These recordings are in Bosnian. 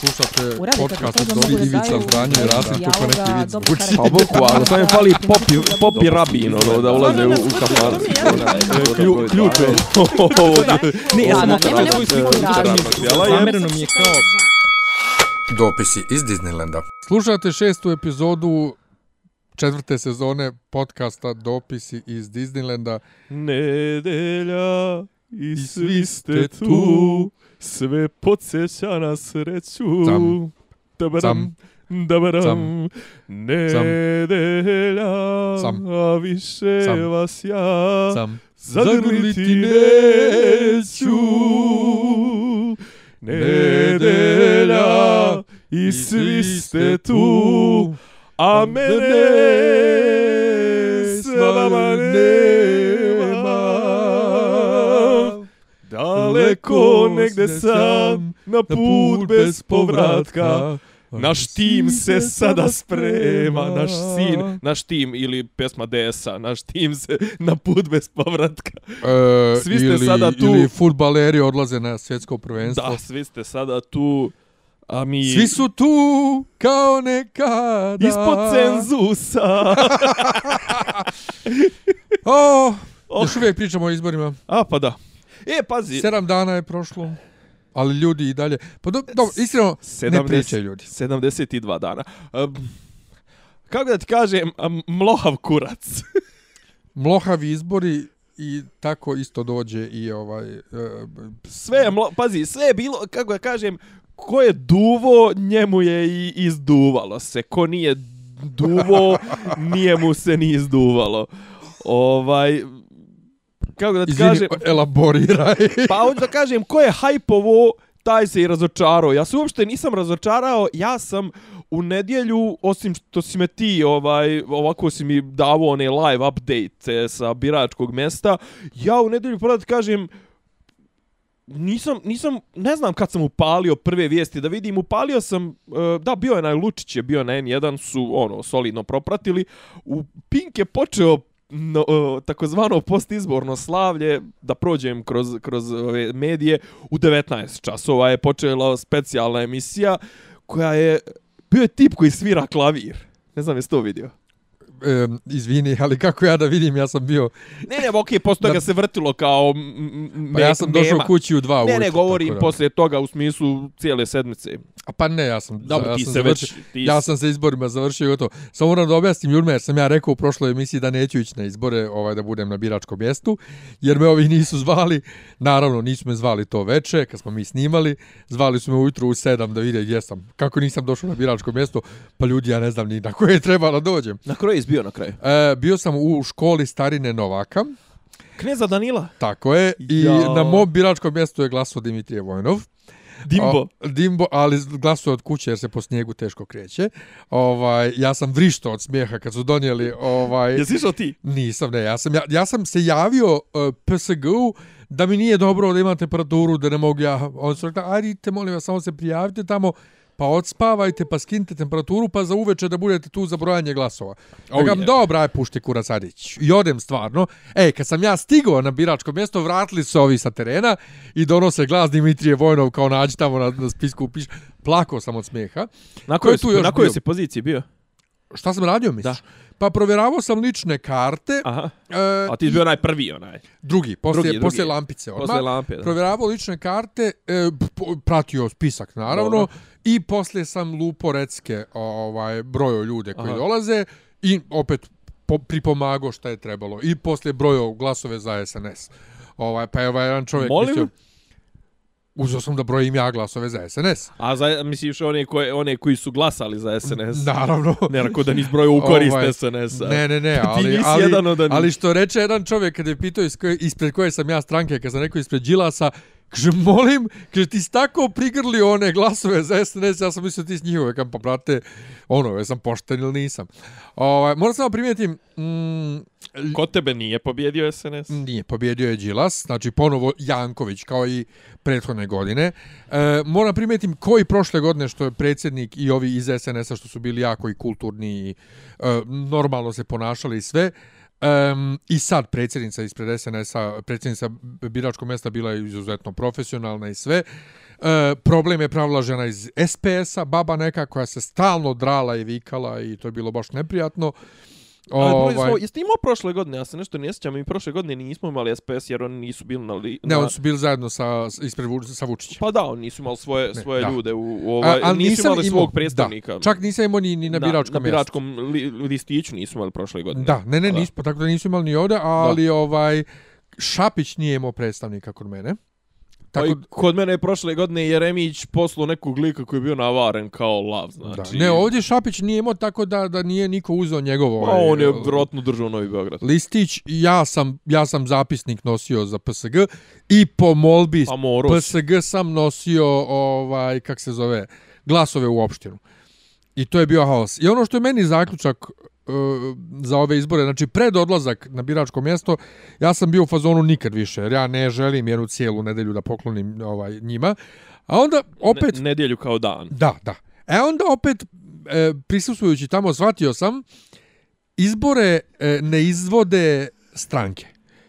Slušate Uradite podcast od Dobri Ivica daju Zdanje i Rasim neki vic dobro zvuči. karakter. Pa boku, ali sam je fali popi, popi rabin, ono, da ulaze u, u. Klju, ključ je. Ne, ja sam svoju sliku. Zamereno mi je kao Dopisi iz Disneylanda. Slušate šestu epizodu četvrte sezone podcasta Dopisi iz Disneylanda. Nedelja i svi ste tu, sve podsjeća na sreću. Cam. Dabaram, Cam. dabaram, Cam. nedelja, Cam. a više Cam. vas ja Sam. zagrliti neću. Nedelja i svi ste tu, a mene s vama nema. Daleko negde sam, na put bez povratka. Naš tim se sada sprema, naš sin, naš tim ili pesma DS-a, naš tim se na put bez povratka. E, Svi ste ili, sada tu. Ili futbaleri odlaze na svjetsko prvenstvo. Da, svi ste sada tu, a mi Svi su tu kao nekada. ispod cenzusa. O, Oh. još uvijek pričamo o izborima. A, pa da. E, pazi. Sedam dana je prošlo. Ali ljudi i dalje. Pa do, do, iskreno, ne 70 pričaju ljudi. 72 dana. Um, kako da ti kažem, mlohav kurac. Mlohavi izbori i tako isto dođe i ovaj... e, Sve je, mlo, pazi, sve je bilo, kako da kažem, ko je duvo, njemu je i izduvalo se. Ko nije duvo, nije mu se ni izduvalo. Ovaj, kako da ti izvini, kažem... elaboriraj. Pa hoću da kažem, ko je hajpovo, taj se i razočarao. Ja se uopšte nisam razočarao, ja sam u nedjelju, osim što si me ti, ovaj, ovako si mi davo one live update sa biračkog mjesta, ja u nedjelju, prvo da kažem, nisam, nisam, ne znam kad sam upalio prve vijesti, da vidim, upalio sam, e, da, bio je na Lučić, je bio na N1, su, ono, solidno propratili, u Pink je počeo no, takozvano postizborno slavlje, da prođem kroz, kroz ove medije, u 19 časova je počela specijalna emisija, koja je, bio je tip koji svira klavir. Ne znam, jesi to vidio? E, izvini, ali kako ja da vidim, ja sam bio... Ne, ne, okej, posle toga Da- se vrtilo kao m, m, Pa ja sam došao kući u dva Ne, ujutru. ne, govorim da. poslije toga u smislu cijele sedmice. A pa ne, ja sam, Dobro, ja ti sam se završio, već... Ti ja sam se izborima završio i gotovo. Samo moram da objasnim ljudima jer sam ja rekao u prošloj emisiji da neću ići na izbore, ovaj da budem na biračkom mjestu, jer me ovi nisu zvali. Naravno, nisu me zvali to veče kad smo mi snimali. Zvali su me ujutru u sedam da vide gdje sam. Kako nisam došao na biračko mjesto, pa ljudi ja ne znam ni na koje je trebalo dođem. Na kraju je izbio na kraju. E, bio sam u školi Starine Novaka, Kneza Danila. tako je, i Jao. na mom biračkom mjestu je glasao Dimitrije Vojnov. Dimbo. O, Dimbo, ali glasuje od kuće jer se po snijegu teško kreće. Ovaj, ja sam vrišto od smijeha kad su donijeli ovaj Jesi išao ti? nisam ne, ja sam ja, ja sam se javio uh, PSG-u da mi nije dobro da imam temperaturu, da ne mogu ja. On su rekli, ajde, molim vas, samo se prijavite tamo, pa odspavajte, pa skinite temperaturu, pa za uveče da budete tu za brojanje glasova. Oh, ja, yeah. dobra, aj pušti kurac Adić. I odem stvarno. E, kad sam ja stigao na biračko mjesto, vratili su se ovi sa terena i donose glas Dimitrije Vojnov kao nađi tamo na, na spisku, piš. Plakao sam od smijeha. Na je kojoj, tu si, još na kojoj si poziciji bio? Šta sam radio, misliš? Pa provjeravao sam lične karte. Aha. E, A ti si bio najprvi onaj. Drugi, poslije, Drugi, drugi. poslije lampice. Odmah. Posle lampe. Da. Provjeravao lične karte, e, pratio spisak naravno Dobro. i poslije sam lupo recke ovaj, brojo ljude koji Aha. dolaze i opet po, pripomagao šta je trebalo. I poslije brojo glasove za SNS. Ovaj, pa je ovaj jedan čovjek Molim? mislio, uzeo sam da brojim ja glasove za SNS. A za, misliš one, koje, one koji su glasali za SNS? Naravno. Ne, rako da nis brojio u korist Ovaj, SNS-a. Ne, ne, ne, ali, ali, jedan od onih. ali što reče jedan čovjek kada je pitao iz koje, ispred koje sam ja stranke, kad sam rekao ispred Đilasa, kaže, molim, kaže, ti si tako prigrli one glasove za SNS, ja sam mislio ti s njihove, kam pa brate, ono, jesam pošten ili nisam. Ovaj, moram samo primijetim, mm, Ko tebe nije pobjedio SNS? Nije, pobjedio je Đilas, znači ponovo Janković kao i prethodne godine. E, moram primetim koji prošle godine što je predsjednik i ovi iz SNS-a što su bili jako i kulturni i e, normalno se ponašali i sve, Um, I sad predsjednica ispred SNS-a, predsjednica biračkog mjesta bila je izuzetno profesionalna i sve. E, problem je pravila žena iz SPS-a, baba neka koja se stalno drala i vikala i to je bilo baš neprijatno. Ovaj... Smo, jeste imao prošle godine, ja se nešto ne sjećam, mi prošle godine nismo imali SPS jer oni nisu bili na... Li, na... Ne, oni su bili zajedno sa, ispred sa Vučićem. Pa da, oni nisu imali svoje, ne, svoje da. ljude u, u ovaj, A, nisu imali svog predstavnika. Da, čak nisam imao ni, ni na biračkom mjestu. Na biračkom li, listiću nisu imali prošle godine. Da, ne, ne, pa nismo, tako da nisu imali ni ovdje, ali da. ovaj Šapić nije imao predstavnika kod mene. Tako... Pa kod mene je prošle godine Jeremić poslu nekog lika koji je bio navaren kao lav, znači. Da. Ne, ovdje Šapić nije imao tako da da nije niko uzeo njegovo. Pa ovaj, on je vjerojatno držao Novi Beograd. Listić, ja sam, ja sam zapisnik nosio za PSG i po molbi pa PSG sam nosio, ovaj, kak se zove, glasove u opštinu. I to je bio haos. I ono što je meni zaključak za ove izbore, znači pred odlazak na biračko mjesto, ja sam bio u fazonu nikad više, jer ja ne želim jednu cijelu nedelju da poklonim ovaj njima. A onda opet... Ne, nedjelju kao dan. Da, da. E onda opet, e, prisustujući tamo, shvatio sam, izbore e, ne izvode stranke.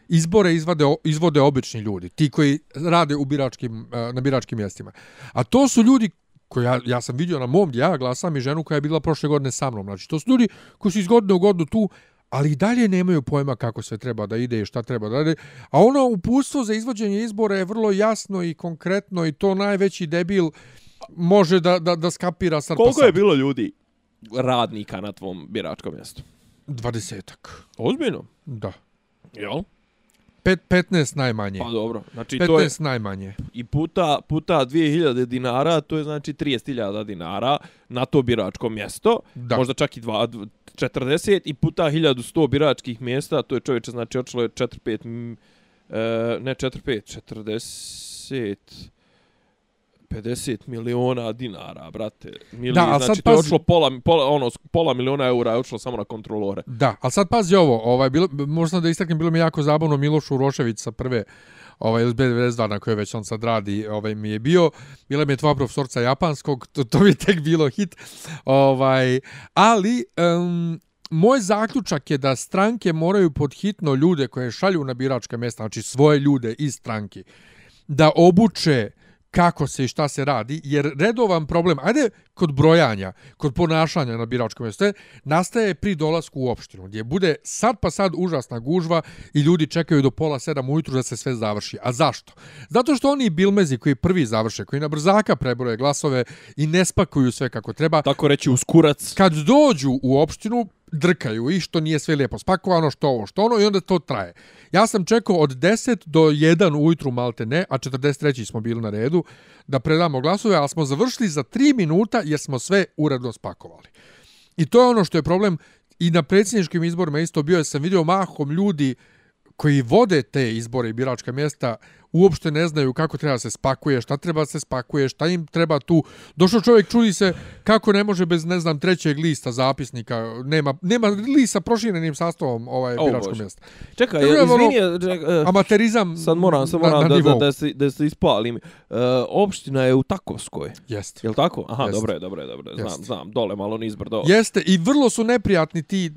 Izbore izvode, izvode obični ljudi, ti koji rade u biračkim, e, na biračkim mjestima. A to su ljudi koji ja, ja sam vidio na mom gdje ja glasam i ženu koja je bila prošle godine sa mnom. Znači, to su ljudi koji su iz godine u godinu tu, ali i dalje nemaju pojma kako se treba da ide i šta treba da ide. A ono upustvo za izvođenje izbora je vrlo jasno i konkretno i to najveći debil može da, da, da skapira sad Koliko je bilo ljudi radnika na tvom biračkom mjestu? Dvadesetak. Ozbiljno? Da. Jel? Pet, 15 najmanje. Pa dobro. Znači 15 to je najmanje. I puta puta 2000 dinara, to je znači 30.000 dinara na to biračko mjesto. Da. Možda čak i 2 40 i puta 1100 biračkih mjesta, to je čovječe znači očilo je 4 5 e, ne 4 5 40 50 miliona dinara, brate. Mili, da, ali znači, sad to je očilo pola, pola, ono, pola miliona eura je očilo samo na kontrolore. Da, ali sad pazi ovo, ovaj, bilo, možda da istaknem, bilo mi jako zabavno Miloš Urošević sa prve ovaj iz B92 na koje već on sad radi, ovaj mi je bio, bila mi je tvoja profesorca japanskog, to, to bi tek bilo hit. Ovaj, ali um, moj zaključak je da stranke moraju podhitno ljude koje šalju na biračka mjesta, znači svoje ljude iz stranke, da obuče kako se i šta se radi, jer redovan problem, ajde kod brojanja, kod ponašanja na biračkom mjestu, nastaje pri dolasku u opštinu, gdje bude sad pa sad užasna gužva i ljudi čekaju do pola sedam ujutru da se sve završi. A zašto? Zato što oni bilmezi koji prvi završe, koji na brzaka prebroje glasove i ne spakuju sve kako treba, tako reći uskurac, kad dođu u opštinu, drkaju i što nije sve lijepo spakovano, što ovo, što ono i onda to traje. Ja sam čekao od 10 do 1 ujutru malte ne, a 43. smo bili na redu da predamo glasove, ali smo završili za 3 minuta jer smo sve uredno spakovali. I to je ono što je problem i na predsjedničkim izborima isto bio, sam vidio mahom ljudi koji vode te izbore i biračka mjesta uopšte ne znaju kako treba se spakuje, šta treba se spakuje, šta im treba tu. Došao čovjek, čuli se kako ne može bez, ne znam, trećeg lista zapisnika, nema, nema lista proširenim sastavom ovaj oh, biračko mjesto. Čekaj, je, izvini, ček, uh, amaterizam sad moram, sad moram na, na da, da, da, se, da se ispalim. Uh, opština je u Takovskoj. Jeste. Je tako? Aha, Jest. dobro je, dobro je, dobro je. Znam, Jest. znam, dole malo nizbrdo. Jeste, i vrlo su neprijatni ti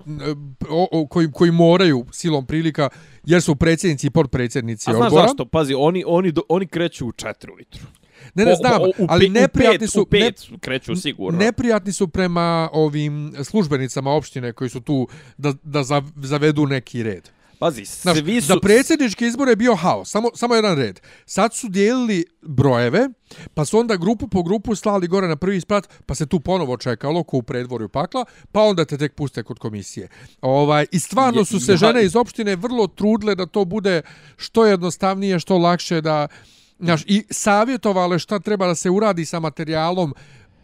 o, o, koji, koji moraju silom prilika jer su predsjednici i podpredsjednici odbora. A znaš zašto? Pazi, oni, oni, oni kreću u četiri ujutru. Ne, ne znam, ali neprijatni su... U pet ne, kreću sigurno. Neprijatni su prema ovim službenicama opštine koji su tu da, da zavedu neki red. Pazi, Znaš, svi su... Za predsjedničke izbore je bio haos, samo, samo jedan red. Sad su dijelili brojeve, pa su onda grupu po grupu slali gore na prvi sprat, pa se tu ponovo čekalo ko u predvorju pakla, pa onda te tek puste kod komisije. Ovaj, I stvarno su se žene iz opštine vrlo trudle da to bude što jednostavnije, što lakše da... Znaš, I savjetovale šta treba da se uradi sa materijalom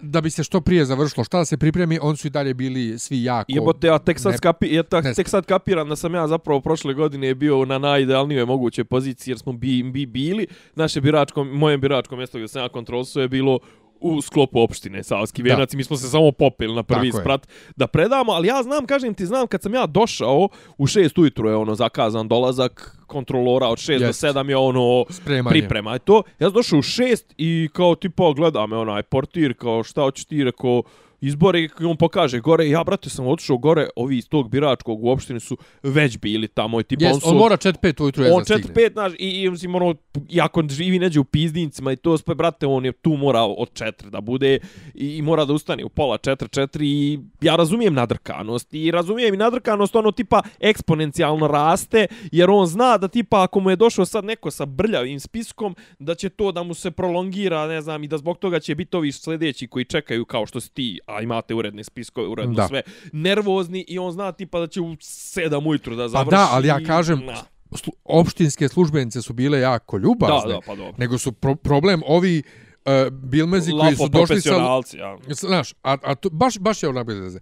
da bi se što prije završilo, šta da se pripremi, oni su i dalje bili svi jako... Jebote, ja tek sad, ne, skapi, ja ta, tek sad kapiram da sam ja zapravo prošle godine bio na najidealnijoj mogućoj poziciji, jer smo bi, bi bili, naše biračko, moje biračko mjesto gdje sam ja kontrolsu je bilo u sklopu opštine Savski Venac mi smo se samo popili na prvi Tako sprat je. da predamo, ali ja znam, kažem ti, znam kad sam ja došao u šest ujutru je ono zakazan dolazak kontrolora od 6 Jest. do 7 je ono Spremanje. priprema je to. Ja sam došao u 6 i kao tipa gleda me onaj portir kao šta hoćeš ti rekao izbore i on pokaže gore ja brate sam otišao gore ovi iz tog biračkog u opštini su već bili tamo i tipa Yes, on su on mora 4-5 ujutru je on da stigne. 4 5 znaš i i mislim ono i ako živi neđe u pizdincima i to sve brate on je tu mora od 4 da bude i, i mora da ustane u pola 4 4 i ja razumijem nadrkanost i razumijem i nadrkanost ono tipa eksponencijalno raste jer on zna da tipa ako mu je došao sad neko sa brljavim spiskom da će to da mu se prolongira ne znam i da zbog toga će biti ovi sljedeći koji čekaju kao što si ti a imate uredne spiskove uredno Da. sve nervozni i on zna tipa da će u 7 ujutru da Pa završi da, ali ja kažem, Na. slu- opštinske službenice su bile jako ljubazne. Da, da, pa dobro. Nego su pro problem ovi uh, bilmezi koji su Lapo došli sa... ja. Znaš, a, a to, baš, baš je onako bez veze.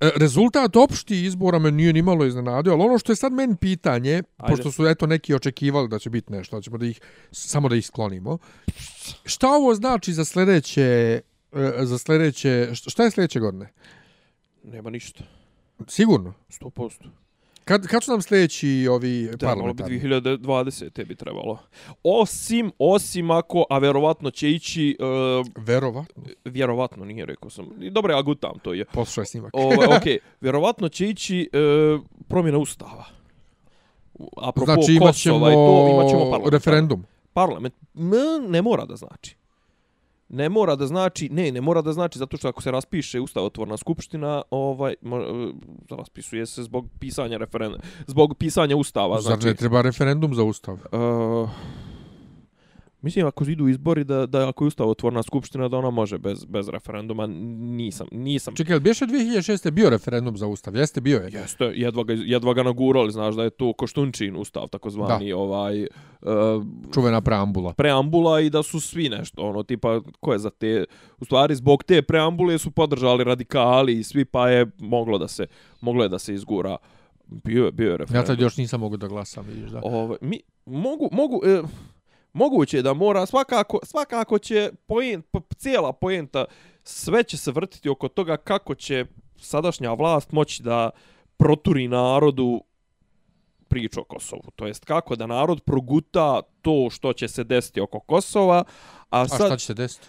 E, Rezultat opšti izbora me nije nimalo iznenadio, ali ono što je sad meni pitanje, Ajde. pošto su eto neki očekivali da će biti nešto, da ćemo da ih, samo da ih sklonimo, šta ovo znači za sljedeće, e, za sljedeće, šta je sljedeće godine? Nema ništa. Sigurno. 100%. Kad, kad su nam sljedeći ovi Trebalo bi parlamentarni? 2020. te bi trebalo. Osim, osim ako, a verovatno će ići, uh, Verovatno. vjerovatno, nije rekao sam. Dobro, ja gutam to je. Poslušaj snimak. Ovaj okej, vjerovatno će ići uh, promjena ustava. Apropo znači imat ćemo, Kosova i to, imat ćemo parlament. referendum. Parlament ne mora da znači. Ne mora da znači, ne, ne mora da znači zato što ako se raspiše ustavotvorna skupština, ovaj mo- e, raspisuje se zbog pisanja referenduma, zbog pisanja ustava, Zar znači. ne treba referendum za ustav? Uh, mislim ako idu izbori da da ako je ustavotvorna skupština da ona može bez bez referenduma, nisam nisam Čekaj, jel biješe 2006. bio referendum za ustav? Jeste, bio je. Jeste, jedva ga, jedva ga nagurali, znaš da je to Koštunčin ustav, takozvani ovaj uh, Čuvena preambula. preambula i da su svi nešto, ono, tipa, ko je za te, u stvari, zbog te preambule su podržali radikali i svi, pa je moglo da se, moglo je da se izgura. Bio je, bio je Ja referendum. tad još nisam mogu da glasam, vidiš da. Ovaj, mi, mogu, mogu, e, moguće je da mora, svakako, svakako će pojent, po, cijela pojenta, sve će se vrtiti oko toga kako će sadašnja vlast moći da proturi narodu priču o Kosovu. To jest kako da narod proguta to što će se desiti oko Kosova, a, A sad... šta će se desiti?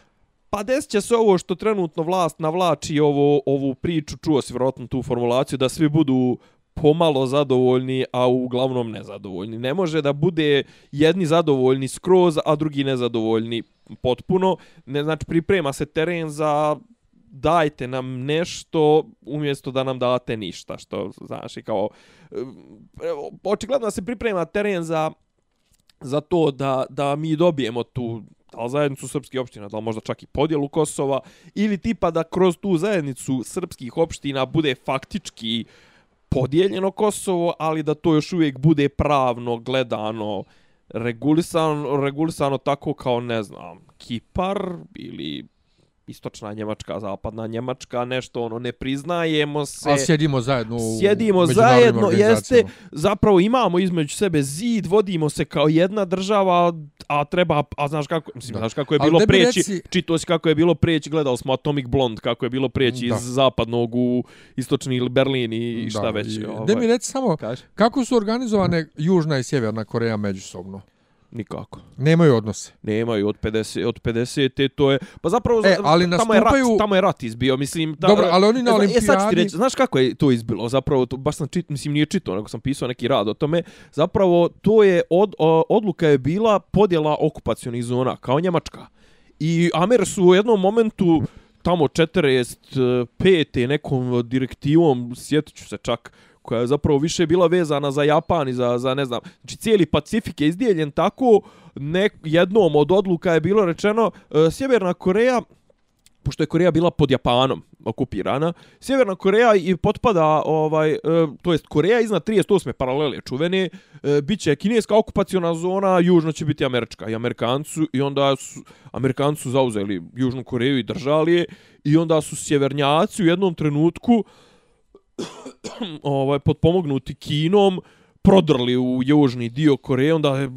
Pa desit će se ovo što trenutno vlast navlači ovo, ovu priču, čuo si vjerojatno tu formulaciju, da svi budu pomalo zadovoljni, a uglavnom nezadovoljni. Ne može da bude jedni zadovoljni skroz, a drugi nezadovoljni potpuno. Ne, znači, priprema se teren za dajte nam nešto umjesto da nam date ništa, što znaš i kao e, očigledno se priprema teren za za to da, da mi dobijemo tu da li zajednicu srpskih opština, da li možda čak i podjelu Kosova, ili tipa da kroz tu zajednicu srpskih opština bude faktički podijeljeno Kosovo, ali da to još uvijek bude pravno gledano regulisano, regulisano tako kao, ne znam, Kipar ili istočna Njemačka, zapadna Njemačka, nešto ono, ne priznajemo se. A sjedimo zajedno u Sjedimo zajedno, jeste, zapravo imamo između sebe zid, vodimo se kao jedna država, a treba, a znaš kako, mislim, Da. znaš kako je bilo preći, reci- čito si kako je bilo preći, gledali smo Atomic Blonde, kako je bilo preći Da. iz zapadnog u istočni Berlin i šta Da, već. i- ovaj. Da mi reci samo, Kaži? kako su organizovane Južna i Sjeverna Koreja međusobno? Nikako. Nemaju odnose. Nemaju od 50 od 50 to je pa zapravo E, ali tamo je rat, nastupaju- tamo je rat izbio mislim da, Dobro, ali oni na zna- E, sad ću ti olimpijadi- reći, znaš kako je to izbilo? Zapravo to baš sam čit, mislim nije čitao, nego sam pisao neki rad o tome. Zapravo to je od, odluka je bila podjela okupacionih zona kao Njemačka. I Amer su u jednom momentu tamo 45. nekom direktivom, sjetit ću se čak, koja je zapravo više bila vezana za Japan i za, za ne znam, znači cijeli Pacifik je izdijeljen tako, ne, jednom od odluka je bilo rečeno, e, Sjeverna Koreja, pošto je Koreja bila pod Japanom okupirana, Sjeverna Koreja i potpada, ovaj, e, to jest Koreja iznad 38. paralele čuvene, e, bit će kineska okupaciona zona, južno će biti američka i Amerikancu, i onda su, Amerikanci su zauzeli Južnu Koreju i držali je, i onda su sjevernjaci u jednom trenutku ovaj potpomognuti Kinom prodrli u južni dio Koreje, onda je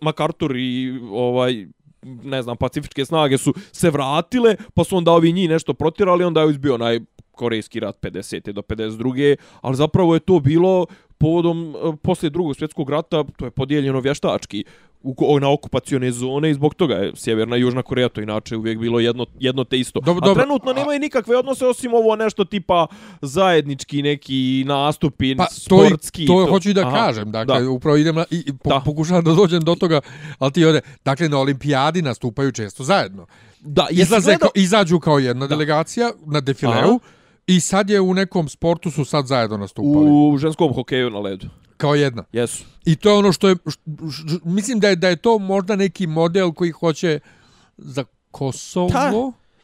MacArthur i ovaj ne znam, pacifičke snage su se vratile, pa su onda ovi njih nešto protirali, onda je izbio onaj korejski rat 50. do 52. Ali zapravo je to bilo povodom eh, poslije posle drugog svjetskog rata, to je podijeljeno vještački u, na okupacione zone i zbog toga je Sjeverna i Južna Koreja to inače uvijek bilo jedno, jedno te isto. Dobro, A dobro. trenutno nemaju nikakve odnose osim ovo nešto tipa zajednički neki nastupi, Pa to, i- sportski. to, hoću i da kažem, dakle, da. upravo idem na, i, i po, Da. pokušavam da dođem do toga, ali ti ode, dakle, na olimpijadi nastupaju često zajedno. Da, Izlaze, gledao- kao, izađu kao jedna delegacija na defileu Aha. i sad je u nekom sportu su sad zajedno nastupali. u ženskom hokeju na ledu. Kao jedna. Jesu. I to je ono što je, š, š, š- mislim da je, da je to možda neki model koji hoće za Kosovo. Ta,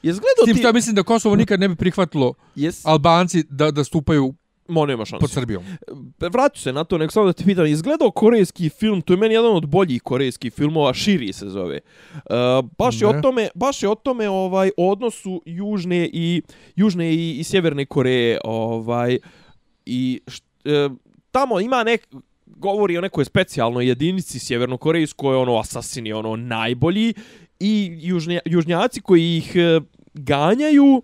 S gledao tim ti... što ja mislim da Kosovo nikad ne bi prihvatilo Jes... Albanci da, da stupaju Mo, nema šanse. pod Srbijom. Vraću se na to, nek samo da te pitam, izgledao korejski film, to je meni jedan od boljih korejskih filmova, Širi se zove. Uh, baš je o tome, baš je o tome ovaj odnosu južne i južne i, i sjeverne Koreje, ovaj i št, e, tamo ima nek govori o nekoj specijalnoj jedinici sjevernokorejskoj, ono asasini, ono najbolji i južnja, južnjaci koji ih e, ganjaju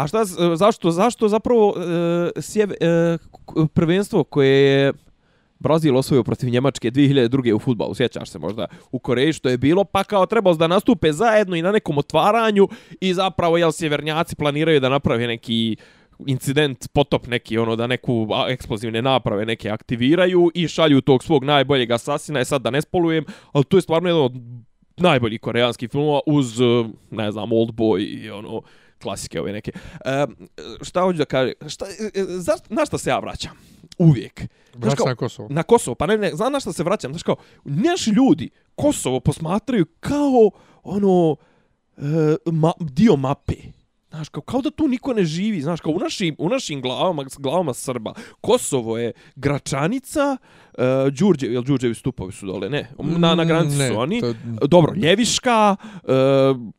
A šta, e, zašto, zašto zapravo e, sjeve, e, prvenstvo koje je Brazil osvojio protiv Njemačke 2002. u futbalu, sjećaš se možda u Koreji što je bilo, pa kao trebalo da nastupe zajedno i na nekom otvaranju i zapravo jel sjevernjaci planiraju da naprave neki incident, potop neki, ono da neku eksplozivne naprave neke aktiviraju i šalju tog svog najboljeg asasina, je sad da ne spolujem, ali to je stvarno jedan od najboljih koreanskih filmova uz, e, ne znam, Old Boy i ono, klasike ove neke. E, šta hoću da kažem? Šta, e, e, za, na šta se ja vraćam? Uvijek. Znaš Vraća kao, na Kosovo. na Kosovo, pa ne, ne, znam na šta se vraćam, znaš kao, naši ljudi Kosovo posmatraju kao ono e, ma, dio mape. Znaš, kao, kao da tu niko ne živi, znaš, kao u našim, u našim glavama, glavama Srba. Kosovo je Gračanica, e, Đurđe, jel Đurđevi stupovi su dole, ne, na, na granici Ne, su oni. to- Dobro, Ljeviška, e,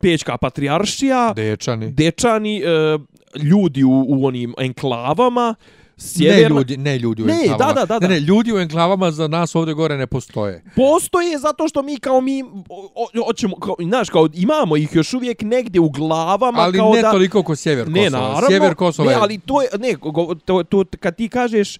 Pečka patrijaršija, Dečani. Dečani, e, ljudi u, u onim enklavama, Ne sjeverna... ljudi, ne ljudi u Ne, enklavama. da, da, da, da. Ne, ne, ljudi u enklavama za nas ovdje gore ne postoje. Postoje zato što mi kao mi hoćemo kao znaš kao imamo ih još uvijek negdje u glavama Ali kao ne da toliko ko sjever ne Kosova. naravno Sjever Kosova ne je... ali to je ne go- to, to kad ti kažeš e,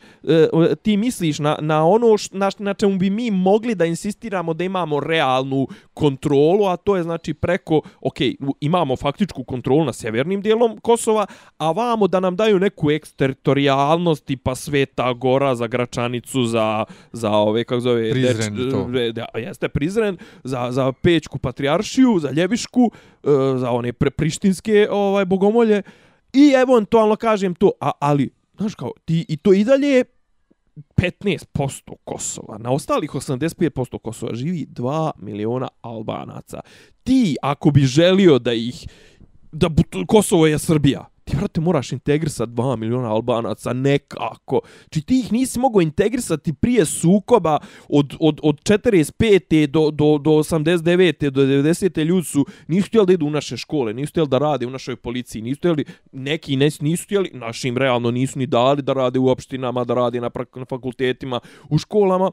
ti misliš na na ono š, na, na čemu bi mi mogli da insistiramo da imamo realnu kontrolu a to je znači preko ok, imamo faktičku kontrolu na sjevernim dijelom Kosova a vamo da nam daju neku eksteritorijalnost tipa Sveta Gora za Gračanicu za za ove kako zove Prizren Deč- to. e, da, jeste Prizren za za Pećku patrijaršiju za Ljevišku e, za one pre, prištinske ovaj bogomolje i eventualno kažem to a, ali znaš kao ti i to i dalje 15% Kosova. Na ostalih 85% Kosova živi 2 miliona Albanaca. Ti, ako bi želio da ih... Da Kosovo je Srbija. Ti, vrate, moraš integrisati 2 miliona Albanaca nekako. Či ti ih nisi mogao integrisati prije sukoba od, od, od 45. do, do, do 89. do 90. ljudi su nisu htjeli da idu u naše škole, nisu htjeli da rade u našoj policiji, nisu htjeli, neki ne, nisu htjeli, našim realno nisu ni dali da rade u opštinama, da rade na, na fakultetima, u školama.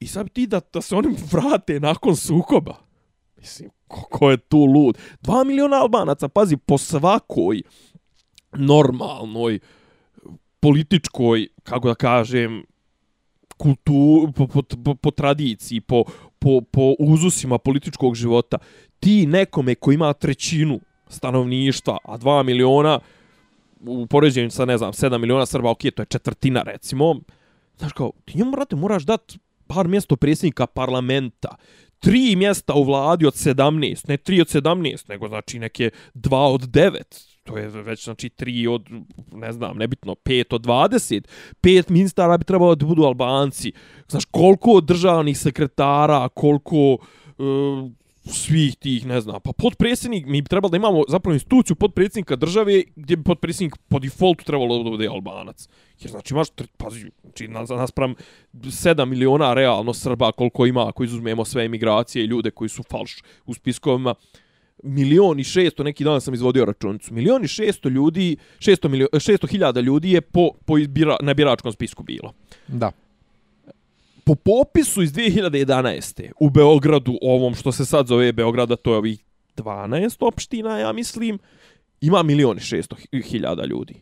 I sad ti da, da se oni vrate nakon sukoba. Mislim, ko, ko je tu lud? Dva miliona Albanaca, pazi, po svakoj normalnoj političkoj, kako da kažem, kultu, po, po, po, po tradiciji, po, po, po uzusima političkog života, ti nekome ko ima trećinu stanovništva, a dva miliona u poređenju sa, ne znam, 7 miliona Srba, ok, to je četvrtina, recimo, znaš kao, ti njemu, brate, moraš dati par mjesto predsjednika parlamenta, tri mjesta u vladi od 17, ne tri od 17, nego znači neke dva od 9, to je već znači 3 od, ne znam, nebitno, 5 od 20, pet ministara bi trebalo da budu Albanci, znaš koliko državnih sekretara, koliko e, svih tih, ne znam, pa podpredsjednik, mi bi trebalo da imamo zapravo instituciju podpredsjednika države gdje bi podpredsjednik po defaultu trebalo da bude Albanac. Jer znači imaš, pazi, znači nas, naspram 7 miliona realno Srba koliko ima ako izuzmemo sve emigracije i ljude koji su falš u spiskovima, milion i šesto, neki dan sam izvodio računicu, milion i šesto ljudi, šesto, milio, šesto hiljada ljudi je po, po izbira, na biračkom spisku bilo. Da. Po popisu iz 2011. u Beogradu, ovom što se sad zove Beograda, to je ovih 12 opština, ja mislim, ima milion i šesto hiljada ljudi.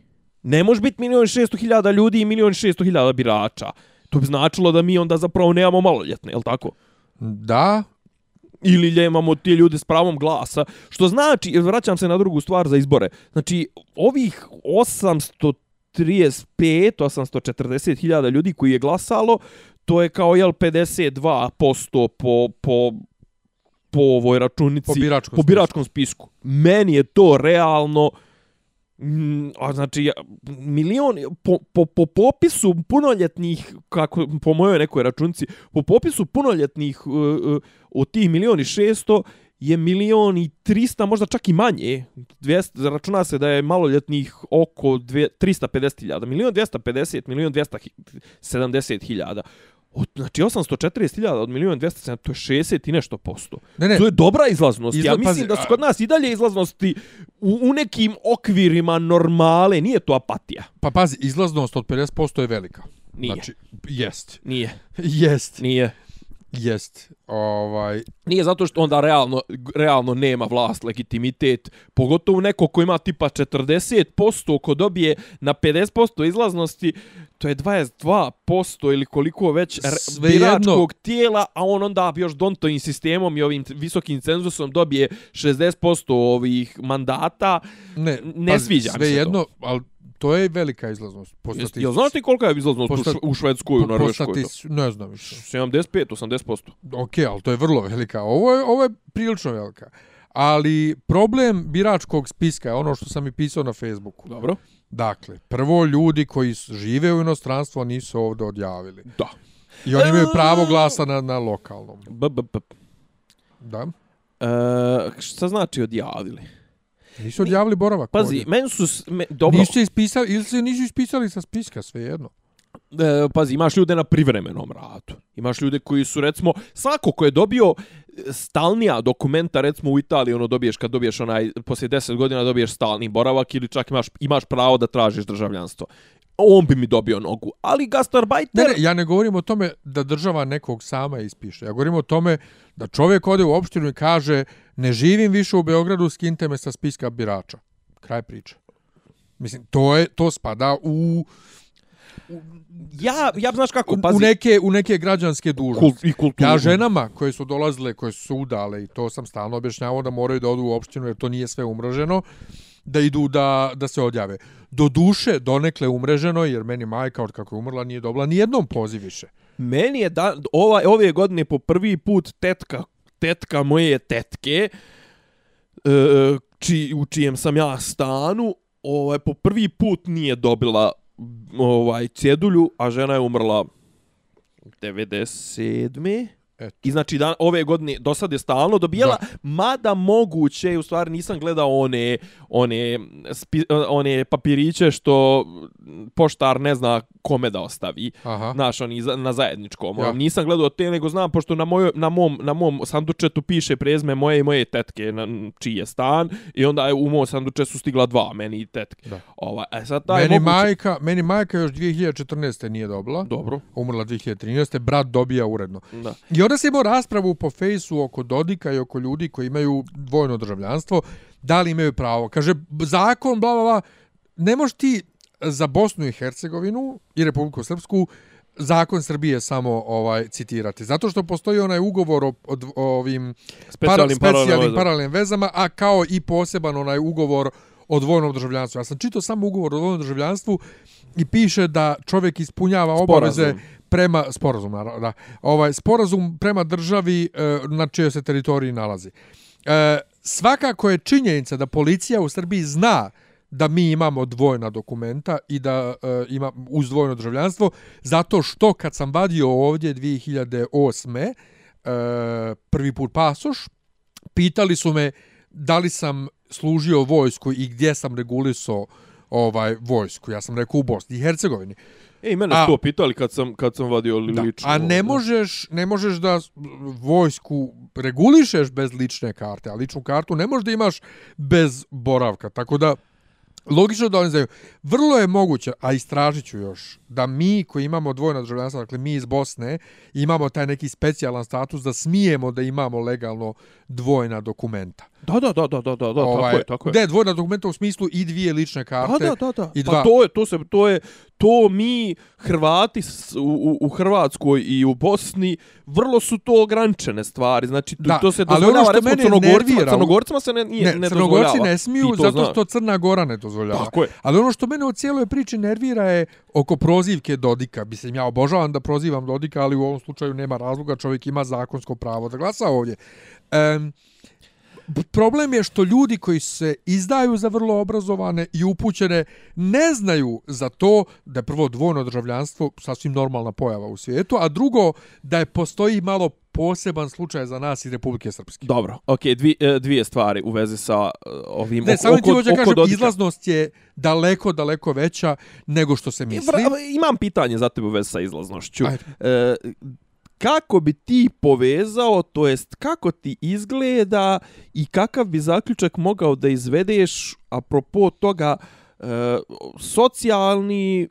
Ne može biti milion i šesto hiljada ljudi i milion i šesto hiljada birača. To bi značilo da mi onda zapravo nemamo maloljetne, je li tako? Da, ili nemamo ti ljude s pravom glasa, što znači, vraćam se na drugu stvar za izbore, znači ovih 835, 840 hiljada ljudi koji je glasalo, to je kao jel 52% po, po, po ovoj računici, Po biračkom po biračkom spisku. Meni je to realno, Mm, a znači ja, milion po, po, po popisu punoljetnih kako po mojoj nekoj računci po popisu punoljetnih uh, uh, od tih milion i šesto je milion i trista, možda čak i manje. 200, računa se da je maloljetnih oko 350.000. Milion 250, milion 270.000. Od, znači 840.000 od milijuna 270, to je 60 i nešto posto. Ne, ne. To je dobra izlaznost. Izla, ja mislim pazi, da su kod nas i dalje izlaznosti u, u nekim okvirima normale. Nije to apatija. pa pazi, izlaznost od 50% je velika. Nije. Znači, jest. Nije. Jest. Nije. Jest. Ovaj, Nije zato što onda realno, realno nema vlast, legitimitet, pogotovo neko ko ima tipa 40% ko dobije na 50% izlaznosti, to je 22% ili koliko već Svejedno. biračkog tijela, a on onda još dontovim sistemom i ovim visokim cenzusom dobije 60% ovih mandata. ne, Ne pazi, sviđa mi se sve to. jedno, ali to je velika izlaznost. Po Jel znaš ti kolika je izlaznost Po u, Švedskoj, u Po- po Norveškoj? statistici- Ne znam više. 75, 80%. Ok, ali to je vrlo velika. Ovo je, ovo je prilično velika. Ali problem biračkog spiska je ono što sam i pisao na Facebooku. Dobro. Dakle, prvo ljudi koji žive u inostranstvu nisu ovdje odjavili. Da. I oni imaju pravo glasa na, na lokalnom. B, b, b. Da. E, šta znači odjavili? Nisu odjavili boravak. Pazi, ovdje. meni su... Me, dobro, Nisu ispisali, ili se nisu ispisali sa spiska, svejedno. e, pazi, imaš ljude na privremenom radu. Imaš ljude koji su, recimo, svako ko je dobio e, stalnija dokumenta, recimo u Italiji, ono dobiješ, kad dobiješ onaj, poslije 10 godina dobiješ stalni boravak ili čak imaš, imaš pravo da tražiš državljanstvo. On bi mi dobio nogu. Ali gastarbajter... Ne, ne, ja ne govorim o tome da država nekog sama ispiše. Ja govorim o tome da čovjek ode u opštinu i kaže ne živim više u Beogradu, skinte me sa spiska birača. Kraj priče. Mislim, to je to spada u, Ja, ja znaš kako, pazi... u neke u neke građanske dužnosti. Kult, I kulturu. Ja ženama koje su dolazile, koje su udale i to sam stalno objašnjavao da moraju da odu u opštinu jer to nije sve umreženo, da idu da, da se odjave. Do duše donekle umreženo jer meni majka od kako je umrla nije dobila ni jednom poziv više. Meni je da, ova, ove godine po prvi put tetka, tetka moje tetke, e, e, či, u čijem sam ja stanu, ovaj, po prvi put nije dobila ovaj cjedulju, a žena je umrla 97. Eto. I znači da ove godine do sad je stalno dobijala, da. mada moguće, u stvari nisam gledao one one spi, one papiriće što poštar ne zna kome da ostavi. Aha. Znaš, oni za- na zajedničkom. Ja. Ja. Nisam gledao te, nego znam, pošto na, moj, na, mom, na mom sandučetu piše prezme moje i moje tetke, na, čiji je stan, i onda je u mom sanduče su stigla dva, meni i tetke. Da. Ova, e sad taj Meni moguće... majka, meni majka još 2014. nije dobila. Dobro, Umrla 2013. Brat dobija uredno. da. I onda se imao raspravu po fejsu oko Dodika i oko ljudi koji imaju dvojno državljanstvo. Da li imaju pravo? Kaže, zakon, bla, bla, bla. Ne možeš ti za Bosnu i Hercegovinu i Republiku Srpsku zakon Srbije samo ovaj citirati. Zato što postoji onaj ugovor o, o, o ovim Specijalnim para, paralelnim specijalnim vezama. paralelnim vezama, a kao i poseban onaj ugovor o dvojnom državljanstvu. Ja sam čitao samo ugovor o dvojnom državljanstvu i piše da čovjek ispunjava obaveze prema sporazum da. Ovaj sporazum prema državi e, na čijoj se teritoriji nalazi. E, svakako je činjenica da policija u Srbiji zna da mi imamo dvojna dokumenta i da e, ima uz dvojno državljanstvo zato što kad sam vadio ovdje 2008. E, prvi put pasoš pitali su me da li sam služio vojsku i gdje sam regulisao ovaj vojsku. Ja sam rekao u Bosni i Hercegovini. Ej, mene A- to pitali kad sam, kad sam vadio li Da. lično. A ne možeš, ne možeš da vojsku regulišeš bez lične karte, a ličnu kartu ne možeš da imaš bez boravka. Tako da, logično da oni znaju. Vrlo je moguće, a istražit ću još, da mi koji imamo dvojno državljanstvo, dakle mi iz Bosne, imamo taj neki specijalan status da smijemo da imamo legalno dvojna dokumenta. Da, da, da, da, da, da, ovaj, tako je, tako je. Da dvojna dokumenta u smislu i dvije lične karte. Da, da, da, da. I Pa dva, to je, to se, to je, to mi Hrvati s- u, u, u Hrvatskoj i u Bosni vrlo su to ograničene stvari. Znači, Da, to se ono dozvoljava, što recimo, Crnogorcima, nervira Crnogorcima se ne, nije, ne, ne, Crnogorci dozvoljava. ne smiju zato znaš. što Crna Gora ne dozvoljava. Tako je. Ali ono što mene u cijeloj priči nervira je oko prozivke Dodika. Mislim, ja obožavam da prozivam Dodika, ali u ovom slučaju nema razloga, čovjek ima zakonsko pravo da glasa ovdje. Um, problem je što ljudi koji se izdaju za vrlo obrazovane i upućene ne znaju za to da je prvo dvojno državljanstvo sasvim normalna pojava u svijetu, a drugo da je postoji malo poseban slučaj za nas iz Republike Srpske. Dobro, okej, okay, dvije, dvije stvari u vezi sa e, ovim Ne, oko, samo ti oko kažem, Dodika. izlaznost je daleko, daleko veća nego što se misli. Imam pitanje za tebe u vezi sa izlaznošću. Ajde. E, kako bi ti povezao, to jest kako ti izgleda i kakav bi zaključak mogao da izvedeš apropo toga e, socijalni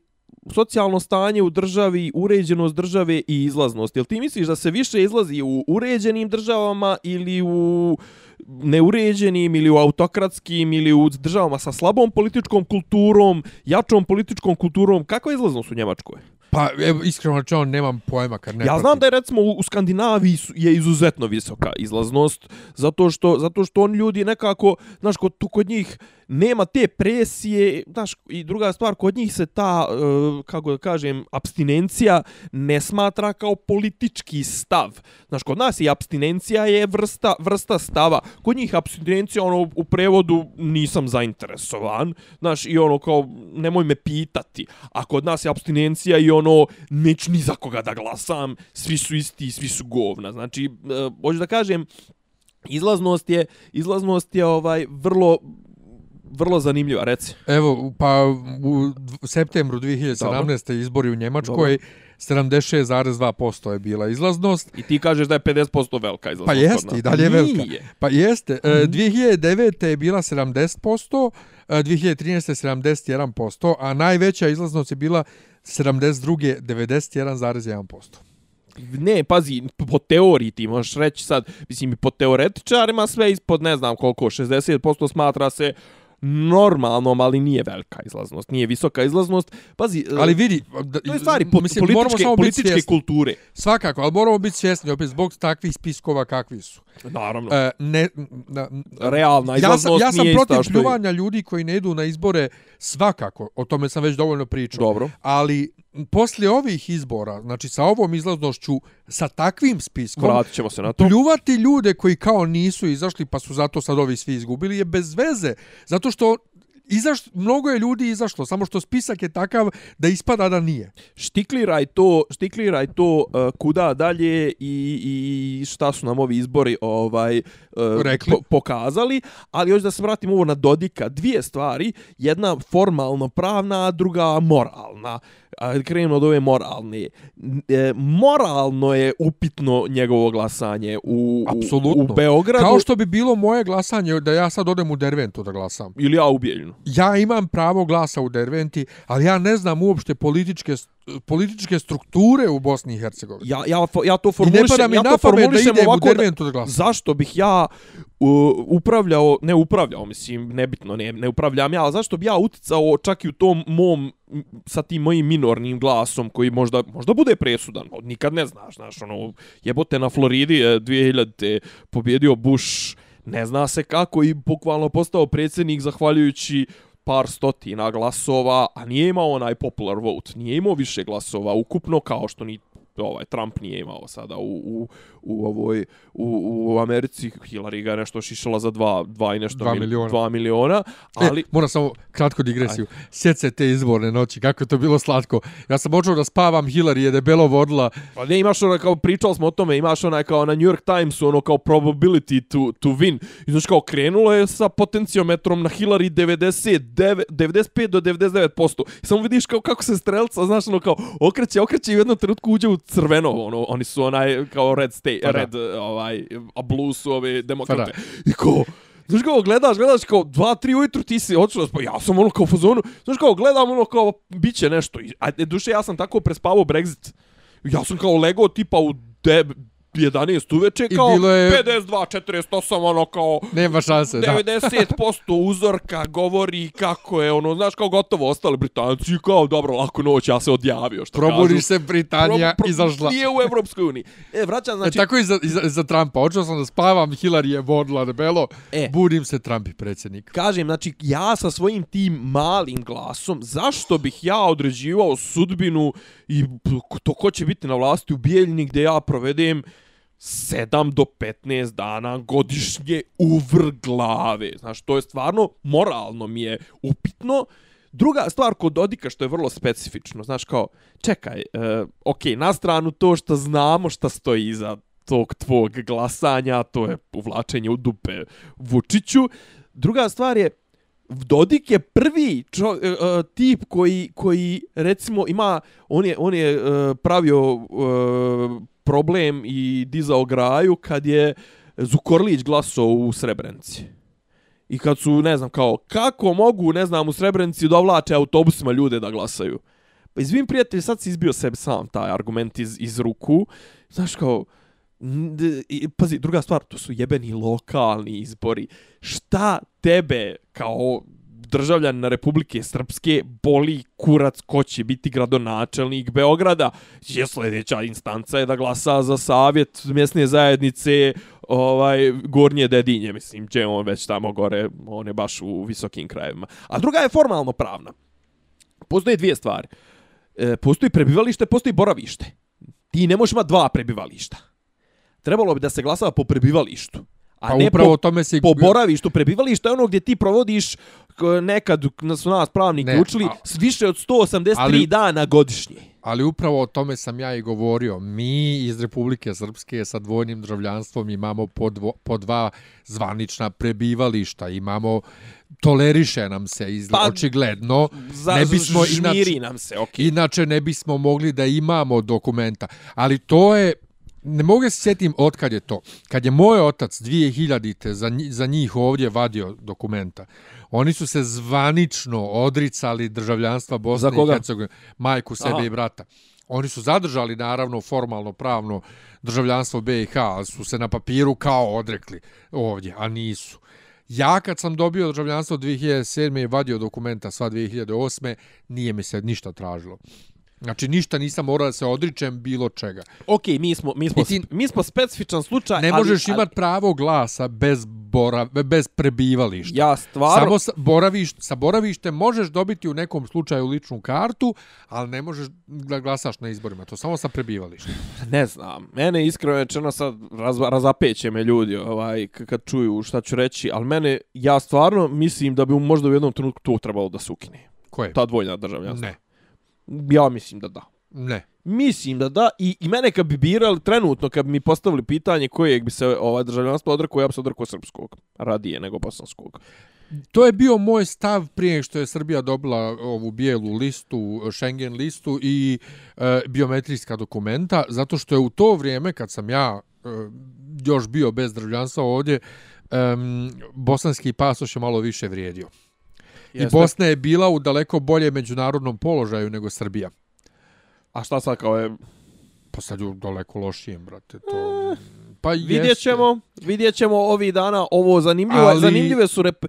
socijalno stanje u državi, uređenost države i izlaznost. Jel ti misliš da se više izlazi u uređenim državama ili u neuređenim ili u autokratskim ili u državama sa slabom političkom kulturom, jačom političkom kulturom? Kakva je izlaznost u Njemačkoj? Pa, evo, iskreno rečeno, nemam pojma kad ne Ja znam da je recimo u u Skandinaviji su- je izuzetno visoka izlaznost zato što zato što on ljudi nekako znaš kod tu kod njih nema te presije, znaš i druga stvar kod njih se ta e, kako da kažem abstinencija ne smatra kao politički stav. Znaš kod nas i abstinencija je vrsta vrsta stava. Kod njih abstinencija ono u prevodu nisam zainteresovan. Znaš i ono kao nemoj me pitati. A kod nas je abstinencija i ono neću ni za koga da glasam, svi su isti, svi su govna. Znači, e, hoću da kažem, izlaznost je, izlaznost je ovaj vrlo vrlo zanimljiva, reci. Evo, pa u septembru 2017. izbori u Njemačkoj 76,2% je bila izlaznost. I ti kažeš da je 50% velika izlaznost. Pa jeste, i dalje je velika. Pa jeste. E, 2009. je bila 70%, e, 2013. 71%, a najveća izlaznost je bila 72. 91,1%. Ne, pazi, po teoriji ti možeš reći sad, mislim po teoretičarima sve ispod ne znam koliko, 60% smatra se normalnom, ali nije velika izlaznost, nije visoka izlaznost. Pazi, Ali vidi, da, to je stvari po, mislim, političke, političke svjesni. kulture. Svakako, ali moramo biti svjesni opet zbog takvih spiskova kakvi su. Naravno. E, ne, na, Realna ja sam, izlaznost ja sam nije protiv ista što je- pljuvanja ljudi koji ne idu na izbore svakako, o tome sam već dovoljno pričao. Dobro. Ali poslije ovih izbora, znači sa ovom izlaznošću, sa takvim spiskom, Vratit ćemo se na to. pljuvati ljude koji kao nisu izašli pa su zato sad ovi svi izgubili je bez veze. Zato što izaš, mnogo je ljudi izašlo, samo što spisak je takav da ispada da nije. Štikliraj to, štikliraj to uh, kuda dalje i, i šta su nam ovi izbori ovaj uh, Rekli. po, pokazali, ali još da se vratim ovo na Dodika, dvije stvari, jedna formalno pravna, a druga moralna. A krenemo od ove moralne. E, moralno je upitno njegovo glasanje u, u, u Beogradu Kao što bi bilo moje glasanje da ja sad odem u Derventu da glasam. ili ja u Bijeljinu. ja imam pravo glasa u Derventi, ali ja ne znam uopšte političke političke strukture u Bosni i Hercegovini. Ja, ja, ja to formulišem, ja to da formulišem u ovako da, Derventu da glasam. zašto bih ja uh, upravljao, ne upravljao, mislim, nebitno, ne, ne upravljam ja, ali zašto bi ja uticao čak i u tom mom, sa tim mojim minornim glasom, koji možda, možda bude presudan, nikad ne znaš, znaš, ono, jebote na Floridi je 2000. pobjedio Bush, ne zna se kako i bukvalno postao predsjednik zahvaljujući par stotina glasova, a nije imao onaj popular vote, nije imao više glasova ukupno kao što ni ovaj Trump nije imao sada u, u, u ovoj u, u Americi Hillary ga nešto šišala za dva, dva i nešto Dva mil- miliona. dva miliona ali E, moram samo kratko digresiju. Sjeti se te izborne noći, kako je to bilo slatko. Ja sam počeo da spavam, Hillary je debelo vodila. Pa ne, imaš ono, kao pričali smo o tome, imaš onaj kao na New York Timesu, ono kao probability to, to win. I znaš kao krenulo je sa potencijometrom na Hillary 99, 95 do 99%. I samo vidiš kao kako se strelca, znaš ono kao okreće, okreće i u jednom trenutku uđe u crveno, ono, oni su onaj kao red state, Pa da. red, ovaj, a blue su ove demokrate. Pa I kao, Znaš kao, gledaš, gledaš kao dva, tri ujutru ti si otišao, pa ja sam ono kao u fazonu, znaš kao, gledam ono kao, bit će nešto. A e, duše, ja sam tako prespavao Brexit. Ja sam kao legao tipa u de, 11 uveče I kao bilo je- 52, 48, ono kao Nema šanse, da. 90% uzorka govori kako je, ono, znaš, kao gotovo ostali Britanci, kao, dobro, lako noć, ja se odjavio, što kažu. Probudiš se, Britanija Pro- pro- izašla. Nije u Evropskoj uniji. E, vraćam, Znači, znači, e, tako i za, i za, za Trumpa. Očeo sam da spavam, Hillary je vodila debelo. E. Budim se, Trump je predsjednik. kažem, znači, ja sa svojim tim malim glasom, zašto bih ja određivao sudbinu i to ko će biti na vlasti u Bijeljini gdje ja provedem 7 do 15 dana godišnje uvr glave. Znaš, to je stvarno moralno mi je upitno. Druga stvar kod Dodika što je vrlo specifično, znaš kao, čekaj, e, ok, na stranu to što znamo šta stoji iza tog tvog glasanja, to je uvlačenje u dupe Vučiću. Druga stvar je, Dodik je prvi čo, e, e, tip koji, koji recimo ima, on je, on je e, pravio e, problem i dizao graju kad je Zukorlić glasao u Srebrenici. I kad su, ne znam, kao, kako mogu, ne znam, u Srebrenici dovlače autobusima ljude da glasaju? Pa izvim prijatelj, sad si izbio sebi sam taj argument iz, iz ruku. Znaš, kao, i, pazi, druga stvar, to su jebeni lokalni izbori. Šta tebe, kao državljan Republike Srpske, boli kurac ko će biti gradonačelnik Beograda? Je sljedeća instanca je da glasa za savjet mjesne zajednice ovaj Gornje Dedinje, mislim, gdje on već tamo gore, on je baš u visokim krajevima. A druga je formalno pravna. Postoje dvije stvari. E, postoji prebivalište, postoji boravište. Ti ne možeš imati dva prebivališta. Trebalo bi da se glasava po prebivalištu. A Pa ne upravo po, tome se... po boravištu. Prebivalište je ono gdje ti provodiš nekad na su nas pravniki Ne, učili a- više od 183 Ali- dana godišnje. Ali upravo o tome sam ja i govorio. Mi iz Republike Srpske sa dvojnim državljanstvom imamo po, dvo, po dva zvanična prebivališta. Imamo, toleriše nam se iz, Pa, očigledno. Za, ne bismo inače, nam se, okej. inače ne bismo mogli da imamo dokumenta. Ali to je, ne mogu se sjetim od kad je to. Kad je moj otac 2000-te za, nji- za njih ovdje vadio dokumenta, oni su se zvanično odricali državljanstva Bosne i Hercegovine, majku, sebe Aha. i brata. Oni su zadržali naravno formalno pravno državljanstvo BiH, ali su se na papiru kao odrekli ovdje, a nisu. Ja kad sam dobio državljanstvo 2007. i vadio dokumenta sva 2008. nije mi se ništa tražilo. Znači ništa nisam morao da se odričem bilo čega. Ok, mi smo, mi smo, I ti- mi smo specifičan slučaj, Ne ali, možeš ali, imat pravo glasa bez bora, bez prebivališta. Ja stvarno... Samo sa, boraviš, sa boravištem možeš dobiti u nekom slučaju ličnu kartu, ali ne možeš da glasaš na izborima. To samo sa prebivalištem. Ne znam, mene iskreno rečeno sad raz, razapeće me ljudi ovaj, kad čuju šta ću reći, ali mene, ja stvarno mislim da bi možda u jednom trenutku to trebalo da se ukine. Ko je? Ta dvojna državljanstva. Ne. Ja mislim da da. Ne. Mislim da da i, i mene kad bi birali trenutno kad bi mi postavili pitanje kojeg bi se ovaj državljanstvo odrekao, ja bi se odrekao srpskog radije nego bosanskog. To je bio moj stav prije što je Srbija dobila ovu bijelu listu, Schengen listu i e, biometrijska dokumenta, zato što je u to vrijeme kad sam ja e, još bio bez državljanstva ovdje, em, bosanski pasoš je malo više vrijedio. I Jeste. Bosna je bila u daleko bolje međunarodnom položaju nego Srbija. A šta sad kao je? Pa sad je u daleko lošijem, brate. To... Pa Vidjet jeste. ćemo, vidjet ćemo ovih dana ovo zanimljivo, Ali- zanimljive su rep...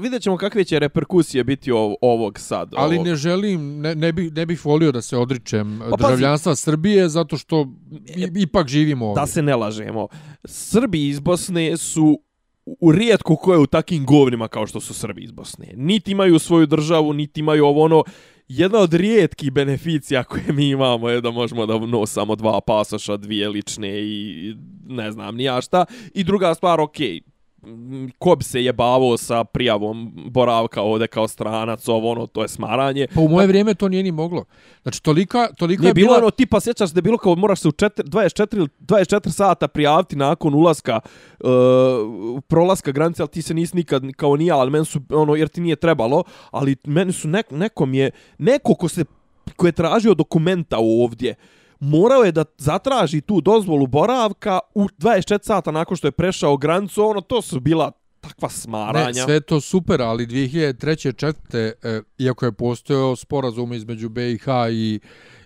vidjet ćemo kakve će reperkusije biti ov, ovog sad. Ali ovog. ne želim, ne, ne, bih, ne bih volio da se odričem pazi. državljanstva Srbije, zato što i, ipak živimo ovdje. Da se ne lažemo. Srbi iz Bosne su u rijetko ko je u takim govnima kao što su Srbi iz Bosne. Niti imaju svoju državu, niti imaju ovo ono... Jedna od rijetkih beneficija koje mi imamo je da možemo da nosamo dva pasoša, dvije lične i ne znam ni ja šta. I druga stvar, okej, okay, ko bi se jebavao sa prijavom boravka ovde kao stranac, ovo ono, to je smaranje. Pa u moje vrijeme to nije ni moglo. Znači, tolika, tolika Nije je bilo bila... ono tipa, sjećaš da je bilo kao moraš se u 4, 24, ili 24 sata prijaviti nakon ulaska, uh, prolaska granice, ali ti se nisi nikad kao nije, ali meni su, ono, jer ti nije trebalo, ali meni su, nek, nekom je, neko ko se, ko je tražio dokumenta ovdje, morao je da zatraži tu dozvolu boravka u 24 sata nakon što je prešao granicu, ono, to su bila tak, nikakva smaranja. Ne, sve to super, ali 2003. četvrte, e, iako je postojao sporazum između BiH i,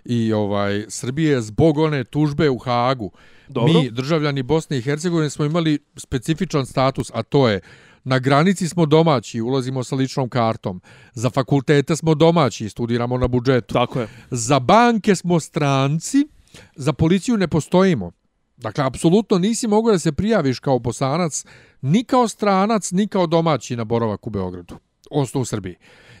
i ovaj Srbije zbog one tužbe u Hagu, Dobro. mi, državljani Bosne i Hercegovine, smo imali specifičan status, a to je Na granici smo domaći, ulazimo sa ličnom kartom. Za fakultete smo domaći, studiramo na budžetu. Tako je. Za banke smo stranci, za policiju ne postojimo. Dakle, apsolutno nisi mogu da se prijaviš kao bosanac, ni kao stranac, ni kao domaći na boravak u Beogradu. Osto u Srbiji.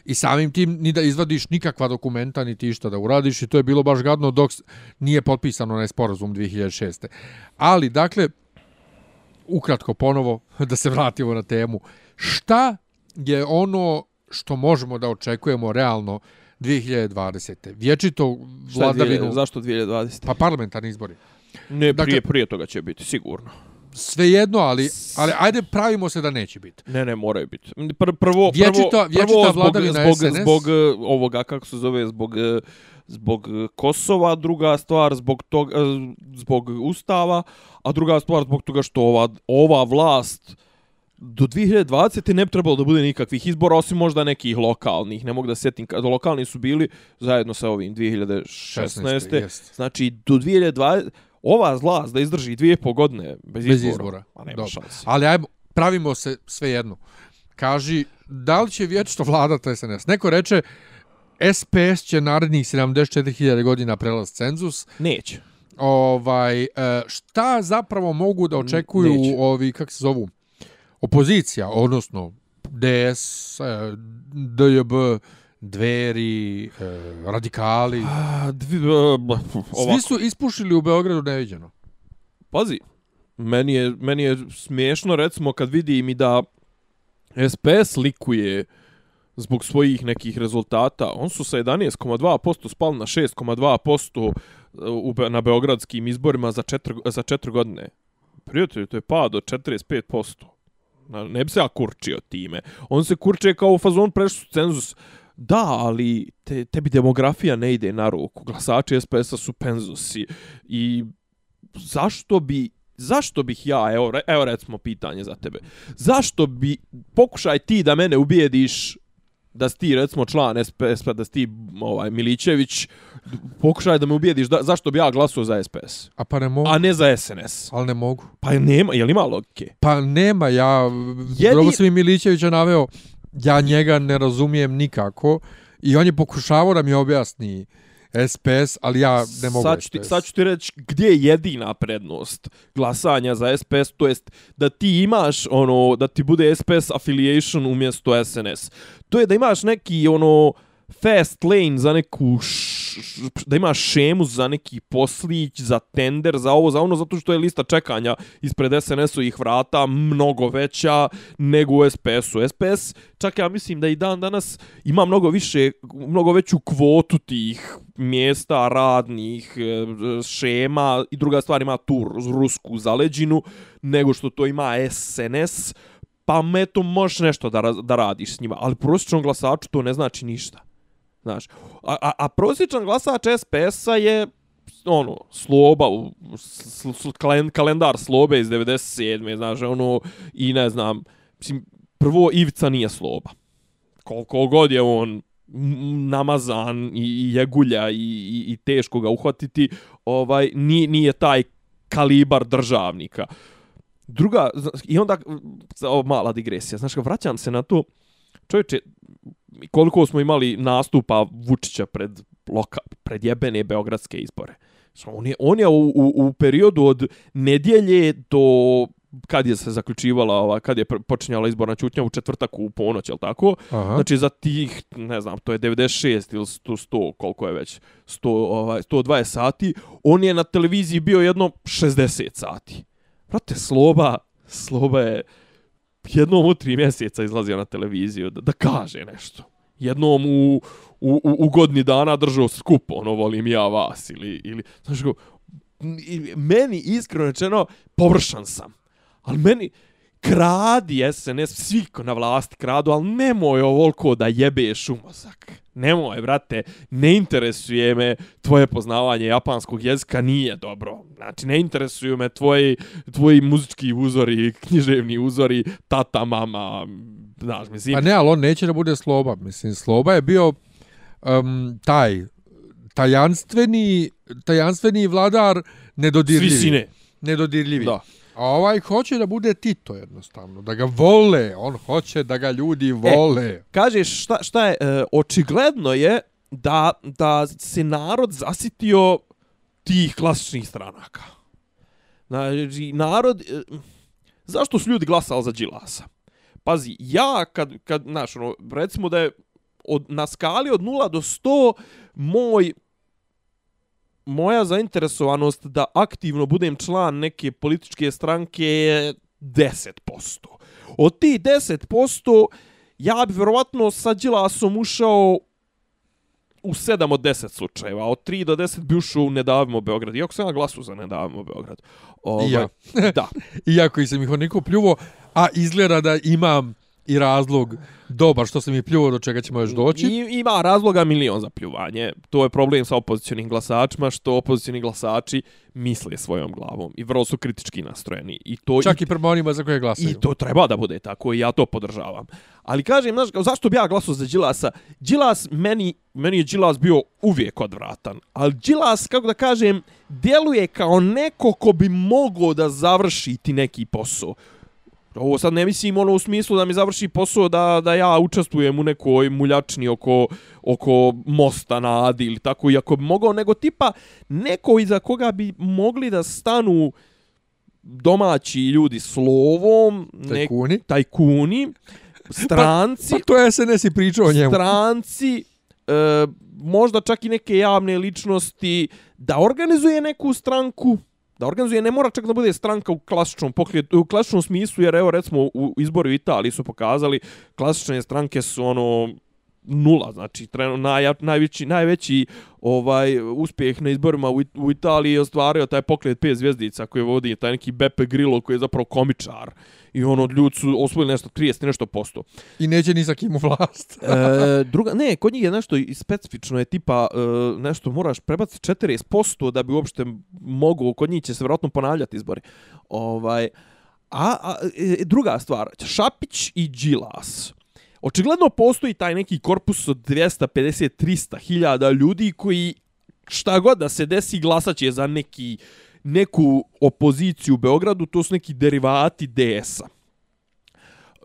I samim tim ni da izvadiš nikakva dokumenta, ni ti šta da uradiš. I to je bilo baš gadno dok nije potpisano onaj sporazum 2006. Ali, dakle, ukratko ponovo, da se vratimo na temu. Šta je ono što možemo da očekujemo realno 2020. Vječito vladavinu... zašto 2020? Pa parlamentarni izbori. Ne, dakle- prije, prije toga će biti, sigurno. Svejedno, ali, ali ajde pravimo se da neće biti. Ne, ne, moraju biti. Pr prvo, Vječita- prvo, vječita prvo zbog, zbog, SNS. zbog e, ovoga, kako se zove, zbog, e, zbog e, Kosova, druga stvar zbog, tog, e, zbog Ustava, a druga stvar zbog toga što ova, ova vlast do 2020. ne bi trebalo da bude nikakvih izbora, osim možda nekih lokalnih. Ne mogu da sjetim, kada lokalni su bili zajedno sa ovim 2016. jest. Znači, do 2020... Ova vlast da izdrži dvije po godine bez, Bez izbora, izbora. Nema Dobro. šanse. Ali ajmo, pravimo se svejedno. Kaži, da li će vječno vladati SNS? Neko reče, SPS će narednih 74.000 godina prelaz cenzus. Neće. Ovaj, e, šta zapravo mogu da očekuju Neće. ovi, kako se zovu, opozicija, odnosno DS, e, DJB, dveri, e, radikali. A, dvi, uh, Svi su ispušili u Beogradu neviđeno. Pazi, meni je, meni je smiješno recimo kad vidim i da SPS likuje zbog svojih nekih rezultata. On su sa 11,2% spali na 6,2% uh, u, na beogradskim izborima za 4, za 4 godine. Prijatelju, to je pad od 45%. Na- Ne bi se ja kurčio time. On se kurče kao u fazon prešli su cenzus. Da, ali te, tebi demografija ne ide na ruku. Glasači SPS-a su penzusi. I zašto bi zašto bih ja, evo, evo recimo pitanje za tebe, zašto bi, pokušaj ti da mene ubijediš da si ti recimo član SPS, da si ti ovaj, Milićević, pokušaj da me ubijediš da, zašto bi ja glasao za SPS, A pa ne mogu. a ne za SNS. Ali ne mogu. Pa nema, je li ima logike? Pa nema, ja, Jedi- Jedin... sam i Milićevića naveo, ja njega ne razumijem nikako i on je pokušavao da mi objasni SPS, ali ja ne mogu sad ću, ti, SPS. sad ću ti reći gdje je jedina prednost glasanja za SPS, to jest da ti imaš ono, da ti bude SPS affiliation umjesto SNS. To je da imaš neki ono fast lane za neku š, š, da ima šemu za neki poslić, za tender, za ovo, za ono, zato što je lista čekanja ispred SNS-ovih vrata mnogo veća nego u SPS-u. SPS, čak ja mislim da i dan danas ima mnogo više, mnogo veću kvotu tih mjesta, radnih, e, šema i druga stvar ima tu rusku zaleđinu nego što to ima SNS, pa meto možeš nešto da, da radiš s njima, ali prosječnom glasaču to ne znači ništa. Znaš, a, a, a prosječan glasač SPS-a je ono, sloba, u- sl, sl, kalen, kalendar slobe iz 97. Znaš, ono, i ne znam, mislim, prvo Ivica nije sloba. Koliko god je on namazan i, i jegulja i, i, i teško ga uhvatiti, ovaj, nije, nije taj kalibar državnika. Druga, i onda, o, mala digresija, znaš, vraćam se na to, čovječe, koliko smo imali nastupa Vučića pred, loka, pred jebene beogradske izbore. On je, on je u, u, u periodu od nedjelje do kad je se zaključivala, ova, kad je počinjala izborna čutnja u četvrtak u ponoć, je tako? Aha. Znači za tih, ne znam, to je 96 ili 100, 100 koliko je već, 100, ovaj, 120 sati, on je na televiziji bio jedno 60 sati. Prate, Sloba, Sloba je jednom u tri mjeseca izlazio na televiziju da, da kaže nešto. Jednom u, u, u, u godini dana držao skup, ono, volim ja vas, ili, ili znaš go, meni iskreno rečeno, površan sam. Ali meni, kradi SNS, svi ko na vlasti kradu, ali nemoj ovoliko da jebeš u mozak. Nemoj, brate, ne interesuje me tvoje poznavanje japanskog jezika, nije dobro. Znači, ne interesuju me tvoji, tvoji muzički uzori, književni uzori, tata, mama, znaš, mislim. Pa ne, ali on neće da bude sloba. Mislim, sloba je bio um, taj tajanstveni, tajanstveni vladar nedodirljivi. Svi sine. Nedodirljivi. Da. A ovaj hoće da bude Tito jednostavno, da ga vole, on hoće da ga ljudi vole. E, kažeš šta, šta je, e, očigledno je da, da se narod zasitio tih klasičnih stranaka. Znači, narod, e, zašto su ljudi glasali za Đilasa? Pazi, ja kad, kad znaš, ono, recimo da je od, na skali od 0 do 100, moj moja zainteresovanost da aktivno budem član neke političke stranke je 10%. Od tih 10%, ja bi verovatno sa Đilasom ušao u 7 od 10 slučajeva. Od 3 do 10 bi ušao u Nedavimo Beograd. Iako sam ja glasu za Nedavimo Beograd. Ovaj, ja. da. Iako sam ih oniko pljuvo, a izgleda da imam i razlog dobar što se mi pljuo do čega ćemo još doći. I, ima razloga milion za pljuvanje. To je problem sa opozicionim glasačima što opozicioni glasači misle svojom glavom i vrlo su kritički nastrojeni. I to Čak i, i prema onima za koje glasaju. I to treba da bude tako i ja to podržavam. Ali kažem, znaš, zašto bi ja glasao za Đilasa? Đilas, meni, meni je Đilas bio uvijek odvratan. Ali Đilas, kako da kažem, djeluje kao neko ko bi mogao da završi ti neki posao. Ovo sad ne mislim ono u smislu da mi završi posao da, da ja učestvujem u nekoj muljačni oko, oko mosta na Adi ili tako, iako bi mogao, nego tipa neko iza koga bi mogli da stanu domaći ljudi slovom, tajkuni, nek, tajkuni stranci. Pa, pa to je SNS i pričao o njemu. Stranci, e, možda čak i neke javne ličnosti, da organizuje neku stranku, da organizuje, ne mora čak da bude stranka u klasičnom pokret, u klasičnom smislu, jer evo recimo u izboru u Italiji su pokazali, klasične stranke su ono nula, znači trenu, naj, najveći, najveći ovaj uspjeh na izborima u, u Italiji je ostvario taj pokret pet zvjezdica koji vodi taj neki Beppe Grillo koji je zapravo komičar i on od ljudi su osvojili nešto 30 nešto posto. I neće ni sa kim u vlast. e, druga, ne, kod njih je nešto specifično, je tipa e, nešto moraš prebaciti 40% da bi uopšte mogu, kod njih će se vjerojatno ponavljati izbori. Ovaj, a, a e, druga stvar, Šapić i Đilas. Očigledno postoji taj neki korpus od 250-300 hiljada ljudi koji šta god da se desi glasaće za neki neku opoziciju u Beogradu, to su neki derivati DS-a.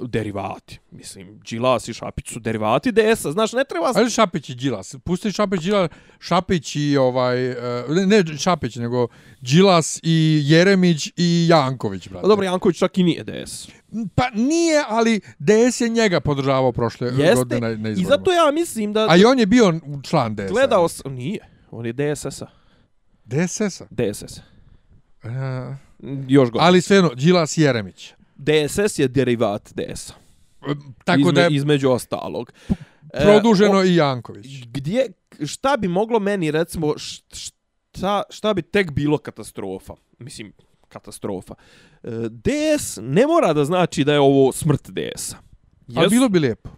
Derivati. Mislim, Đilas i Šapić su derivati DS-a. Znaš, ne treba... Ali Šapić i Đilas. Pusti Šapić, Đilas, Šapić i ovaj... Eh, ne, ne Šapić, nego Đilas i Jeremić i Janković, brate. Dobro, Janković čak i nije DS. Pa nije, ali DS je njega podržavao prošle Jeste, godine na, na izborima. I zato ja mislim da... A i on je bio član DS-a. Gledao sam... Nije. On je DSS-a. DSS-a? DSS. Uh, Još gore. Ali svejedno, Đilas Jeremić. DSS je derivat DS-a. Tako Izme, da je između ostalog. produženo e, o, i Janković. Gdje, šta bi moglo meni, recimo, šta, šta bi tek bilo katastrofa? Mislim, katastrofa. E, DS ne mora da znači da je ovo smrt DS-a. Ali bilo bi lijepo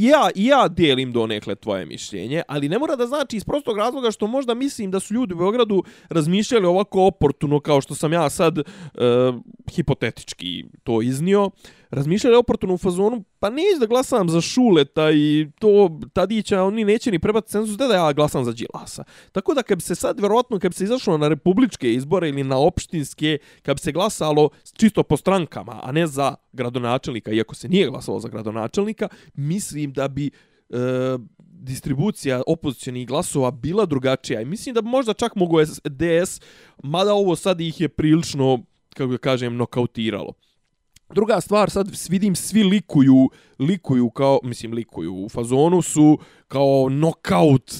ja, ja dijelim donekle tvoje mišljenje, ali ne mora da znači iz prostog razloga što možda mislim da su ljudi u Beogradu razmišljali ovako oportuno kao što sam ja sad e, hipotetički to iznio. Razmišljali oportuno u fazonu, pa neću da glasam za Šuleta i to Tadića, oni neće ni prebati cenzus da da ja glasam za Đilasa. Tako da kad bi se sad, verovatno, kad bi se izašlo na republičke izbore ili na opštinske, kad bi se glasalo čisto po strankama, a ne za gradonačelnika, iako se nije glasalo za gradonačelnika, mislim da bi e, distribucija opozicijenih glasova bila drugačija. I mislim da bi možda čak mogu DS, mada ovo sad ih je prilično, kako ga kažem, nokautiralo. Druga stvar, sad vidim svi likuju, likuju kao, mislim likuju, u fazonu su kao knockout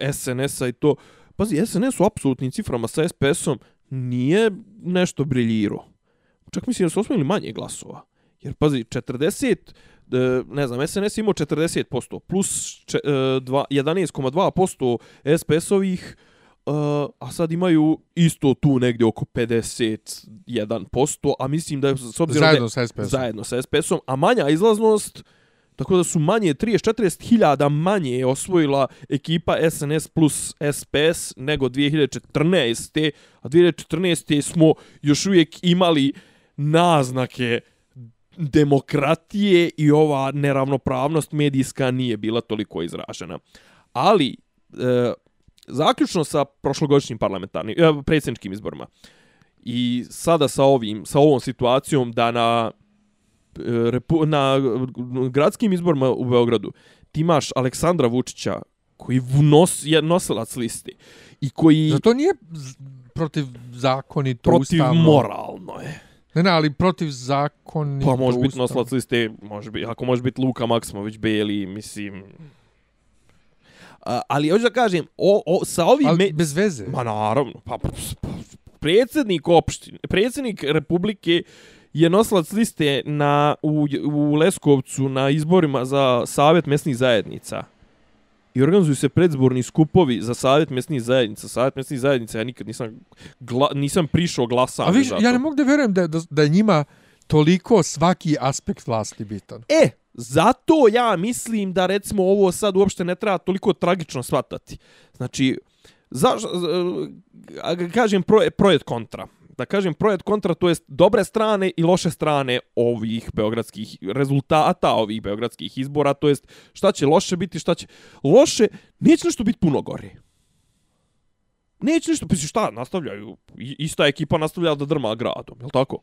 e, SNS-a i to. Pazi, SNS u apsolutnim ciframa sa SPS-om nije nešto briljiro. Čak mislim da su osvojili manje glasova. Jer pazi, 40, e, ne znam, SNS imao 40% plus 11,2% e, SPS-ovih, a sad imaju isto tu negdje oko 51%, a mislim da je s obzirom Zajedno da sa SPS-om. zajedno sa SPS-om, a manja izlaznost, tako da su manje 30-40 hiljada manje je osvojila ekipa SNS plus SPS nego 2014. A 2014. smo još uvijek imali naznake demokratije i ova neravnopravnost medijska nije bila toliko izražena. Ali, e, zaključno sa prošlogodišnjim parlamentarnim, e, predsjedničkim izborima i sada sa ovim, sa ovom situacijom da na e, repu, na gradskim izborima u Beogradu ti imaš Aleksandra Vučića koji nos, je nosilac listi i koji Zato nije protiv zakonito protiv ustavno. moralno je. Ne, ne, ali protiv zakonito Pa može biti nosilac liste, može biti, ako može biti Luka Maksimović, Beli, mislim... A, ali hoću da kažem, o, o, sa ovim... Ali me- bez veze. Ma naravno, pa, pa, pa predsjednik opštine, predsjednik republike je nosilac liste na, u, u Leskovcu na izborima za savjet mesnih zajednica. I organizuju se predzborni skupovi za savjet mesnih zajednica. Savjet mesnih zajednica, ja nikad nisam, gla, nisam prišao glasanje A viš, ja ne mogu da vjerujem da, da, da njima toliko svaki aspekt vlasti bitan. E, zato ja mislim da recimo ovo sad uopšte ne treba toliko tragično shvatati. Znači, za, a, kažem pro, projekt kontra. Da kažem projekt kontra, to jest dobre strane i loše strane ovih beogradskih rezultata, ovih beogradskih izbora, to jest šta će loše biti, šta će... Loše, neće nešto biti puno gore. Neće nešto, pa šta, nastavljaju, i- ista ekipa nastavlja da drma gradom, je tako?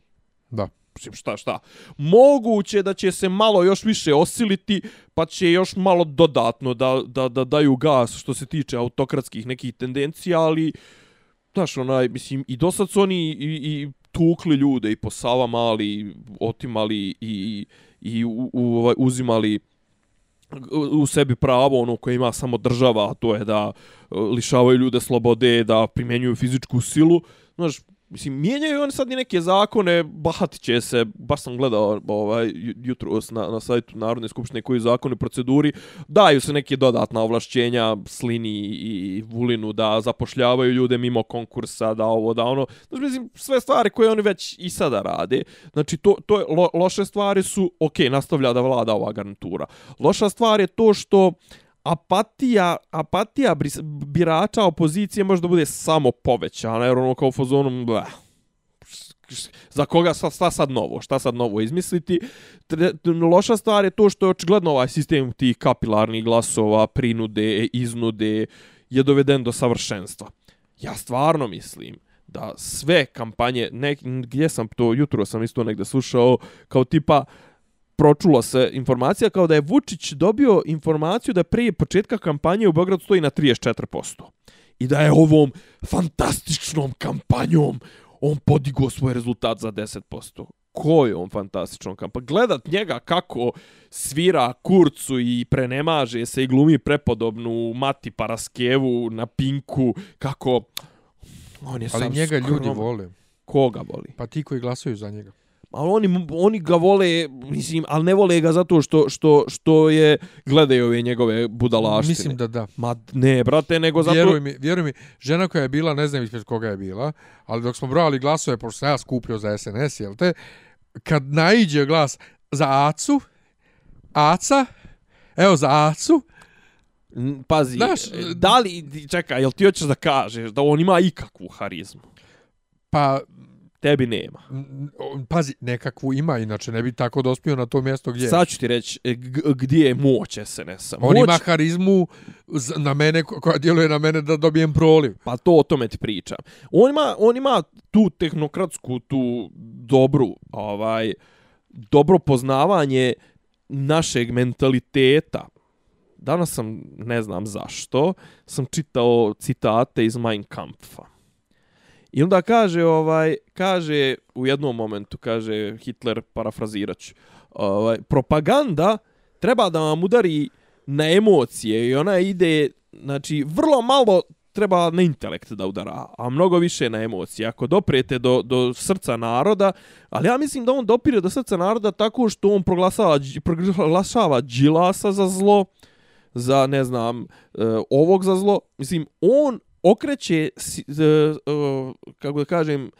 Da. Mislim, šta, šta. Moguće da će se malo još više osiliti, pa će još malo dodatno da, da, da daju gas što se tiče autokratskih nekih tendencija, ali, znaš, onaj, mislim, i do sad su oni i, i tukli ljude i po Savama, ali otimali i, i u, u, ovaj, uzimali u sebi pravo ono koje ima samo država, a to je da e, lišavaju ljude slobode, da primjenjuju fizičku silu. Znaš, mislim, mijenjaju oni sad i neke zakone, bahatit će se, baš sam gledao ovaj, jutro jutros na, na sajtu Narodne skupštine koji zakone u proceduri, daju se neke dodatna ovlašćenja Slini i Vulinu da zapošljavaju ljude mimo konkursa, da ovo, da ono. Znači, mislim, sve stvari koje oni već i sada rade. Znači, to, to je, lo, loše stvari su, ok, nastavlja da vlada ova garnitura. Loša stvar je to što apatija, apatija birača opozicije možda bude samo povećana, jer ono kao fazonom, fazonu, bleh, za koga sad, šta sad novo, šta sad novo izmisliti. Tre, loša stvar je to što je očigledno ovaj sistem tih kapilarnih glasova, prinude, iznude, je doveden do savršenstva. Ja stvarno mislim da sve kampanje, ne, gdje sam to, jutro sam isto negde slušao, kao tipa, pročula se informacija kao da je Vučić dobio informaciju da prije početka kampanje u Beogradu stoji na 34%. I da je ovom fantastičnom kampanjom on podigao svoj rezultat za 10%. Ko je on fantastičnom kampanjom? Gledat njega kako svira kurcu i prenemaže se i glumi prepodobnu Mati Paraskevu na Pinku, kako... On je Ali sam njega ljudi skroman. vole. Koga voli? Pa ti koji glasuju za njega. Ali oni, oni ga vole, mislim, ali ne vole ga zato što, što, što je, gledaju ove njegove budalaštine. Mislim da da. Ma ne, brate, nego zato... Vjeruj mi, vjeruj mi, žena koja je bila, ne znam ispred koga je bila, ali dok smo brojali glasove, pošto sam ja skupljio za SNS, jel te, kad naiđe glas za Acu, Aca, evo za Acu, Pazi, Znaš, da li, čekaj, jel ti hoćeš da kažeš da on ima ikakvu harizmu? pa, Tebi nema. pazi, nekakvu ima, inače ne bi tako dospio na to mjesto gdje. je. Sad ću ti reći e, gdje je moć SNS-a. On ima harizmu na mene, ko- koja djeluje na mene da dobijem proliv. Pa to o tome ti pričam. On ima, on ima tu tehnokratsku, tu dobru, ovaj, dobro poznavanje našeg mentaliteta. Danas sam, ne znam zašto, sam čitao citate iz Mein Kampfa. I onda kaže, ovaj, kaže u jednom momentu, kaže Hitler, parafraziraću, ovaj, propaganda treba da vam udari na emocije i ona ide, znači, vrlo malo treba na intelekt da udara, a mnogo više na emocije. Ako doprete do, do srca naroda, ali ja mislim da on dopire do srca naroda tako što on proglasava, dž- proglašava Đilasa za zlo, za, ne znam, eh, ovog za zlo. Mislim, on okreće, kako da kažem,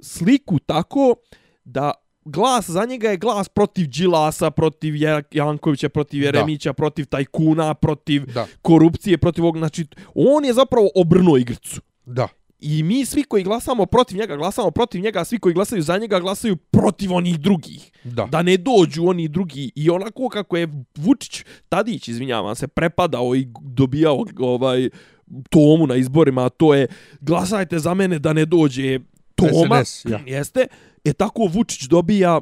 sliku tako da glas za njega je glas protiv Đilasa, protiv Ja- Jankovića, protiv Jeremića, protiv tajkuna, protiv Da, korupcije, protiv ovog, znači on je zapravo obrnuo igricu. da. I mi svi koji glasamo protiv njega, glasamo protiv njega, a svi koji glasaju za njega, glasaju protiv onih drugih. Da. Da ne dođu oni drugi. I onako kako je Vučić, Tadić, izvinjavam se, prepadao i dobijao ovaj tomu na izborima, a to je glasajte za mene da ne dođe Toma. SNS, ja. Jeste. E tako Vučić dobija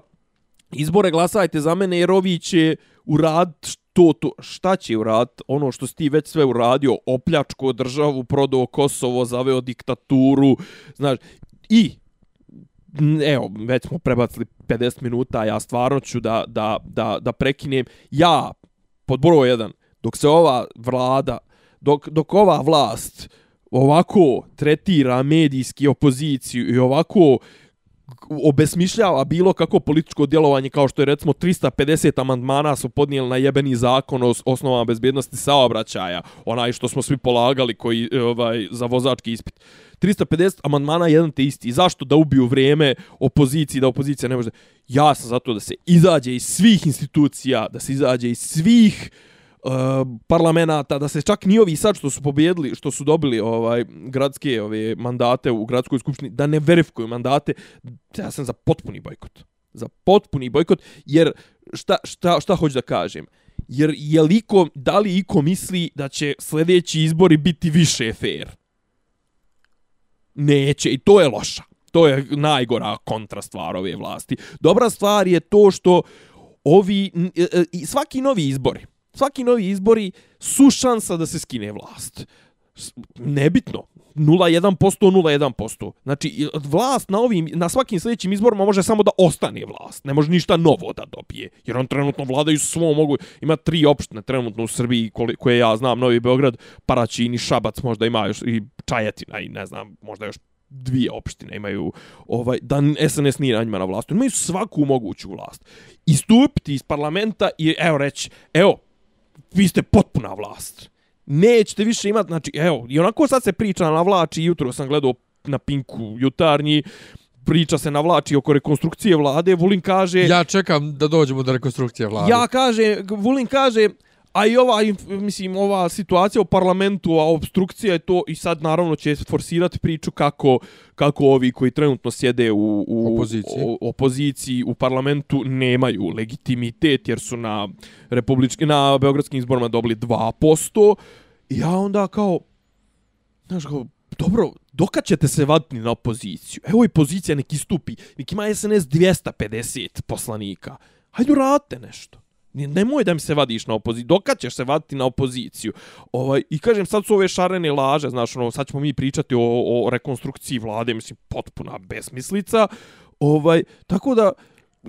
izbore glasajte za mene jer ovi će urad to, to, šta će urad, ono što si ti već sve uradio, opljačko državu, prodao Kosovo, zaveo diktaturu, znaš, i evo, već smo prebacili 50 minuta, ja stvarno ću da, da, da, da prekinem. Ja, pod broj jedan, dok se ova vlada, dok, dok ova vlast ovako tretira medijski opoziciju i ovako obesmišljava bilo kako političko djelovanje kao što je recimo 350 amandmana su podnijeli na jebeni zakon o osnovama bezbjednosti saobraćaja, onaj što smo svi polagali koji e, ovaj za vozački ispit. 350 amandmana jedan te isti. Zašto da ubiju vrijeme opoziciji, da opozicija ne može... Ja sam zato da se izađe iz svih institucija, da se izađe iz svih uh, Eh, parlamenta, da se čak ni ovi sad što su pobjedili, što su dobili ovaj gradske ove mandate u gradskoj skupštini, da ne verifikuju mandate, ja sam za potpuni bojkot. Za potpuni bojkot, jer šta, šta, šta hoću da kažem? Jer je liko, da li iko misli da će sljedeći izbori biti više fair? Neće, i to je loša. To je najgora kontra stvar ove vlasti. Dobra stvar je to što ovi, e, e, svaki novi izbori, svaki novi izbori su šansa da se skine vlast. Nebitno. 0,1%, 0,1%. Znači, vlast na ovim, na svakim sljedećim izborima može samo da ostane vlast. Ne može ništa novo da dobije. Jer on trenutno vladaju svom mogu. Ima tri opštine trenutno u Srbiji koje ja znam. Novi Beograd, Paraćin i Šabac možda ima još i Čajetina i ne znam, možda još dvije opštine imaju ovaj da SNS nije na njima na vlasti. Oni Imaju svaku moguću vlast. Istupiti iz parlamenta i evo reći, evo, vi ste potpuna vlast. Nećete više imati, znači, evo, i onako sad se priča na vlači, jutro sam gledao na Pinku jutarnji, priča se na vlači oko rekonstrukcije vlade, Vulin kaže... Ja čekam da dođemo do rekonstrukcije vlade. Ja kaže, Vulin kaže, a i ova, mislim, ova situacija u parlamentu, a obstrukcija je to, i sad naravno će forsirati priču kako, kako ovi koji trenutno sjede u, u Opoziciji. o- opoziciji u parlamentu nemaju legitimitet jer su na republički, na beogradskim izborima dobili 2%. I ja onda kao, znaš, kao, dobro, dokad ćete se vaditi na opoziciju? Evo i pozicija neki stupi, neki ima SNS 250 poslanika. Hajde uradite nešto. Ne- Nemoj da mi se vadiš na opoziciju. Dokad ćeš se vaditi na opoziciju? Ovaj, I kažem, sad su ove šarene laže, znaš, ono, sad ćemo mi pričati o, o rekonstrukciji vlade, mislim, potpuna besmislica. Ovaj, tako da,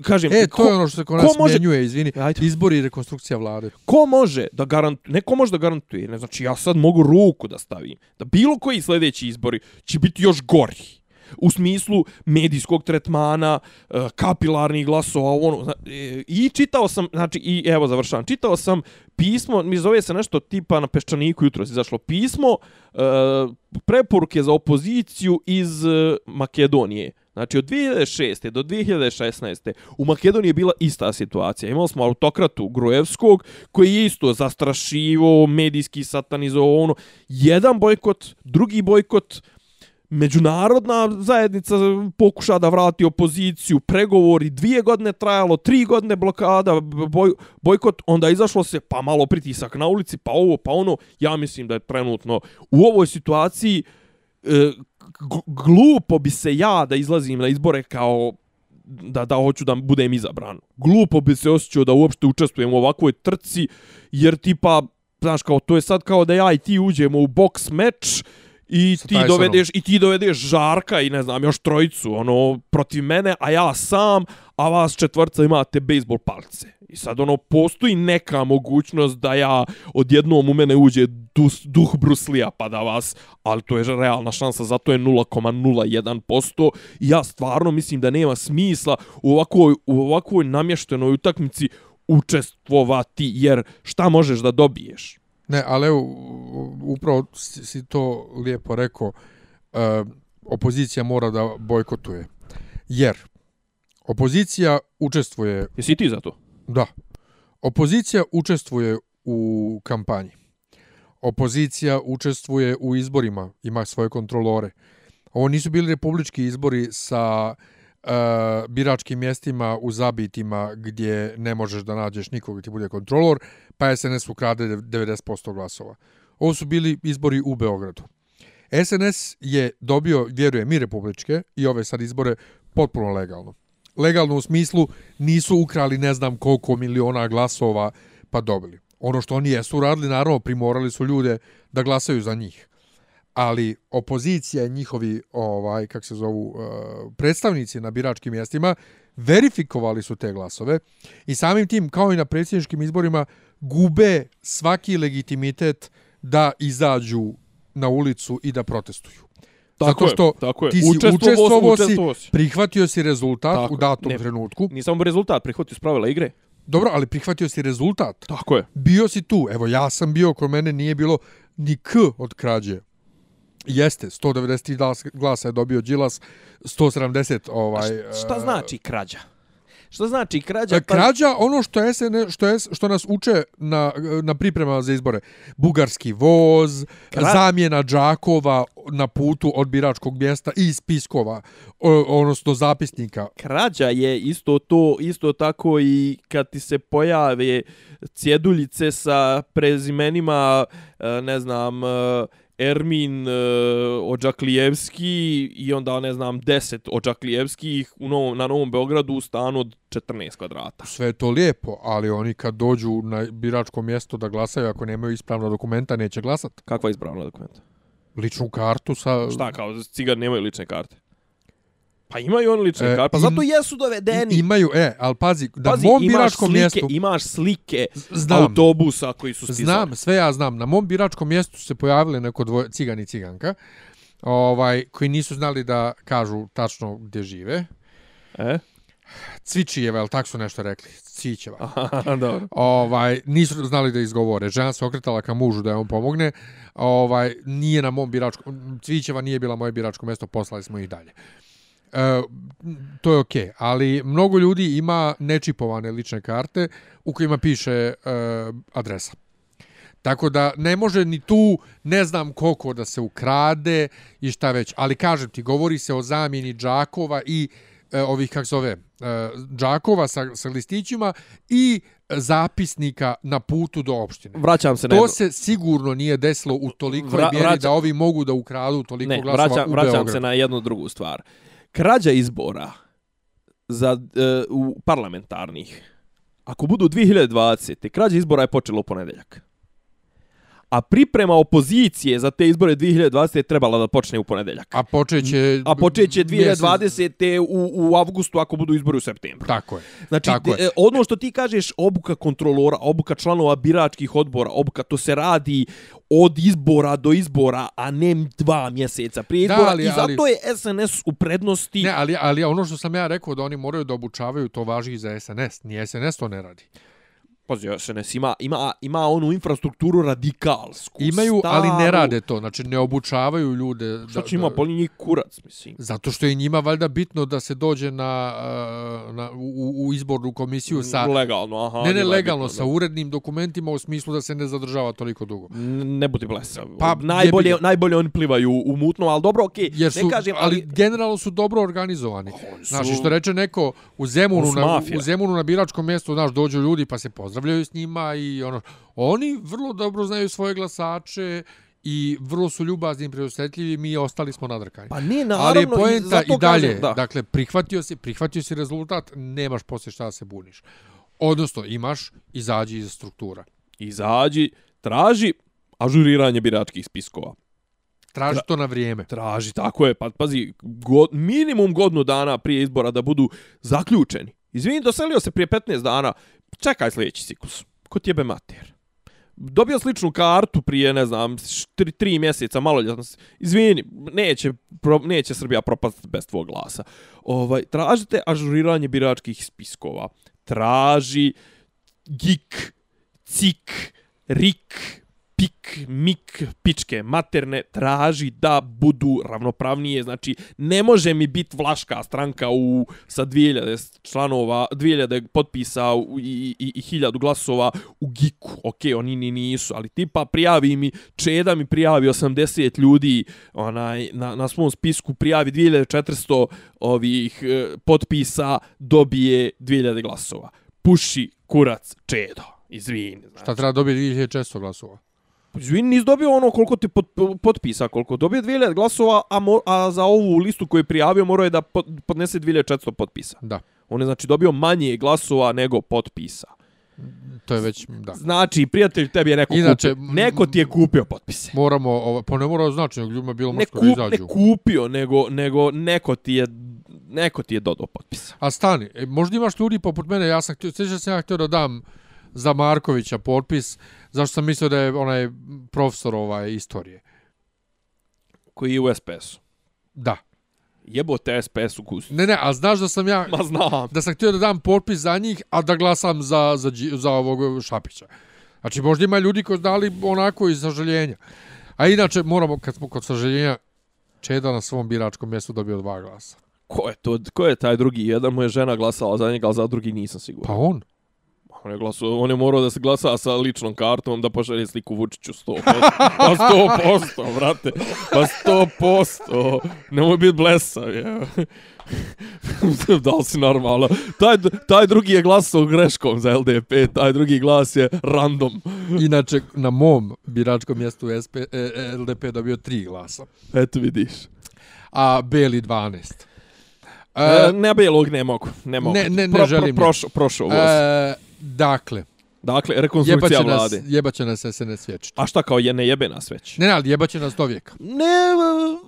kažem, E, ko- to je ono što se kod ko nas može- smjenjuje, izvini. Ajde. Izbori i rekonstrukcija vlade. ko može da garantuje, neko može da garantuje, ne znači ja sad mogu ruku da stavim, da bilo koji sljedeći izbori će biti još gori. U smislu medijskog tretmana, e, kapilarnih glasova, ono, e, i čitao sam, znači, i evo završavam, čitao sam pismo, mi zove se nešto tipa na Peščaniku jutro, izašlo pismo, e, preporuke za opoziciju iz Makedonije. Znači, od 2006. do 2016. u Makedoniji je bila ista situacija. Imali smo autokratu Grujevskog, koji je isto zastrašivo, medijski satanizovao, ono, jedan bojkot, drugi bojkot, međunarodna zajednica pokuša da vrati opoziciju, pregovori, dvije godine trajalo, tri godine blokada, boj, bojkot, onda izašlo se, pa malo pritisak na ulici, pa ovo, pa ono. Ja mislim da je trenutno u ovoj situaciji e, glupo bi se ja da izlazim na izbore kao da, da hoću da budem izabran. Glupo bi se osjećao da uopšte učestvujem u ovakvoj trci, jer tipa, znaš, kao, to je sad kao da ja i ti uđemo u boks meč i Sa ti Tysonom. dovedeš i ti dovedeš Žarka i ne znam još trojicu ono protiv mene a ja sam a vas četvrca imate bejsbol palce. I sad ono postoji neka mogućnost da ja odjednom u mene uđe dus, duh Bruslija pa da vas ali to je realna šansa zato je 0,01% i ja stvarno mislim da nema smisla u ovakvoj, u ovakvoj namještenoj utakmici učestvovati jer šta možeš da dobiješ Ne, ali evo, upravo si, to lijepo rekao, uh, opozicija mora da bojkotuje. Jer opozicija učestvuje... Jesi ti za to? Da. Opozicija učestvuje u kampanji. Opozicija učestvuje u izborima, ima svoje kontrolore. Ovo nisu bili republički izbori sa uh, Eh, biračkim mjestima u zabitima gdje ne možeš da nađeš nikoga ti bude kontrolor, pa SNS ukrade 90% glasova. Ovo su bili izbori u Beogradu. SNS je dobio, vjerujem, i republičke i ove sad izbore potpuno legalno. Legalno u smislu nisu ukrali ne znam koliko miliona glasova pa dobili. Ono što oni jesu radili, naravno, primorali su ljude da glasaju za njih. Ali opozicija i njihovi, ovaj, kak se zovu, uh, predstavnici na biračkim mjestima verifikovali su te glasove i samim tim, kao i na predsjedničkim izborima, gube svaki legitimitet da izađu na ulicu i da protestuju. Tako Zato je, što tako je. ti si Učestvovao si, učestvovao si, učestvovao si. prihvatio si rezultat Tako u je. datom Ne. trenutku. Nije samo rezultat, prihvatio s pravila igre. Dobro, ali prihvatio si rezultat. Tako je. Bio si tu. Evo, ja sam bio, kod mene nije bilo ni k od krađe. Jeste, 193 glas- glasa je dobio Đilas, 170 ovaj... Šta e, znači krađa? Šta znači krađa? E, Krađa, ono što je SN, što je što nas uče na na pripremama za izbore. Bugarski voz, Kra- zamjena džakova na putu od biračkog mjesta i spiskova, odnosno zapisnika. krađa je isto to, isto tako i kad ti se pojave cjeduljice sa prezimenima, e, ne znam, e, Ermin e, Ođaklijevski i onda, ne znam, 10 Ođaklijevskih u novom, na Novom Beogradu u stanu od 14 kvadrata. Sve je to lijepo, ali oni kad dođu na biračko mjesto da glasaju, ako nemaju ispravna dokumenta, neće glasat. Kakva ispravna dokumenta? Ličnu kartu sa... Šta, kao cigani nemaju lične karte? Pa imaju oni lične E, karte, pa im- zato jesu dovedeni. Imaju, e, ali pazi, da Pazi, mom biračkom slike, mjestu... Imaš slike Znam. autobusa koji su stizali. Znam, sve ja znam. Na mom biračkom mjestu su se pojavile neko dvoje, cigan i ciganka, ovaj, koji nisu znali da kažu tačno gdje žive. E? Cvičijeva, ili tako su nešto rekli? Cvićeva. Aha, dobro. Ovaj, nisu znali da izgovore. Žena se okretala ka mužu da je on pomogne. Ovaj, nije na mom biračkom... Cvićeva nije bila moje biračko mjesto, poslali smo ih dalje. E, to je okej, ali mnogo ljudi ima nečipovane lične karte u kojima piše e, adresa. Tako da ne može ni tu ne znam koliko da se ukrade i šta već. Ali kažem ti, govori se o zamjeni džakova i e, ovih, kak zove, e, džakova sa, sa listićima i zapisnika na putu do opštine. Vraćam se na To jedno. se sigurno nije desilo u tolikoj Vra- mjeri vraća- da ovi mogu da ukradu toliko Ne, glasova vraćam, u vraćam Beogradu. se na jednu drugu stvar. Krađa izbora za, uh, u parlamentarnih, ako budu 2020. krađa izbora je počela u ponedeljak. A priprema opozicije za te izbore 2020. je trebala da počne u ponedeljak. A počeće... A počeće mjesec- 2020. u, u avgustu ako budu izbori u septembru. Tako je. Znači, Tako je. de- ono što ti kažeš, obuka kontrolora, obuka članova biračkih odbora, obuka, to se radi od izbora do izbora, a ne dva mjeseca prije Da, izbora. ali- I zato ali- je SNS u prednosti. Ne, ali, ali ono što sam ja rekao da oni moraju da obučavaju, to važi i za SNS. Nije SNS to ne radi. Pazi, SNS ima, ima, ima onu infrastrukturu radikalsku. Imaju, ali ne staru. rade to. Znači, ne obučavaju ljude. Šta će ima, boli njih kurac, mislim. Zato što je njima valjda bitno da se dođe na, uh, na u, u izbornu komisiju sa... Legalno, aha. ne, ne, legalno, bitno, sa urednim dokumentima u smislu da se ne zadržava toliko dugo. da. Ne budi blesav. Pa, najbolje, ga. najbolje oni plivaju u mutno, ali dobro, okej. Jer su, ne kažem, ali, ali, generalno su dobro organizovani. Su- Znaš, i što reče neko u Zemunu, su na, u Zemunu na biračkom mjestu, znaš, dođu ljudi pa se pozdravljaju s njima i ono, oni vrlo dobro znaju svoje glasače i vrlo su ljubazni i preosjetljivi, mi ostali smo nadrkani. Pa ne, naravno, Ali je i poenta zato i dalje, kažem, da. dakle, prihvatio si, prihvatio si rezultat, nemaš poslije šta da se buniš. Odnosno, imaš, izađi iz struktura. izađi, traži ažuriranje biračkih spiskova. Traži to na vrijeme. Traži, tako je, pa pazi, god, minimum godinu dana prije izbora da budu zaključeni. Izvini, doselio se prije 15 dana, čekaj sljedeći ciklus. Ko ti jebe mater? Dobio sličnu kartu prije, ne znam, š- tri, tri mjeseca, malo ljetno. Izvini, neće, pro, neće Srbija propast bez tvog glasa. Ovaj, tražite ažuriranje biračkih spiskova. Traži GIK, CIK, RIK, dik, mik, pičke, materne, traži da budu ravnopravnije. Znači, ne može mi biti vlaška stranka u, sa 2000 članova, 2000 potpisa u, i, i, i 1000 glasova u giku. Ok, oni ni nisu, ali tipa prijavi mi, Čeda mi prijavi 80 ljudi onaj, na, na svom spisku, prijavi 2400 ovih e, potpisa, dobije 2000 glasova. Puši kurac Čedo. Izvini. Znači. Šta treba dobiti 2600 glasova? Izvini, nis dobio ono koliko ti pot, potpisa, koliko dobio 2000 glasova, a, mo, a za ovu listu koju je prijavio morao je da podnese 2400 potpisa. Da. On je znači dobio manje glasova nego potpisa. To je već, da. Znači, prijatelj, tebi je neko Inače, kupio. Neko ti je kupio potpise. Moramo, ovo, pa ne mora znači, ljudima bilo Ne, kup, izađu. ne kupio, nego, nego neko ti je neko ti je dodao potpisa. A stani, e, možda imaš ljudi poput mene, ja sam htio, sjećam se ja htio da dam za Markovića potpis, zašto sam mislio da je onaj profesor ovaj istorije. Koji je u SPS-u. Da. Jebo te SPS u kusu. Ne, ne, a znaš da sam ja, Ma znam. da sam htio da dam potpis za njih, a da glasam za, za, za ovog Šapića. Znači, možda ima ljudi koji dali onako iz sažaljenja. A inače, moramo, kad smo kod sažaljenja, Čeda na svom biračkom mjestu dobio dva glasa. Ko je to? Ko je taj drugi? Jedan mu je žena glasala za njega, ali za drugi nisam siguran. Pa on. On je, glasao, on je morao da se glasa sa ličnom kartom da pošalje sliku Vučiću 100%. Pa 100%, brate. Pa 100%. Nemoj biti blesav, je. da li si normalno? Taj, taj drugi je glasao greškom za LDP, taj drugi glas je random. Inače, na mom biračkom mjestu SP, e, e, LDP dobio tri glasa. Eto vidiš. A Beli 12. E, E, ne belog ne mogu. Ne mogu. Ne, ne, ne želim. Prošao, prošao voz. e, dakle, Dakle, rekonstrukcija jebaće nas, vlade. jebaće nas SNS vječito. A šta kao je ne jebe nas već? Ne, ne, ali jebaće nas do vijeka. Ne,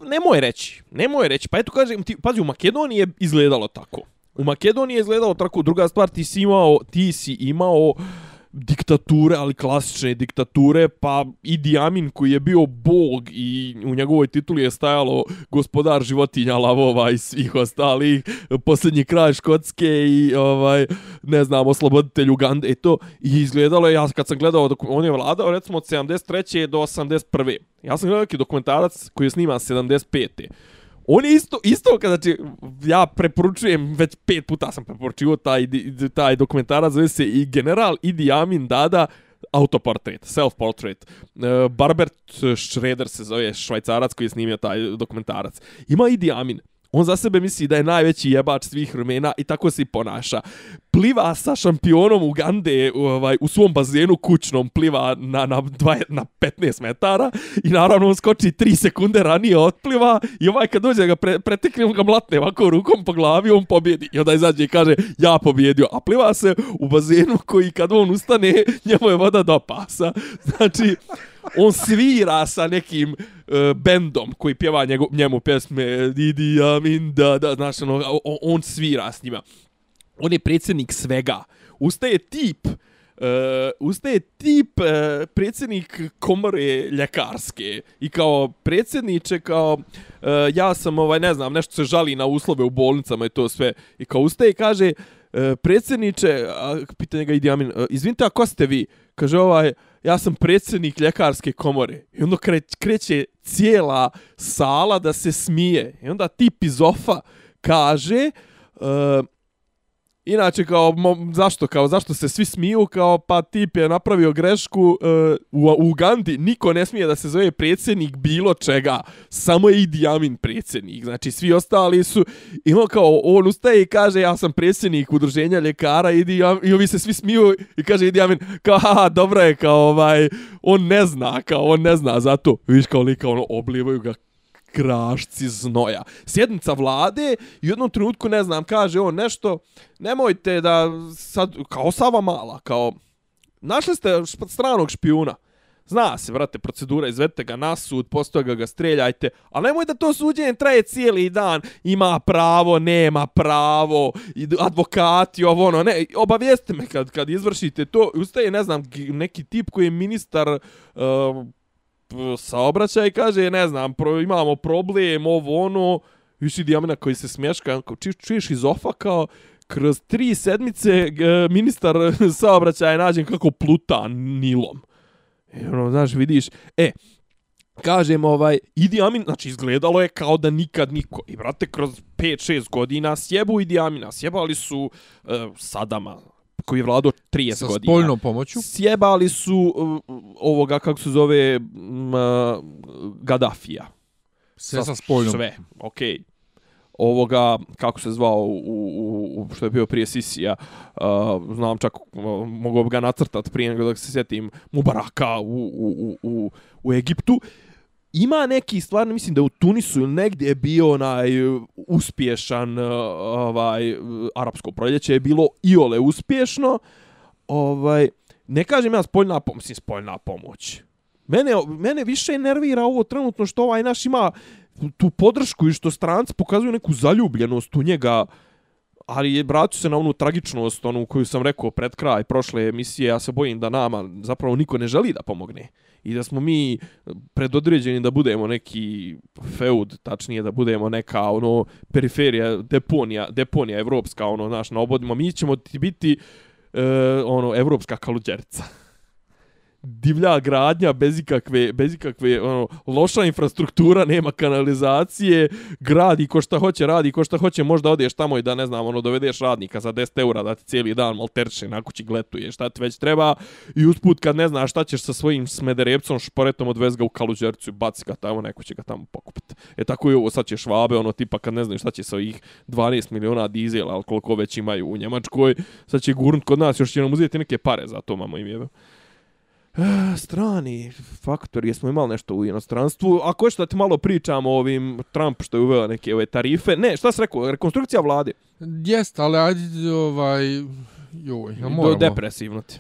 nemoj reći. Nemoj reći. Pa eto kažem ti, pazi, u Makedoniji je izgledalo tako. U Makedoniji je izgledalo tako. Druga stvar, ti si imao, ti si imao diktature, ali klasične diktature, pa Idi Amin koji je bio bog i u njegovoj tituli je stajalo gospodar životinja, lavova i svih ostalih, posljednji kraj Škotske i ovaj, ne znam, osloboditelj Ugande i to. I izgledalo je, ja kad sam gledao, dok on je vladao recimo od 73. do 81. Ja sam gledao neki dokumentarac koji je sniman 75. On je isto, isto kada znači, ja preporučujem, već pet puta sam preporučio taj, taj dokumentarac, zove se i general Idi Amin Dada, autoportret, self-portrait. E, Barbert Schroeder se zove švajcarac koji je snimio taj dokumentarac. Ima Idi Amin. On za sebe misli da je najveći jebač svih rumena i tako se i ponaša. Pliva sa šampionom Ugande u, ovaj, u svom bazenu kućnom, pliva na, na, dva, na 15 metara i naravno on skoči 3 sekunde ranije otpliva i ovaj kad dođe ga pre, pretekne, on ga mlatne ovako rukom po glavi, on pobjedi. I onda izađe i kaže, ja pobjedio. A pliva se u bazenu koji kad on ustane, njemu je voda do pasa. Znači, on svira sa nekim uh, bendom koji pjeva njegu, njemu pjesme Didi Amin da da znaš ono, on, on svira s njima. On je predsjednik svega. Ustaje tip Uh, ustaje tip uh, predsjednik komore ljekarske. I kao predsjedniče kao uh, ja sam ovaj ne znam nešto se žali na uslove u bolnicama i to sve. I kao ustaje i kaže uh, E, predsjedniče a, pitanje ga Idi Amin e, izvinite a ko ste vi kaže ovaj ja sam predsjednik ljekarske komore. I onda kre, kreće cijela sala da se smije. I onda tip iz ofa kaže... e, Inače, kao, mo, zašto, kao, zašto se svi smiju, kao, pa tip je napravio grešku uh, u, u Ugandi, niko ne smije da se zove predsjednik bilo čega, samo je Idi Amin predsjednik, znači, svi ostali su, ima kao, on ustaje i kaže, ja sam predsjednik udruženja ljekara, Idi Amin, i ovi se svi smiju i kaže Idi Amin, kao, haha, dobro je, kao, ovaj, on ne zna, kao, on ne zna, zato, viš, kao, lika, ono, oblivaju ga krašci znoja. Sjednica vlade i u jednom trenutku, ne znam, kaže on nešto, nemojte da sad, kao Sava Mala, kao, našli ste stranog špijuna, Zna se, vrate, procedura, izvedite ga na sud, postoje ga, ga streljajte, ali nemoj da to suđenje traje cijeli dan, ima pravo, nema pravo, advokati, ovo ono, ne, obavijeste me kad, kad izvršite to, ustaje, ne znam, neki tip koji je ministar uh, saobraćaj kaže, ne znam, pro, imamo problem, ovo ono, više dijamina koji se smješka, či, čuješ iz ofa kao, kroz tri sedmice ministar saobraćaja je nađen kako pluta nilom. I ono, znaš, vidiš, e, kažem, ovaj, Idi Amin, znači, izgledalo je kao da nikad niko. I, brate, kroz 5-6 godina sjebu Idi Amina, sjebali su e, Sadama, koji je vladao 30 Sa godina. spoljnom pomoću. Sjebali su uh, ovoga, kako se zove, m, uh, Gaddafija. Sve sa spoljnom. Sve, okej. Okay. Ovoga, kako se zvao, u, u, u, što je bio prije Sisija, uh, znam čak, uh, mogu ga nacrtat prije nego da se sjetim, Mubaraka u, u, u, u, u Egiptu. Ima neki, stvarno mislim da u Tunisu ili negdje je bio onaj e, uspješan e, ovaj, e, arapsko proljeće, je bilo iole uspješno. Ovaj, ne kažem ja spoljna pomoć, mislim spoljna pomoć. Mene, mene više nervira ovo trenutno što ovaj naš ima tu podršku i što stranci pokazuju neku zaljubljenost u njega, ali je vraću se na onu tragičnost, onu koju sam rekao pred kraj prošle emisije, ja se bojim da nama zapravo niko ne želi da pomogne. I da smo mi predodređeni da budemo neki feud, tačnije da budemo neka ono periferija, deponija, deponija evropska, ono, naš, na obodima. Mi ćemo ti biti e, ono, evropska kaluđerica divlja gradnja bez ikakve, bez ikakve ono, loša infrastruktura, nema kanalizacije, gradi ko šta hoće, radi ko šta hoće, možda odeš tamo i da ne znam, ono, dovedeš radnika za 10 eura da ti cijeli dan malterče na kući gletuje, šta ti već treba i usput kad ne znaš šta ćeš sa svojim smederepcom šporetom odvez ga u kaluđercu i baci ga tamo, neko će ga tamo pokupiti. E tako i ovo, sad će švabe, ono, tipa kad ne znaš šta će sa ovih 12 miliona dizela, ali koliko već imaju u Njemačkoj, sad će gurnut kod nas, još će nam uzeti neke pare za to, mamo im jebe strani faktor, jesmo imali nešto u inostranstvu. Ako je što da ti malo pričamo o ovim Trump što je uveo neke ove tarife. Ne, šta se rekao? Rekonstrukcija vlade. Jest, ali ajde, ovaj... Joj, ja moramo. Do depresivno ti.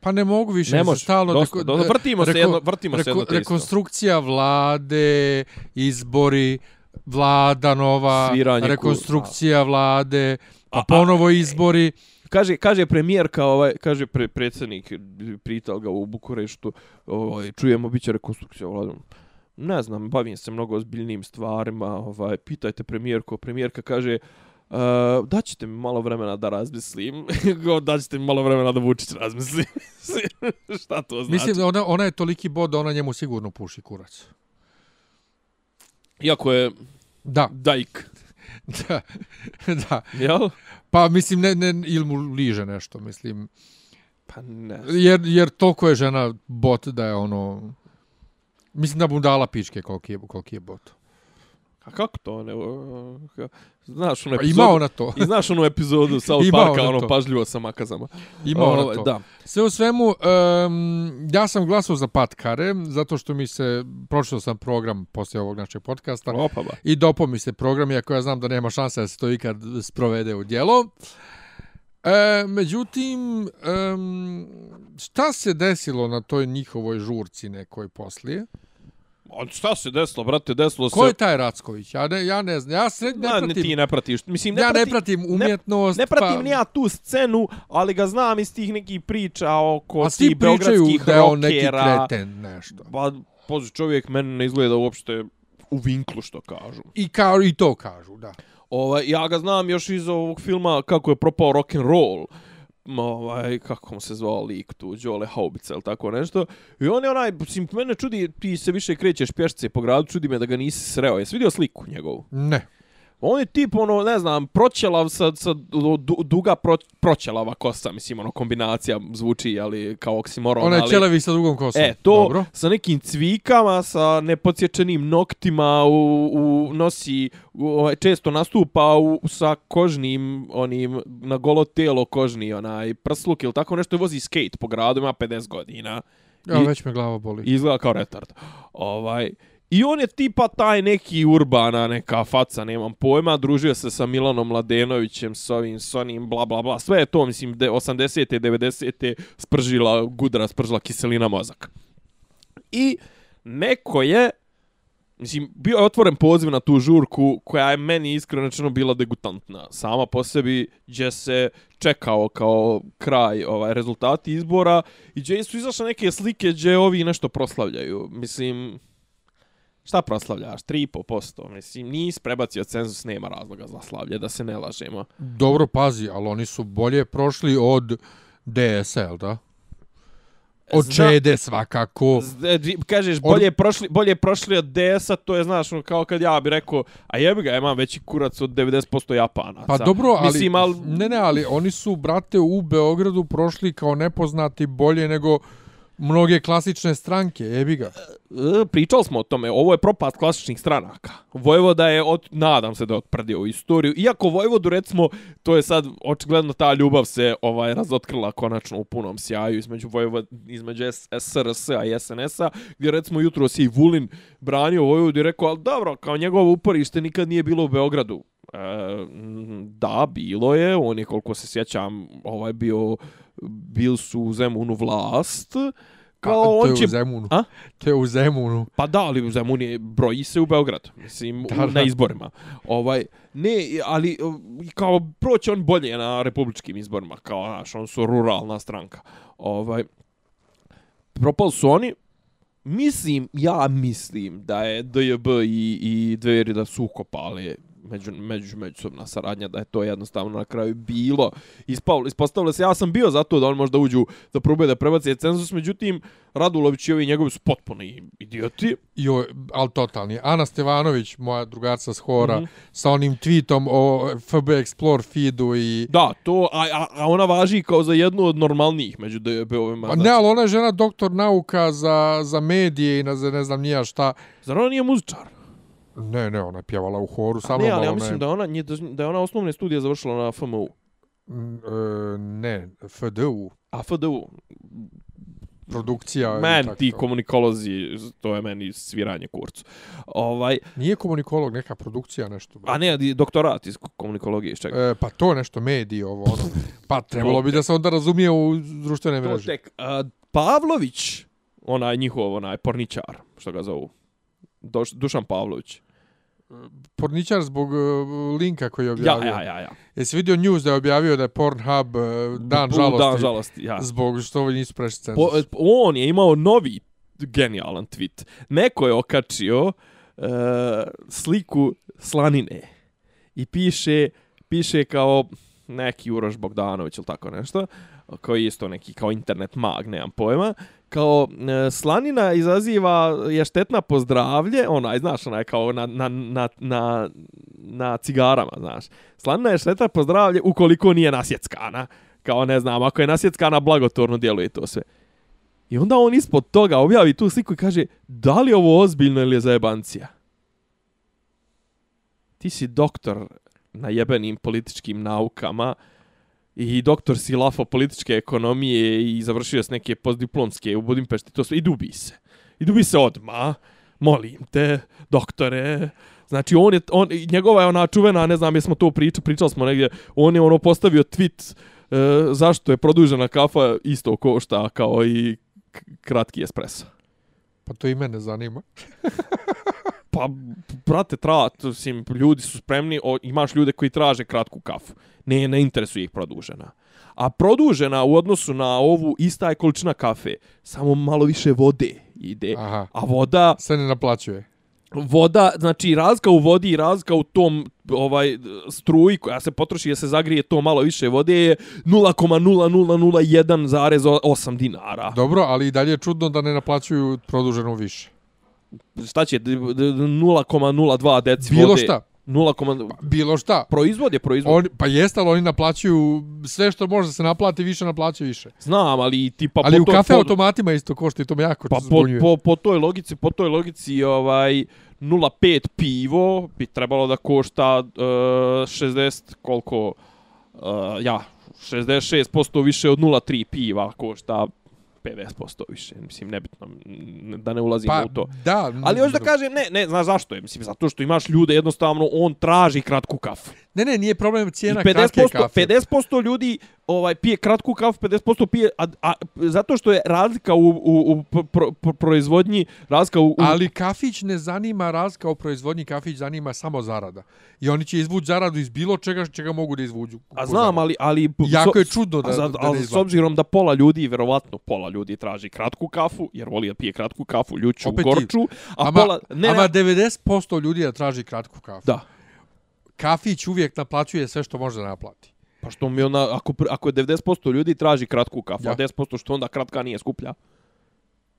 Pa ne mogu više. Ne može, stalno dosta, deko- dosta, vrtimo se reko- jedno, vrtimo se reko- jedno te isto. Rekonstrukcija vlade, izbori, vlada nova, Sviranje ku- rekonstrukcija vlade, pa A- a- ponovo izbori. Kaže, kaže premijerka, ovaj, kaže pre, predsjednik, prital ga u Bukureštu, ovaj, čujemo, bit će rekonstrukcija vlade. Ne znam, bavim se mnogo ozbiljnim stvarima, ovaj, pitajte premijerko, premijerka kaže, Uh, daćete mi malo vremena da razmislim. Daćete mi malo vremena da Vučić razmisli. Šta to znači? Mislim, da ona, ona je toliki bod da ona njemu sigurno puši kurac. Iako je Da, dajk. da, da. Jel? Pa mislim, ne, ne, ili mu liže nešto, mislim. Pa ne. Jer, jer toliko je žena bot da je ono... Mislim da mu dala pičke koliki je, koliki je bot. A kako to? Ne, znaš onu Pa epizodu... ima ona to. I znaš onu epizodu South Parka, ono, pažljivo sa makazama. Ima ona Ovaj, to. Da. Sve u svemu, um, ja sam glasao za Patkare, zato što mi se, pročitao sam program poslije ovog našeg podcasta, Opa ba. i dopo mi se program, iako ja znam da nema šanse da se to ikad sprovede u djelo. E, međutim, um, šta se desilo na toj njihovoj žurci nekoj poslije? A šta se desilo, brate, desilo Ko je se... taj Racković? Ja ne, ja ne znam. Ja se ne, Ma, ne, pratim, ti ne pratiš. Mislim, ne ja pratim, ne pratim umjetnost. Ne pratim pa, ni ja tu scenu, ali ga znam iz tih nekih priča oko A svi tih pričaju da je on neki kreten, nešto. Pa, pozi, čovjek meni ne izgleda uopšte u vinklu, što kažu. I, kao, I to kažu, da. Ovaj, ja ga znam još iz ovog filma kako je propao rock and roll. Ovaj, kako mu se zvao lik tu, Đole Haubica ili tako nešto. I on je onaj, mislim, mene čudi, ti se više krećeš pješce po gradu, čudi me da ga nisi sreo. Jesi vidio sliku njegovu? Ne. On je tip, ono, ne znam, proćelav sa, sa du, duga pro, proćelava kosa, mislim, ono, kombinacija zvuči, ali kao oksimoron, Ona je ali... ćelevi sa dugom kosom. E, to Dobro. sa nekim cvikama, sa nepodsječenim noktima, u, u nosi, u, ovaj, često nastupa u, sa kožnim, onim, na golo telo kožni, onaj, prsluk ili tako nešto, vozi skate po gradu, ima 50 godina. Ja, I- već me glava boli. Izgleda kao retard. Ovaj, I on je tipa taj neki urbana neka faca, nemam pojma, družio se sa Milanom Mladenovićem, s ovim, s onim, bla, bla, bla. Sve je to, mislim, 80. 90. spržila gudra, spržila kiselina mozak. I neko je, mislim, bio je otvoren poziv na tu žurku koja je meni iskreno rečeno bila degutantna. Sama po sebi, gdje se čekao kao kraj ovaj rezultati izbora i gdje su izašle neke slike gdje ovi nešto proslavljaju. Mislim, šta proslavljaš? 3,5%. Mislim, nis prebacio cenzus, nema razloga za slavlje, da se ne lažemo. Dobro, pazi, ali oni su bolje prošli od DSL, da? Od Zna- Čede svakako. Di- Kažeš, bolje, prošli, bolje prošli od DS-a, to je, znaš, ono, kao kad ja bi rekao, a jebi ga, ja imam veći kurac od 90% Japanaca. Pa dobro, ali, Mislim, al, ne, ne, ali oni su, brate, u Beogradu prošli kao nepoznati bolje nego mnoge klasične stranke, jebi ga. E, pričali smo o tome, ovo je propast klasičnih stranaka. Vojvoda je, od, nadam se da je otprdio istoriju. Iako Vojvodu, recimo, to je sad, očigledno ta ljubav se ovaj razotkrila konačno u punom sjaju između Vojvod, između SRS-a i SNS-a, gdje recimo jutro si i Vulin branio Vojvodu i rekao, ali dobro, kao njegovo uporište nikad nije bilo u Beogradu. Da, bilo je, on je koliko se sjećam, ovaj bio, bil su u Zemunu vlast, kao A, to on je će u Zemunu. A? To je u Zemunu. Pa da, ali Zemun je, broji se u Beograd, mislim, Da, da. na izborima. Ovaj, ne, ali kao proći on bolje na republičkim izborima, kao, znaš, on su ruralna stranka. Ovaj, propali su oni, mislim, ja mislim da je DJB i, i Dveri da su ukopali među, među, međusobna saradnja, da je to jednostavno na kraju bilo. Ispavlo, ispostavilo se, ja sam bio za to da on možda uđu da probuje da prebaci cenzus, međutim, Radulović i ovi njegovi su potpuni idioti. Jo, ali totalni. Ana Stevanović, moja drugarca s Hora, mm -hmm. sa onim tweetom o FB Explore feedu i... Da, to, a, a, a ona važi kao za jednu od normalnijih među DB-ovima. Pa ne, ali ona je žena doktor nauka za, za medije i na, za ne znam nija šta. Zar ona nije muzičar? Ne, ne, ona je pjevala u horu sa A mnom, ne, ali ja mislim je- da ona, da je ona osnovne studije završila na FMU. Mm, e, ne, FDU, A FDU. produkcija. i Men, ti to. komunikolozi, to je meni sviranje kurcu. Ovaj, Nije komunikolog, neka produkcija nešto. a ne, doktorat iz komunikologije, iz čega? E, pa to nešto mediji ovo ono. Pa trebalo bi da se onda razumije u društvene mreže. tek. A, Pavlović, onaj njihov, onaj porničar, što ga zovu. Doš, Dušan Pavlović. Porničar zbog e, linka koji je Ja, objavio. ja, ja, ja. Jesi vidio news da je objavio da je Pornhub e, dan Bu- žalosti, Dan žalosti, ja. zbog što ovi nisu prešli cenzus. Po, on je imao novi genijalan tweet. Neko je okačio uh, sliku slanine i piše piše kao neki Uroš Bogdanović ili tako nešto, koji je isto neki kao internet mag, nemam pojma, kao e, slanina izaziva je štetna po zdravlje, onaj, znaš, onaj kao na, na, na, na, na cigarama, znaš. Slanina je štetna po zdravlje ukoliko nije nasjeckana. Kao ne znam, ako je nasjeckana, blagotvorno djeluje to sve. I onda on ispod toga objavi tu sliku i kaže, da li ovo ozbiljno ili je zajebancija? Ti si doktor na jebenim političkim naukama i doktor si lafo političke ekonomije i završio s neke postdiplomske u Budimpešti, to sve, i dubi se. I dubi se odma, molim te, doktore, Znači on je on njegova je ona čuvena, ne znam jesmo to pričali, pričali smo negdje, on je ono postavio tweet e, zašto je produžena kafa isto košta kao i kratki espresso. Pa to i mene zanima. Pa, brate, tra, sim, ljudi su spremni, o, imaš ljude koji traže kratku kafu. Ne, ne interesuje ih produžena. A produžena u odnosu na ovu ista je količina kafe, samo malo više vode ide. Aha. A voda, Se ne naplaćuje. voda, znači razlika u vodi i razlika u tom ovaj struji koja se potroši da se zagrije to malo više vode je 0,0001,8 dinara. Dobro, ali i dalje je čudno da ne naplaćuju produženo više. Šta će, d- d- 0,02 deci Bilo vode? šta. 0, Bilo šta. proizvod je proizvod. Oni, pa jeste, ali oni naplaćuju sve što može da se naplati, više naplaćuje više. Znam, ali tipa ali po u toj- kafe po- automatima isto košta i to me jako Pa po, po, po toj logici, po toj logici ovaj 0,5 pivo bi trebalo da košta uh, 60 koliko uh, ja 66% više od 0,3 piva košta 50% više, mislim nebitno da ne ulazimo pa, u to. da. Ali hoću da kažem, ne, ne, znaš zašto je? Mislim, zato što imaš ljude, jednostavno, on traži kratku kafu. Ne, ne, nije problem cijena kratke 50%, kafe. 50% ljudi ovaj pije kratku kafu, 50% pije a, a, zato što je razlika u, u, u pro, pro, proizvodnji, razlika u, u Ali kafić ne zanima razlika u proizvodnji, kafić zanima samo zarada. I oni će izvući zaradu iz bilo čega čega mogu da izvuđu. a znam, ali ali Jako je čudno da- a za- da ali ne s obzirom da pola ljudi, verovatno pola ljudi traži kratku kafu, jer voli da pije kratku kafu, ljuću, Opet gorču, a ama, pola ne, ama ne, 90% ljudi da traži kratku kafu. da. Kafić uvijek naplaćuje sve što može da naplati. Pa što mi ona, ako, ako je 90% ljudi traži kratku kafu, Ja. a 10% što onda kratka nije skuplja.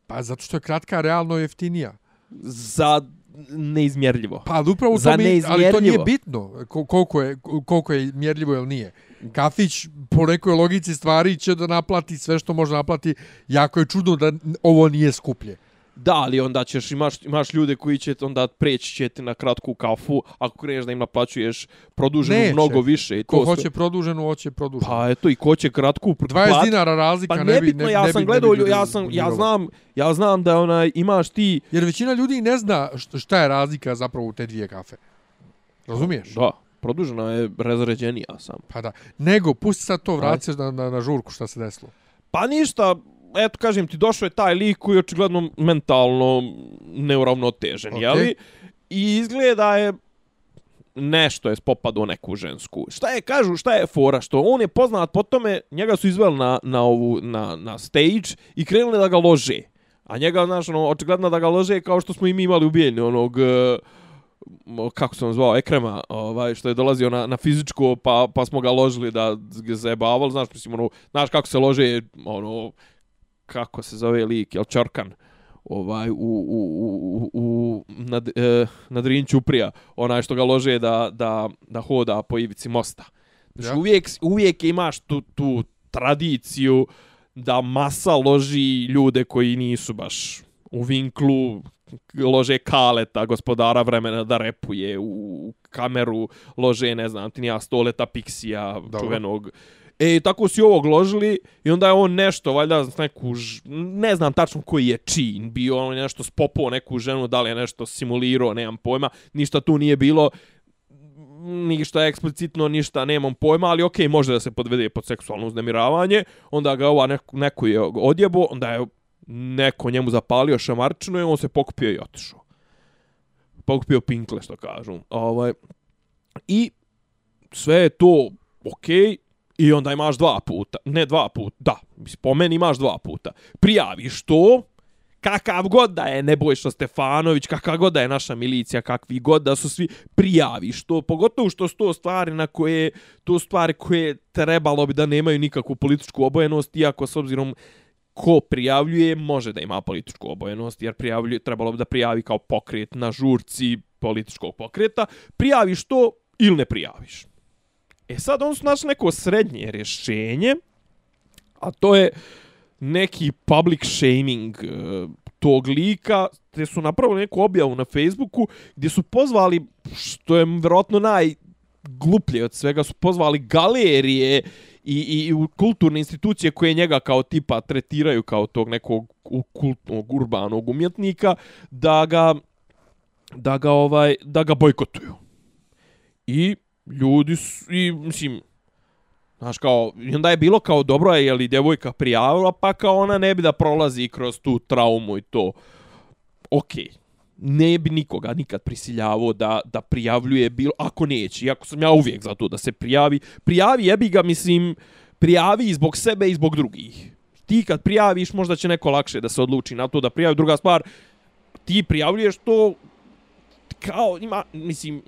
Pa zato što je kratka realno jeftinija. Za neizmjerljivo. Pa ali upravo Za to mi, ali to nije bitno ko- koliko je, koliko je mjerljivo ili nije. Kafić po nekoj logici stvari će da naplati sve što može naplati. Jako je čudno da ovo nije skuplje. Da, ali onda ćeš, imaš, imaš ljude koji će onda preći će ti na kratku kafu, ako kreneš da im naplaćuješ produženo Neće. mnogo više. I Ko sve- hoće produženu, hoće produženu. Pa eto, i ko će kratku 20 plat- dinara razlika Pa ne bi... Ne, ja ne sam gledao, ne bi ja sam, ja znam, ja znam da onaj, imaš ti, Jer većina ljudi ne zna št- šta je razlika zapravo u te dvije kafe. Razumiješ? da, produžena je razređenija sam. Pa da. Nego, pusti sad to, vraci se na, na, na žurku šta se desilo. Pa ništa, eto kažem ti, došao je taj lik koji je očigledno mentalno neuravnotežen, okay. jeli? I izgleda je nešto je spopadao neku žensku. Šta je, kažu, šta je fora? Što on je poznat po tome, njega su izveli na, na, ovu, na, na stage i krenuli da ga lože. A njega, znaš, ono, očigledno da ga lože kao što smo i mi imali u Bijeljni, onog, e, kako se on zvao, Ekrema, ovaj, što je dolazio na, na fizičko, pa, pa smo ga ložili da ga zajebavali, znaš, mislim, ono, znaš kako se lože, ono, kako se zove lik, jel Čorkan, ovaj, u, u, u, u, nad, e, na Drinću prija, onaj što ga lože da, da, da hoda po ivici mosta. Znači, Ja. uvijek, uvijek imaš tu, tu tradiciju da masa loži ljude koji nisu baš u vinklu lože kaleta, gospodara vremena da repuje u kameru, lože, ne znam, ti nija stoleta Pixija, Dobro. čuvenog. E, tako si ovog ložili i onda je on nešto, valjda, neku, ž... ne znam tačno koji je čin, bio on je nešto spopao neku ženu, da li je nešto simulirao, nemam pojma, ništa tu nije bilo, ništa eksplicitno, ništa, nemam pojma, ali okej, može da se podvede pod seksualno uznemiravanje, onda ga ova neko, neko je odjebo, onda je neko njemu zapalio šamarčinu i on se pokupio i otišao. Pokupio pinkle, što kažu. Ovaj, I sve je to okej, i onda imaš dva puta, ne dva puta, da, po meni imaš dva puta. Prijaviš to, kakav god da je Nebojša Stefanović, kakav god da je naša milicija, kakvi god da su svi, prijaviš to, pogotovo što su to stvari na koje, to stvari koje trebalo bi da nemaju nikakvu političku obojenost, iako s obzirom ko prijavljuje može da ima političku obojenost, jer prijavljuje, trebalo bi da prijavi kao pokret na žurci političkog pokreta, prijaviš to ili ne prijaviš. E sad on su našli neko srednje rješenje, a to je neki public shaming e, tog lika, te su napravili neku objavu na Facebooku gdje su pozvali, što je vjerojatno najgluplje od svega, su pozvali galerije i, i, i kulturne institucije koje njega kao tipa tretiraju kao tog nekog kultnog urbanog umjetnika da ga da ga ovaj da ga bojkotuju. I ljudi su, i mislim Znaš, kao, i onda je bilo kao dobro je li djevojka prijavila, pa kao ona ne bi da prolazi kroz tu traumu i to. Okej. Ne bi nikoga nikad prisiljavao da, da prijavljuje bilo, ako neće, iako sam ja uvijek za to da se prijavi. Prijavi, jebi ga, mislim, prijavi i zbog sebe i zbog drugih. Ti kad prijaviš, možda će neko lakše da se odluči na to da prijavi. Druga stvar, ti prijavljuješ to kao, ima, mislim,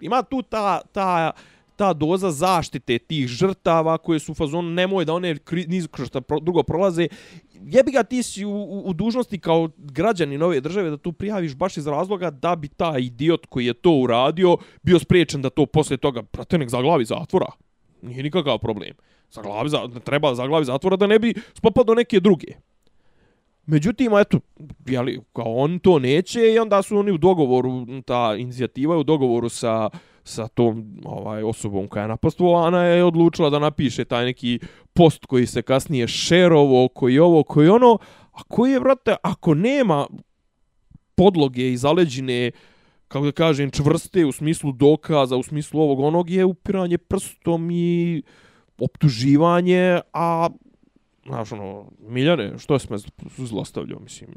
ima tu ta, ta, ta doza zaštite tih žrtava koje su u fazonu nemoj da one niz šta pro, drugo prolaze. Jebi ga ti si u, u, u dužnosti kao građani nove države da tu prijaviš baš iz razloga da bi taj idiot koji je to uradio bio spriječen da to posle toga, pratenek zaglavi zatvora. Nije nikakav problem. Zaglavi, za, treba zaglavi zatvora da ne bi spopadao neke druge. Međutim, eto, jeli, kao on to neće i onda su oni u dogovoru, ta inicijativa je u dogovoru sa, sa tom ovaj osobom koja je napastvovana je odlučila da napiše taj neki post koji se kasnije šerovo, koji ovo, koji ono, a koji je, vrate, ako nema podloge i zaleđine, kako da kažem, čvrste u smislu dokaza, u smislu ovog onog, je upiranje prstom i optuživanje, a znaš, ono, Miljane, što si me zlostavljao, mislim,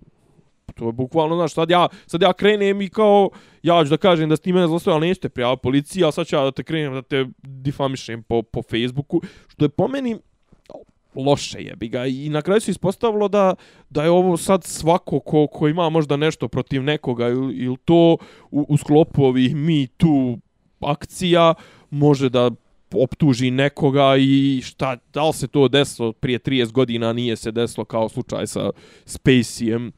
to je bukvalno, znaš, sad ja, sad ja krenem i kao, ja ću da kažem da si ti mene zlostavljao, ali nećete prijaviti policiji, a sad ću ja da te krenem da te difamišem po, po Facebooku, što je po meni loše jebi ga. I na kraju se ispostavilo da da je ovo sad svako ko, ko ima možda nešto protiv nekoga ili, ili to u, u sklopu ovih Me Too akcija može da optuži nekoga i šta, da li se to desilo prije 30 godina, nije se desilo kao slučaj sa Spaceyem.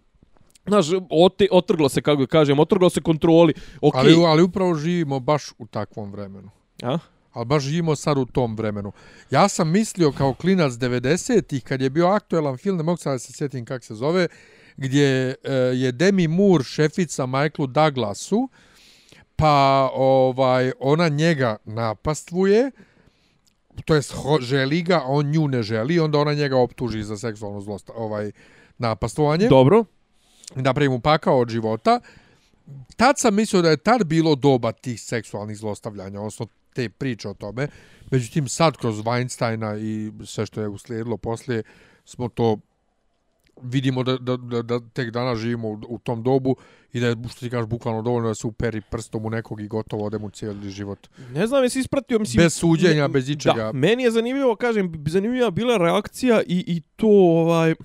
Znaš, ote, otrglo se, kako kažem, otrglo se kontroli. Okay. Ali, ali upravo živimo baš u takvom vremenu. A? Ali baš živimo sad u tom vremenu. Ja sam mislio kao klinac 90-ih, kad je bio aktuelan film, ne mogu sad da se sjetim kak se zove, gdje e, je Demi Moore šefica Michaelu Douglasu, pa ovaj ona njega napastvuje, to jest želi ga, on nju ne želi, onda ona njega optuži za seksualno zlosta, ovaj napastvovanje. Dobro. Napravi mu pakao od života. Tad sam mislio da je tad bilo doba tih seksualnih zlostavljanja, odnosno te priče o tome. Međutim, sad kroz Weinsteina i sve što je uslijedilo poslije, smo to vidimo da, da, da, da tek danas živimo u, u tom dobu i da je, što ti kažeš, bukvalno dovoljno da se uperi prstom u nekog i gotovo ode mu cijeli život. Ne znam, jesi ispratio, mislim... Bez suđenja, bez ičega. Da, meni je zanimljivo, kažem, zanimljiva bila reakcija i, i to, ovaj,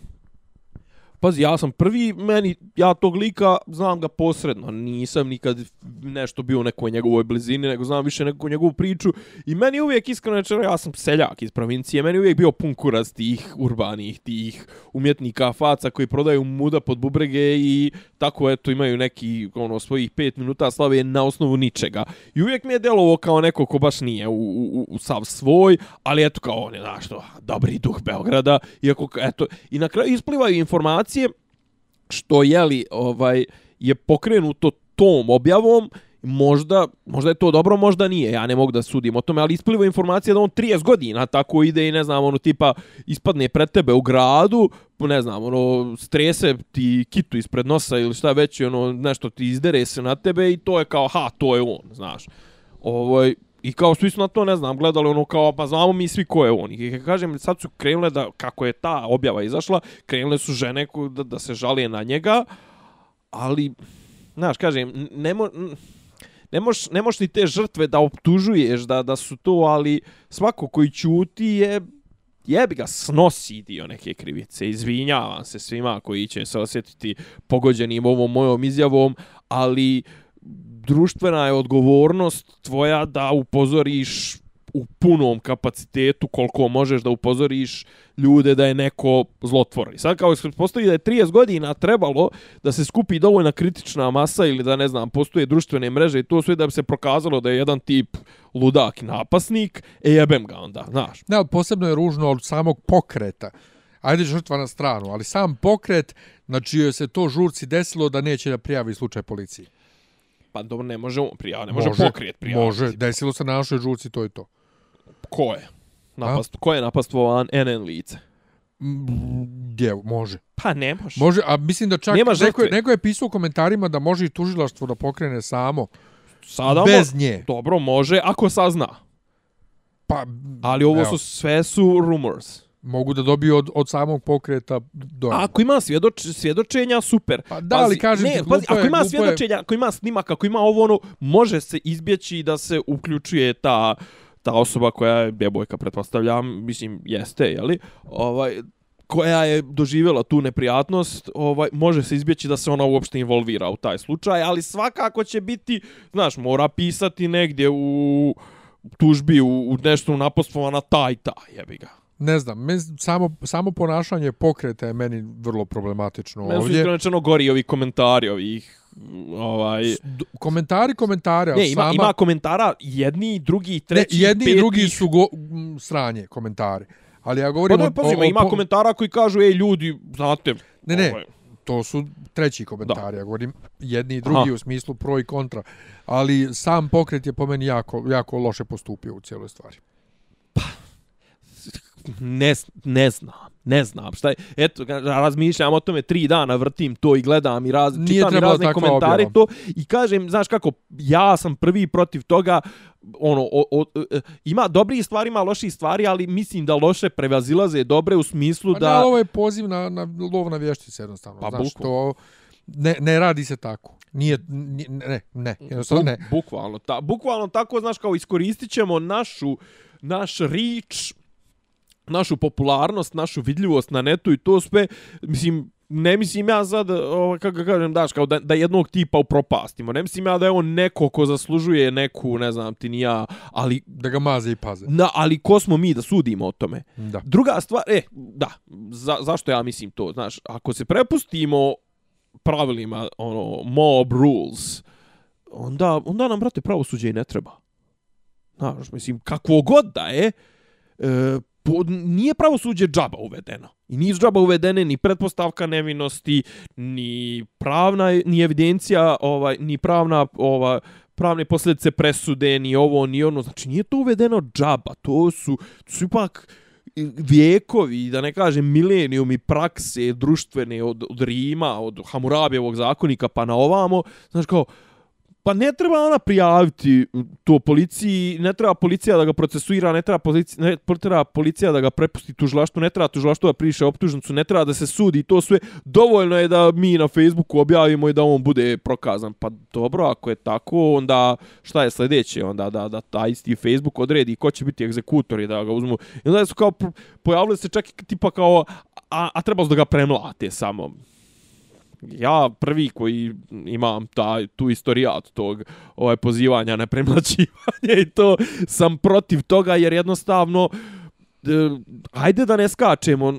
Pazi, ja sam prvi, meni, ja tog lika znam ga posredno, nisam nikad nešto bio u nekoj njegovoj blizini, nego znam više neku njegovu priču. I meni uvijek iskreno rečeno, ja sam seljak iz provincije, meni uvijek bio pun kuraz tih urbanih, tih umjetnika faca koji prodaju muda pod bubrege i tako eto imaju neki ono svojih pet minuta slave na osnovu ničega. I uvijek mi je delovo kao neko ko baš nije u, u, u sav svoj, ali eto kao on je, znaš to, dobri duh Beograda, iako, eto, i na kraju isplivaju informacije informacije što je li ovaj je pokrenuto tom objavom možda možda je to dobro možda nije ja ne mogu da sudim o tome ali ispliva informacija da on 30 godina tako ide i ne znam ono tipa ispadne pred tebe u gradu ne znam ono strese ti kitu ispred nosa ili šta već ono nešto ti izdere se na tebe i to je kao ha to je on znaš. Ovaj I kao svi su na to, ne znam, gledali ono kao, pa znamo mi svi ko je on. I kažem, sad su krenule da, kako je ta objava izašla, krenule su žene da, da se žalije na njega, ali, znaš, kažem, ne, mo, ne, moš, ne moš ni te žrtve da optužuješ da, da su to, ali svako koji ćuti je, jebi ga, snosi dio neke krivice. Izvinjavam se svima koji će se osjetiti pogođenim ovom mojom izjavom, ali društvena je odgovornost tvoja da upozoriš u punom kapacitetu koliko možeš da upozoriš ljude da je neko zlotvor. I sad kao se postoji da je 30 godina trebalo da se skupi dovoljna kritična masa ili da ne znam, postoje društvene mreže i to sve da bi se prokazalo da je jedan tip ludak i napasnik, e jebem ga onda, znaš. Ne, posebno je ružno od samog pokreta. Ajde žrtva na stranu, ali sam pokret, na čijoj se to žurci desilo da neće da prijavi slučaj policiji. Pa dobro, ne može on prijaviti, ne može, može pokrijet prijaviti. Može, desilo se na našoj žurci, to je to. Ko je? Napast, ko je napastvovan NN lice? Gdje, može. Pa ne može. Može, a mislim da čak Nema neko, je, neko je pisao u komentarima da može i tužilaštvo da pokrene samo. Sada bez mo nje. Dobro, može, ako sazna. Pa, Ali ovo evo. su sve su rumors mogu da dobiju od, od samog pokreta do Ako ima svjedoč, svjedočenja, super. Pa da, ali kažem ne, ti, pazi, ako ima svjedočenja, je... ako ima snimak, ako ima ovo ono, može se izbjeći da se uključuje ta ta osoba koja je bebojka, pretpostavljam, mislim, jeste, je li? Ovaj, koja je doživjela tu neprijatnost, ovaj, može se izbjeći da se ona uopšte involvira u taj slučaj, ali svakako će biti, znaš, mora pisati negdje u tužbi, u, u nešto napostovana taj, taj, jebi ga ne znam, me, samo, samo ponašanje pokreta je meni vrlo problematično Meni ovdje. Meni su gori ovi komentari ovih ovaj komentari komentare ne, ima, sama... ima komentara jedni drugi treći ne, jedni peti... drugi su go, sranje komentari ali ja govorim pa, o, o, ima po... komentara koji kažu ej ljudi znate ne ne ovaj... to su treći komentari da. ja govorim jedni i drugi Aha. u smislu pro i kontra ali sam pokret je po meni jako jako loše postupio u cijeloj stvari ne, ne znam, ne znam. Šta je, eto, razmišljam o tome tri dana, vrtim to i gledam i raz, čitam i razne komentare to i kažem, znaš kako, ja sam prvi protiv toga, ono, o, o, e, ima dobri stvari, ima loši stvari, ali mislim da loše prevazilaze dobre u smislu pa da... Pa ovo je poziv na, na lov na vještice jednostavno. Pa znaš, to ne, ne radi se tako. Nije, ne, ne, jednostavno ne. Bukvalno, ta, bukvalno tako, znaš, kao iskoristit ćemo našu, naš rič, našu popularnost, našu vidljivost na netu i to sve, mislim, ne mislim ja sad, ovo, kako ga kažem, daš, kao da, da jednog tipa upropastimo. Ne mislim ja da je on neko ko zaslužuje neku, ne znam ti ni ja, ali... Da ga maze i paze. Da, ali ko smo mi da sudimo o tome? Da. Druga stvar, e, da, za, zašto ja mislim to? Znaš, ako se prepustimo pravilima, ono, mob rules, onda, onda nam, brate, pravosuđe i ne treba. Znaš, mislim, kakvo god da je, e, po, nije pravosuđe džaba uvedeno. I nije džaba uvedene ni pretpostavka nevinosti, ni pravna, ni evidencija, ovaj, ni pravna, ova, pravne posljedice presude, ni ovo, ni ono. Znači, nije to uvedeno džaba. To su, to su ipak vijekovi, da ne kažem milenijumi prakse društvene od, od Rima, od Hamurabijevog zakonika pa na ovamo. Znači, kao, Pa ne treba ona prijaviti to policiji, ne treba policija da ga procesuira, ne treba policija, ne treba policija da ga prepusti tužilaštvu, ne treba tužilaštvo da priše optužnicu, ne treba da se sudi, to sve dovoljno je da mi na Facebooku objavimo i da on bude prokazan. Pa dobro, ako je tako, onda šta je sljedeće? Onda da, da ta isti Facebook odredi ko će biti egzekutor i da ga uzmu. I onda su kao, pojavili se čak i tipa kao, a, a treba da ga premlate samo ja prvi koji imam taj tu istorijat tog ovaj pozivanja na premlaćivanje i to sam protiv toga jer jednostavno e, ajde da ne skačemo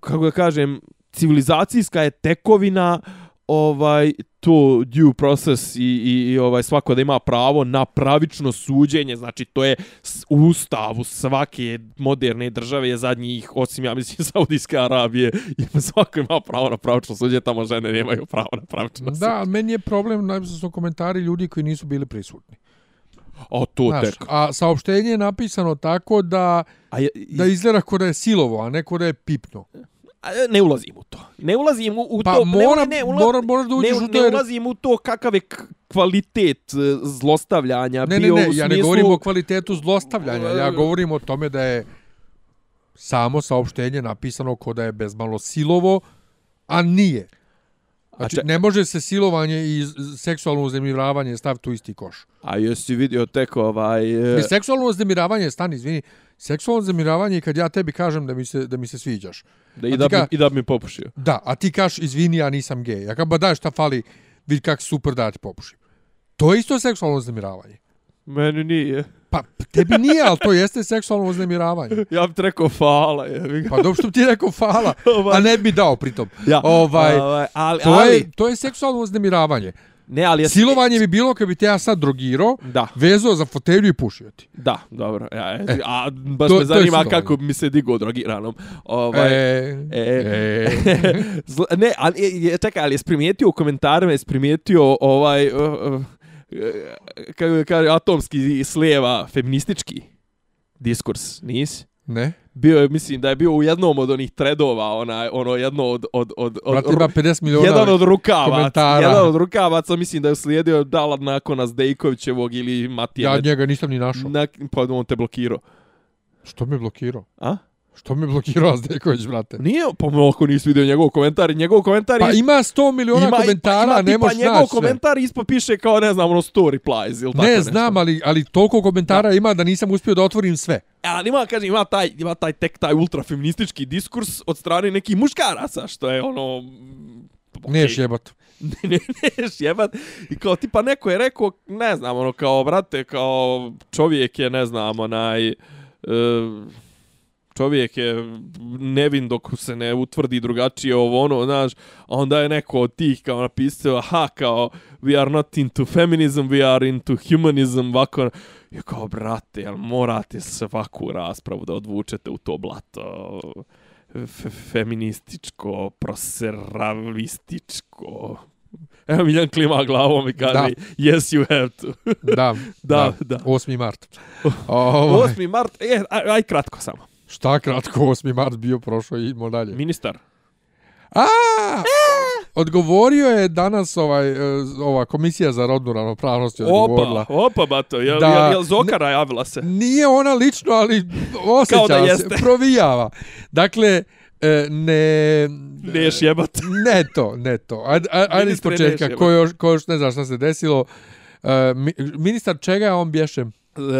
kako da kažem civilizacijska je tekovina ovaj to due process i, i, i ovaj svako da ima pravo na pravično suđenje. Znači to je u ustavu svake moderne države je zadnjih osim ja mislim Saudijske Arabije i svako ima pravo na pravično suđenje tamo žene nemaju pravo na pravično suđenje. da meni je problem najviše su komentari ljudi koji nisu bili prisutni. O, to Znaš, tek. A saopštenje je napisano tako da, a je, da izgleda kod da je silovo, a ne kod da je pipno ne ulazim u to. Ne ulazim u, u pa to. Mora, ne, ne, ulaz, mora, mora da uđeš ne, u to. Ne ulazim u to kakav je kvalitet e, zlostavljanja ne, bio ne, ne, u smislu... ja ne govorim o kvalitetu zlostavljanja. Ja govorim o tome da je samo saopštenje napisano kod da je bezmalo silovo, a nije. Znači, če... ne može se silovanje i seksualno uznemiravanje staviti u isti koš. A jesi vidio tek ovaj... I seksualno uznemiravanje, stani, izvini, seksualno uznemiravanje je kad ja tebi kažem da mi se, da mi se sviđaš. Da, i, da ka... mi, I da bi mi popušio. Da, a ti kaš, izvini, ja nisam gej. Ja kao, ba daj šta fali, vidi kak super da ti popušim. To je isto seksualno uznemiravanje. Meni nije. Pa, tebi nije, ali to jeste seksualno uznemiravanje. ja bih rekao fala. Je. Pa dobro što ti rekao fala, Ovaj. a ne bi dao pritom. Ja. Ovaj, Ovaj, ali, to, ali... je, to je seksualno uznemiravanje. Ne, ali je... Silovanje bi bilo kad bi te ja sad drogirao, da. vezao za fotelju i pušio ti. Da, dobro. Ja, e, a baš to, me zanima kako mi se digo drogiranom. Ovaj, e, e, e. ne, ali, je, čekaj, ali je primijetio u komentarima, je primijetio ovaj... Uh, uh, kako kaže, atomski slijeva feministički diskurs, nisi? Ne. Bio je, mislim, da je bio u jednom od onih tredova, ona, ono jedno od... od, od, od Brate, ima 50 miliona Jedan od rukavaca. komentara. Jedan od rukavaca, mislim da je slijedio Dala Nakona Zdejkovićevog ili Matija. Ja njega nisam ni našao. Na, pa on te blokirao. Što me blokirao? A? Što me blokirao Azdeković, brate? Nije, pa ako nisi vidio njegov komentar, njegov komentar Pa ima 100 miliona ima, komentara, pa, ima, ne možeš naći njegov komentar ispod piše kao, ne znam, ono, story replies ili tako Ne, nešto. znam, ali, ali toliko komentara da. ima da nisam uspio da otvorim sve. E, ali ima, kažem, ima taj, ima taj tek taj ultrafeministički diskurs od strane nekih muškaraca, što je ono... Okay. Ne jebat. ne, ne, ne jebat. I kao, tipa, neko je rekao, ne znam, ono, kao, brate, kao, čovjek je, ne znam, onaj... Uh, čovjek je nevin dok se ne utvrdi drugačije ovo ono, znaš, onda je neko od tih kao napisao, aha, kao, we are not into feminism, we are into humanism, ovako, je kao, brate, jel morate svaku raspravu da odvučete u to blato, feminističko, proseravističko, Evo Miljan klima glavom i kaže, da. yes you have to. da, da, da, da. 8. mart. Ovaj. 8. mart, e, aj, aj kratko samo. Šta kratko, 8. mart bio prošao i idemo dalje. Ministar. A! Odgovorio je danas ovaj, e, ova komisija za rodnu ravnopravnost je odgovorila. Opa, opa, bato, je, da, je, je Zokara javila se? Nije ona lično, ali osjeća da se, jeste. provijava. Dakle, e, ne... Ne jebat. Ne to, ne to. Ajde, iz početka, ko još, ko još ne zna šta se desilo. Uh, ministar čega je on bješem?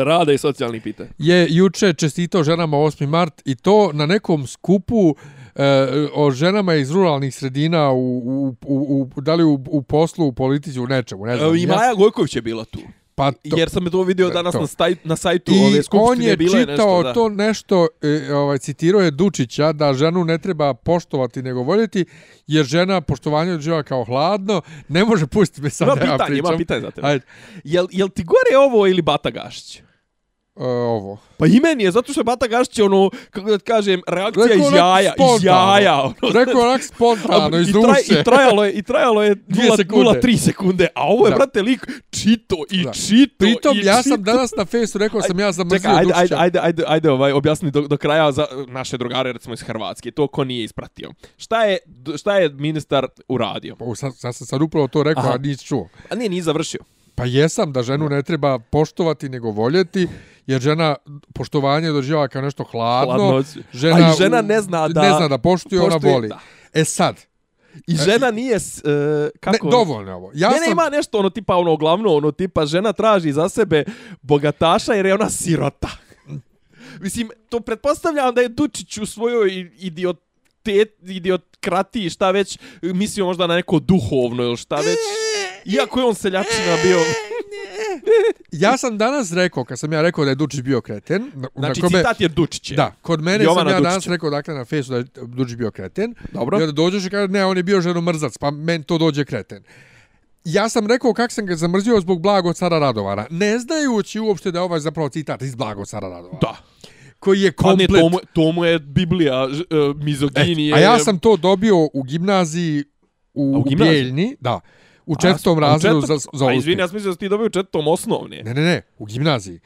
Rada i socijalnih pitanja. Je juče čestitao ženama 8. mart i to na nekom skupu e, o ženama iz ruralnih sredina u, u, u, u da li u, u poslu, u politici, u nečemu, ne znam. Evo, I ja. Maja Gojković je bila tu. Pa to, Jer sam je to vidio danas to. na, staj, na sajtu I ove skupštine. on je bilo čitao nešto, da. to nešto, e, ovaj, citirao je Dučića da ženu ne treba poštovati nego voljeti, jer žena poštovanje doživa kao hladno, ne može pustiti me sad Ima da ja pitanje, ima pitanje za tebe. Ajde, Jel, jel ti gore ovo ili Bata Gašić? E, ovo. Pa i meni je, zato što je Bata Gašić, ono, kako da kažem, reakcija Rekao iz jaja, iz spontano. jaja. Ono, Rekao onak spontano, iz I, traj, duše. I trajalo je, i trajalo je Dvije 0,3 sekunde. A ovo je, Da. brate, lik čito i Da. čito Pritom, i ja čito. sam danas na fejsu rekao sam ja zamrzio Čekaj, ajde, ajde, ajde, ajde, ajde, ovaj, objasni do, do kraja za naše drugare, recimo iz Hrvatske, to ko nije ispratio. Šta je, šta je ministar uradio? Pa, sad, sad sam upravo to rekao, Aha. a nisi čuo. A nije, nije završio. Pa jesam da ženu ne treba poštovati nego voljeti, jer žena poštovanje doživava kao nešto hladno. Žena, A i žena ne zna da- Ne zna da poštuje, ona poštuje, voli. da. E sad, I žena nije, e, kako... ne, dovoljno je ovo. Ja ne, sam, ne, ima nešto ono tipa ono glavno, ono tipa žena traži za sebe bogataša jer je ona sirota. Mislim, to pretpostavljam da je Dučić u svojoj idiot idiotkrati, šta već, mislio možda na neko duhovno ili šta već. Iako je on seljačina bio... ja sam danas rekao, kad sam ja rekao da je Dučić bio kreten, na, Znači, na kome, citat je Dučić. Da, kod mene Jovana sam ja Dučića. danas rekao dakle na fejsu da je Dučić bio kreten. Dobro. I onda dođeš i kaže, ne, on je bio ženomrzac, pa meni to dođe kreten. Ja sam rekao kako sam ga zamrzio zbog blago cara Radovara, ne znajući uopšte da je ovaj zapravo citat iz blago cara Radovara. Da. Koji je Pa ne, komplet... to mu, to mu je Biblija e, mizoginije. a ja sam to dobio u gimnaziji u, A u u gimnaziji? Bijeljni, da. U četvrtom u razredu za, za A izvini, ja sam mislio da ti dobio u četvrtom osnovne. Ne, ne, ne, u gimnaziji.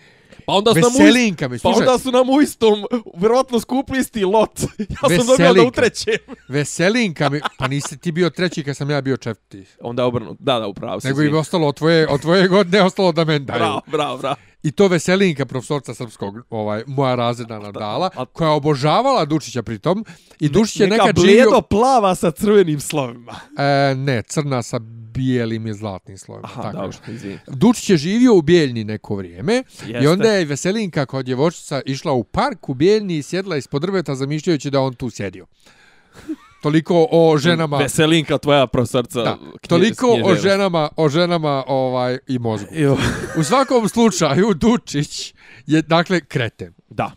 Pa onda su nam u Veselinka Pa slušaj, onda su nam u istom, vjerovatno skupli isti lot. Ja sam dobio da u Veselinka. trećem. veselinka mi, pa nisi ti bio treći kad sam ja bio četvrti. Onda obrnut. Da, da, upravo si. Nego je ostalo od tvoje, od tvoje godine, ostalo da men daju. Bravo, bravo, bravo. I to veselinka profesorca srpskog, ovaj, moja razredna nadala, koja obožavala Dučića pritom. I Dučić je Neka nekad živio... plava sa crvenim slovima. E, ne, crna sa bijelim i zlatnim slojima. Aha, tako dobro, izvini. Dučić je živio u Bijeljni neko vrijeme Jeste. i onda je Veselinka kod djevojčica išla u park u Bijeljni i sjedla ispod drveta zamišljajući da on tu sjedio. Toliko o ženama. Veselinka tvoja profesorca. Da, toliko o ženama, o ženama ovaj i mozgu. Jo. U svakom slučaju Dučić je dakle kreten. Da.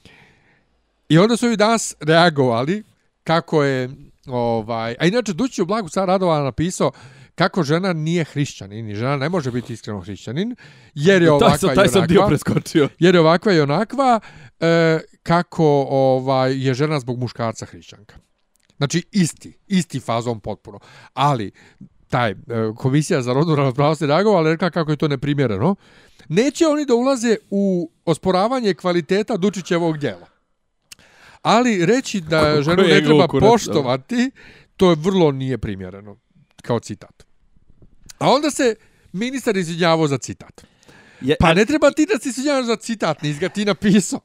I onda su i danas reagovali kako je ovaj a inače Dučić u Blagu car Radovana napisao kako žena nije hrišćanin i žena ne može biti iskreno hrišćanin jer je Taj ovakva sam, i taj sam dio preskočio. jer je ovakva i onakva e, kako ovaj je žena zbog muškarca hrišćanka. Znači isti, isti fazom potpuno. Ali taj e, komisija za rodnu ravnopravnost je reagovala rekla kako je to neprimjereno. Neće oni da ulaze u osporavanje kvaliteta Dučićevog djela. Ali reći da ženu ne treba poštovati, to je vrlo nije primjereno kao citat. A onda se ministar izvinjavao za citat. Je, Pa ne treba ti da se izvinjavaš za citat, nisi ga ti napisao.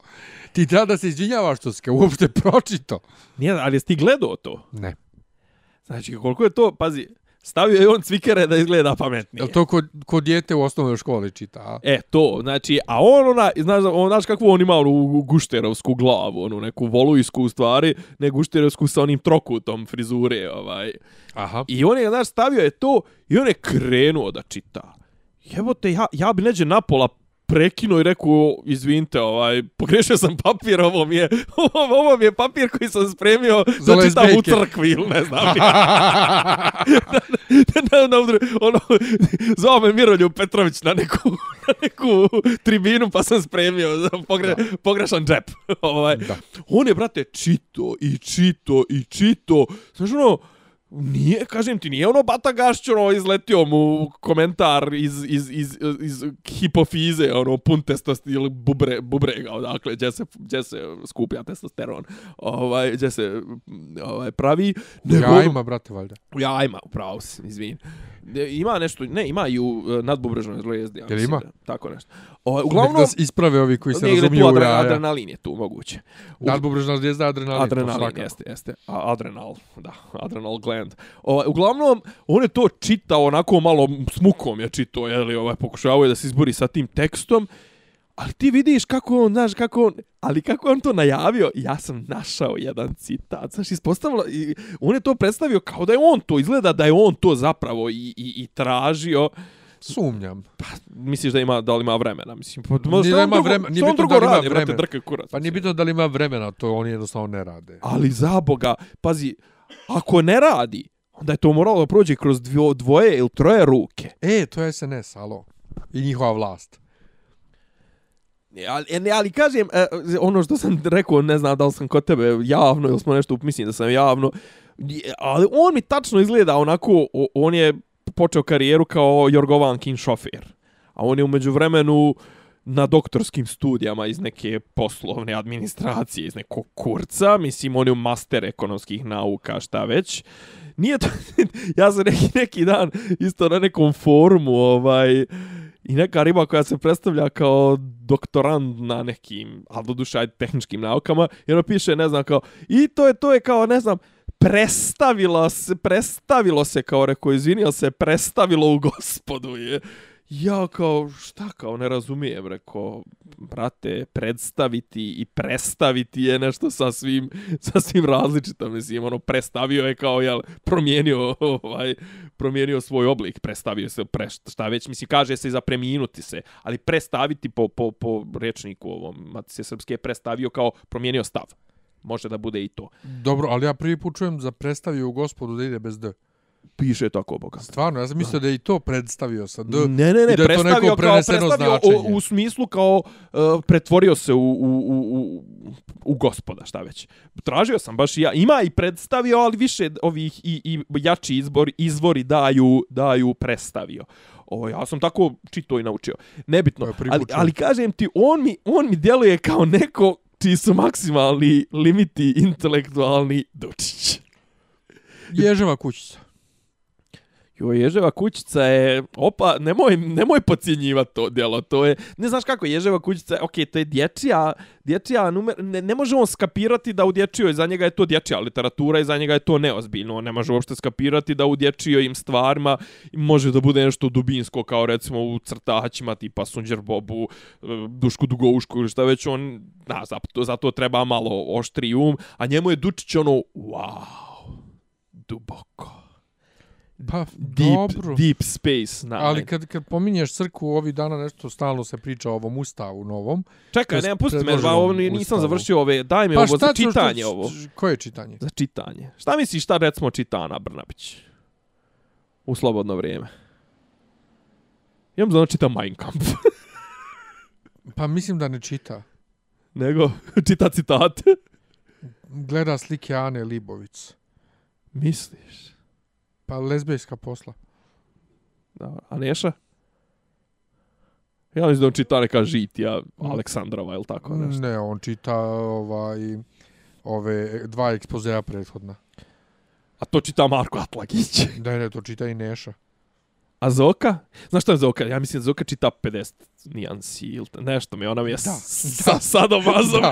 Ti treba da se izvinjavaš što si ga uopšte pročito. Nije, ali jesi ti gledao to? Ne. Znači, koliko je to, pazi, stavio je on cvikere da izgleda pametnije. Je to kod, kod dijete u osnovnoj školi čita? a? E, to, znači, a on, ona, znaš, on, znaš kakvu on ima onu gušterovsku glavu, onu neku volujsku u stvari, ne gušterovsku sa onim trokutom frizure, ovaj. Aha. I on je, znaš, stavio je to i on je krenuo da čita. Jebote, ja, ja bi neđe napola prekinuo i rekao, izvinite, ovaj, pogrešio sam papir, ovo mi je, ovo, ovo mi je papir koji sam spremio Za da čitam u crkvi ili ne znam. na, na, na, ono, zvao me Miroljub Petrović na neku, na neku tribinu, pa sam spremio za pogre, pogrešan džep. ovaj. Da. On je, brate, čito i čito i čito. Znaš, ono, nije, kažem ti, nije ono Bata Gašć, ono, izletio mu komentar iz, iz, iz, iz hipofize, ono, pun testosteron, ili bubre, bubrega, odakle, gdje se, gdje se skuplja testosteron, ovaj, gdje se ovaj, pravi. Ja ima, brate, valjda. U jajima, upravo si, izvin. Ima nešto, ne, ima i u e, nadbubrežnoj zlojezdi. ja Jel mislim ima? da- Tako nešto. O, Uglavnom... Nek nas isprave ovi koji se razumiju u adre, jaja. adrenalin je tu moguće. U- Nadbubrežna zvijezda adrenalin. Adrenalin, jeste, jeste. A, adrenal, da, adrenal gland. Ovaj, uglavnom, on je to čitao onako malo s mukom je čitao, je li, ovaj, pokušavao je da se izbori sa tim tekstom, Ali ti vidiš kako on, znaš, kako on, ali kako on to najavio, ja sam našao jedan citat. Znaš, ispostavilo, i on je to predstavio kao da je on to, izgleda da je on to zapravo i, i, i tražio. Sumnjam. Pa, misliš da ima, da li ima vremena? Mislim, pa, Nije šta da ima vremena, nije bitno da li ima radi, vremena. drka kurac. Pa nije bitno da li ima vremena, to oni jednostavno ne rade. Ali za Boga, pazi, ako ne radi, onda je to moralo da prođe kroz dvo, dvoje ili troje ruke. E, to je SNS, alo. I njihova vlast. Ne, Ali, e, ali kažem, e, e, ono što sam rekao, ne znam da li sam kod tebe javno ili smo nešto, mislim da sam javno, ali on mi tačno izgleda onako, on je počeo karijeru kao Jorgovankin šofer. A on je umeđu vremenu na doktorskim studijama iz neke poslovne administracije, iz nekog kurca, mislim, on je master ekonomskih nauka, šta već. Nije to, ja sam neki, neki dan isto na nekom forumu, ovaj, i neka riba koja se predstavlja kao doktorand na nekim, ali do duša tehničkim naukama, i ono piše, ne znam, kao, i to je, to je kao, ne znam, prestavilo se, prestavilo se, kao rekao, izvinio se, prestavilo u gospodu je. Ja kao, šta kao, ne razumijem, rekao, brate, predstaviti i prestaviti je nešto sasvim, sasvim različito, mislim, ono, prestavio je kao, jel, promijenio, ovaj, promijenio svoj oblik, prestavio se, pre, šta već, mislim, kaže se i za preminuti se, ali prestaviti po, po, po rečniku ovom, Matice Srpske je prestavio kao promijenio stav. Može da bude i to. Dobro, ali ja prvi put čujem za predstavio u gospodu da ide bez D. Piše tako, boga. Stvarno, ja sam mislio da je i to predstavio sa D. Ne, ne, ne, da je to predstavio neko kao preneseno predstavio značenje. u, u smislu kao uh, pretvorio se u, u, u, u, u gospoda, šta već. Tražio sam baš ja. Ima i predstavio, ali više ovih i, i jači izbor, izvori daju, daju predstavio. O, ja sam tako čito i naučio. Nebitno. Ali, ali kažem ti, on mi, on mi djeluje kao neko čiji su maksimalni limiti intelektualni dučić. Ježeva kućica. Jo, Ježeva kućica je, opa, nemoj, nemoj pocijenjivati to djelo, to je, ne znaš kako, Ježeva kućica, ok, to je dječija, dječija numer, ne, ne može on skapirati da u dječijoj, za njega je to dječija literatura i za njega je to neozbiljno, on ne može uopšte skapirati da u dječijoj im stvarima može da bude nešto dubinsko, kao recimo u crtačima tipa Sunđer Bobu, e, Dušku Dugoušku ili šta već, on, na, zato, zato treba malo oštri um, a njemu je Dučić ono, wow, duboko. Pa, deep, dobro. deep space. Na, Ali kad, kad pominješ crkvu, ovih dana nešto stalno se priča o ovom ustavu novom. Čekaj, to ne, pusti me, ba, ovo ni- nisam ustavu. završio ove, daj mi Pa ovo za čitanje šta- ovo. Koje čitanje? Za čitanje. Šta misliš šta recimo čita Ana Brnabić? U slobodno vrijeme. Ja mu znam čita Mein Kampf. Pa mislim da ne čita. Nego čita citate. Gleda slike Ane Libovic. Misliš? Pa lezbejska posla. Da, a Neša? Ja mislim da on čita neka žitija Aleksandrova ili tako nešto. Ne, on čita ovaj, ove dva ekspozea prethodna. A to čita Marko Atlagić. Da ne, to čita i Neša. A Zoka? Znaš šta je Zoka? Ja mislim da Zoka čita 50 nijansi ili nešto mi, ona mi je Da, sa, sadomazom.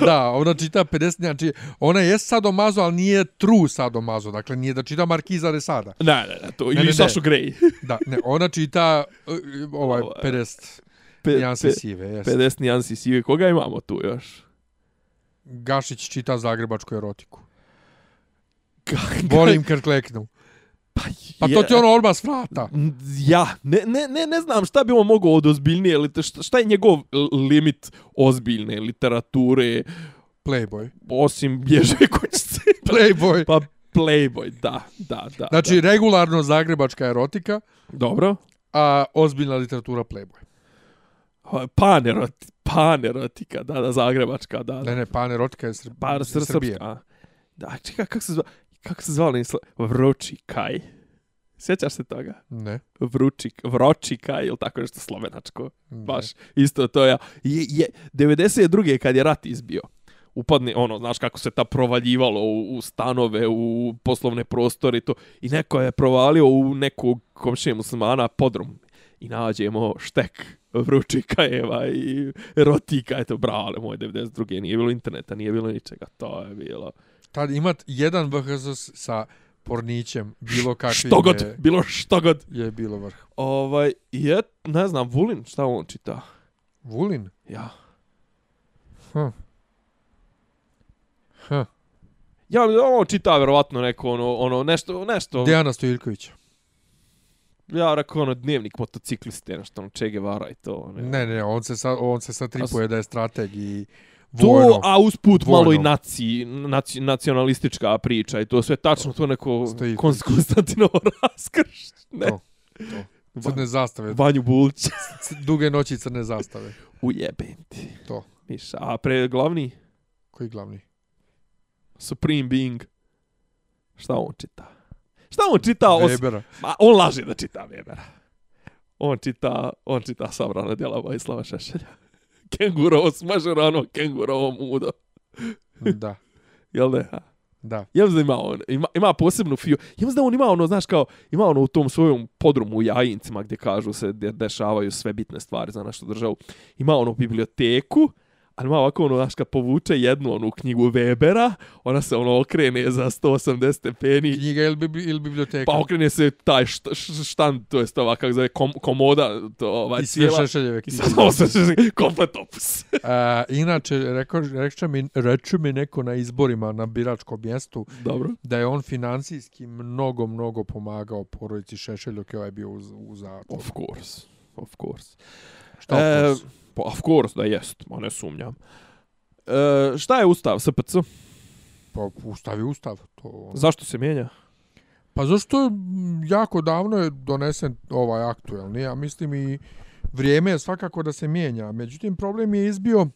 Da. Da, ona čita 50, znači, ona je sadomazo, ali nije true sadomazo. Dakle, nije da čita Markiza de Sada. Ne, ne, ne, to, Ne, ili ne, ne. Sašu Grey. Da, ne, ona čita uh, ovaj Ovaj, 50 Pe- nijanse pe- sive. Jest. 50 nijansi sive. Koga imamo tu još? Gašić čita zagrebačku erotiku. Volim kad kleknu. Pa, Pa je- to ti ono odmah s vrata. Ja, ne, ne, ne, ne znam šta bi on mogao od ozbiljnije, šta, šta je njegov limit ozbiljne literature, Playboy. osim bježe kućice. Playboy. Pa Playboy, da, da, da. Znači, regularno zagrebačka erotika, da. Dobro. a ozbiljna literatura Playboy. Paneroti, panerotika, da, da, zagrebačka, da. da. Ne, ne, pan erotika je Sr Pa, sr, Srbije. srpska. Da, čekaj, kako se zva, kako se zvali? Vrući kaj. Sjećaš se toga? Ne. Vrući, vroči kaj ili tako nešto slovenačko. ne. Baš, isto to ja. Je, je, 92. kad je rat izbio, upadne, ono, znaš kako se ta provaljivalo u, u stanove, u poslovne prostore i to. I neko je provalio u nekog komšije muslimana podrum. I nađemo štek vrući kajeva i erotika. Eto, brale moj, 92. Nije bilo interneta, nije bilo ničega. To je bilo... Tad imat jedan VHS sa pornićem, bilo kakvim Što god, je, bilo što god. je bilo vrh. Ovaj, je, ne znam, Vulin, šta on čita? Vulin? Ja. Hm. Hm. Ja, ovo čita verovatno neko ono, ono nešto, nešto. Dejana Stojilković. Ja rekao ono dnevnik motocikliste, nešto ono Che Guevara i to. Ne, Ne, ne, on se sa, on se sa tripuje da je strateg i To, vojno. a usput Vojno. malo i naci, naci, nacionalistička priča i to sve tačno, to neko Stoji. Konst- Konstantinovo raskrš. Ne. To, to. Crne zastave. Vanju Bulć. Duge noći crne zastave. Ujebem ti. To. Miša, a pre glavni? Koji glavni? Supreme Being. Šta on čita? Šta on čita? Os... Webera. Ma, on laže da čita Webera. On čita, on čita sabrana djela Vojislava Šešelja. Kengurovo smažerano, kengurovo mudo. Da, Jel ne? da. Ja mislim da ima on, ima, ima posebnu fiju. Ja mislim da on ima ono, znaš kao, ima ono u tom svojom podrumu u Jajincima gdje kažu se gdje dešavaju sve bitne stvari za našu državu. Ima ono biblioteku, ali ima ovako ono, znaš, kad povuče jednu onu knjigu Webera, ona se ono okrene za 180 stepeni, Knjiga ili, bibli, ili biblioteka? pa okrene se taj št, š- štan, to jest ova, kako zove, kom, komoda, to ovaj I sve cijela. šešeljeve I knjige. sad ovo se komplet opus. A, inače, reko, reče, mi, reče mi neko na izborima na biračkom mjestu Dobro. da je on financijski mnogo, mnogo pomagao porodici Šešelj dok je ovaj bio u, u zatvoru. Of course. Of course. Šta E, Pa, of course da jest, ma ne sumnjam. E, šta je ustav SPC? Pa ustavi ustav. To... Zašto se mijenja? Pa zašto je jako davno je donesen ovaj aktuelni, ja mislim i vrijeme je svakako da se mijenja. Međutim, problem je izbio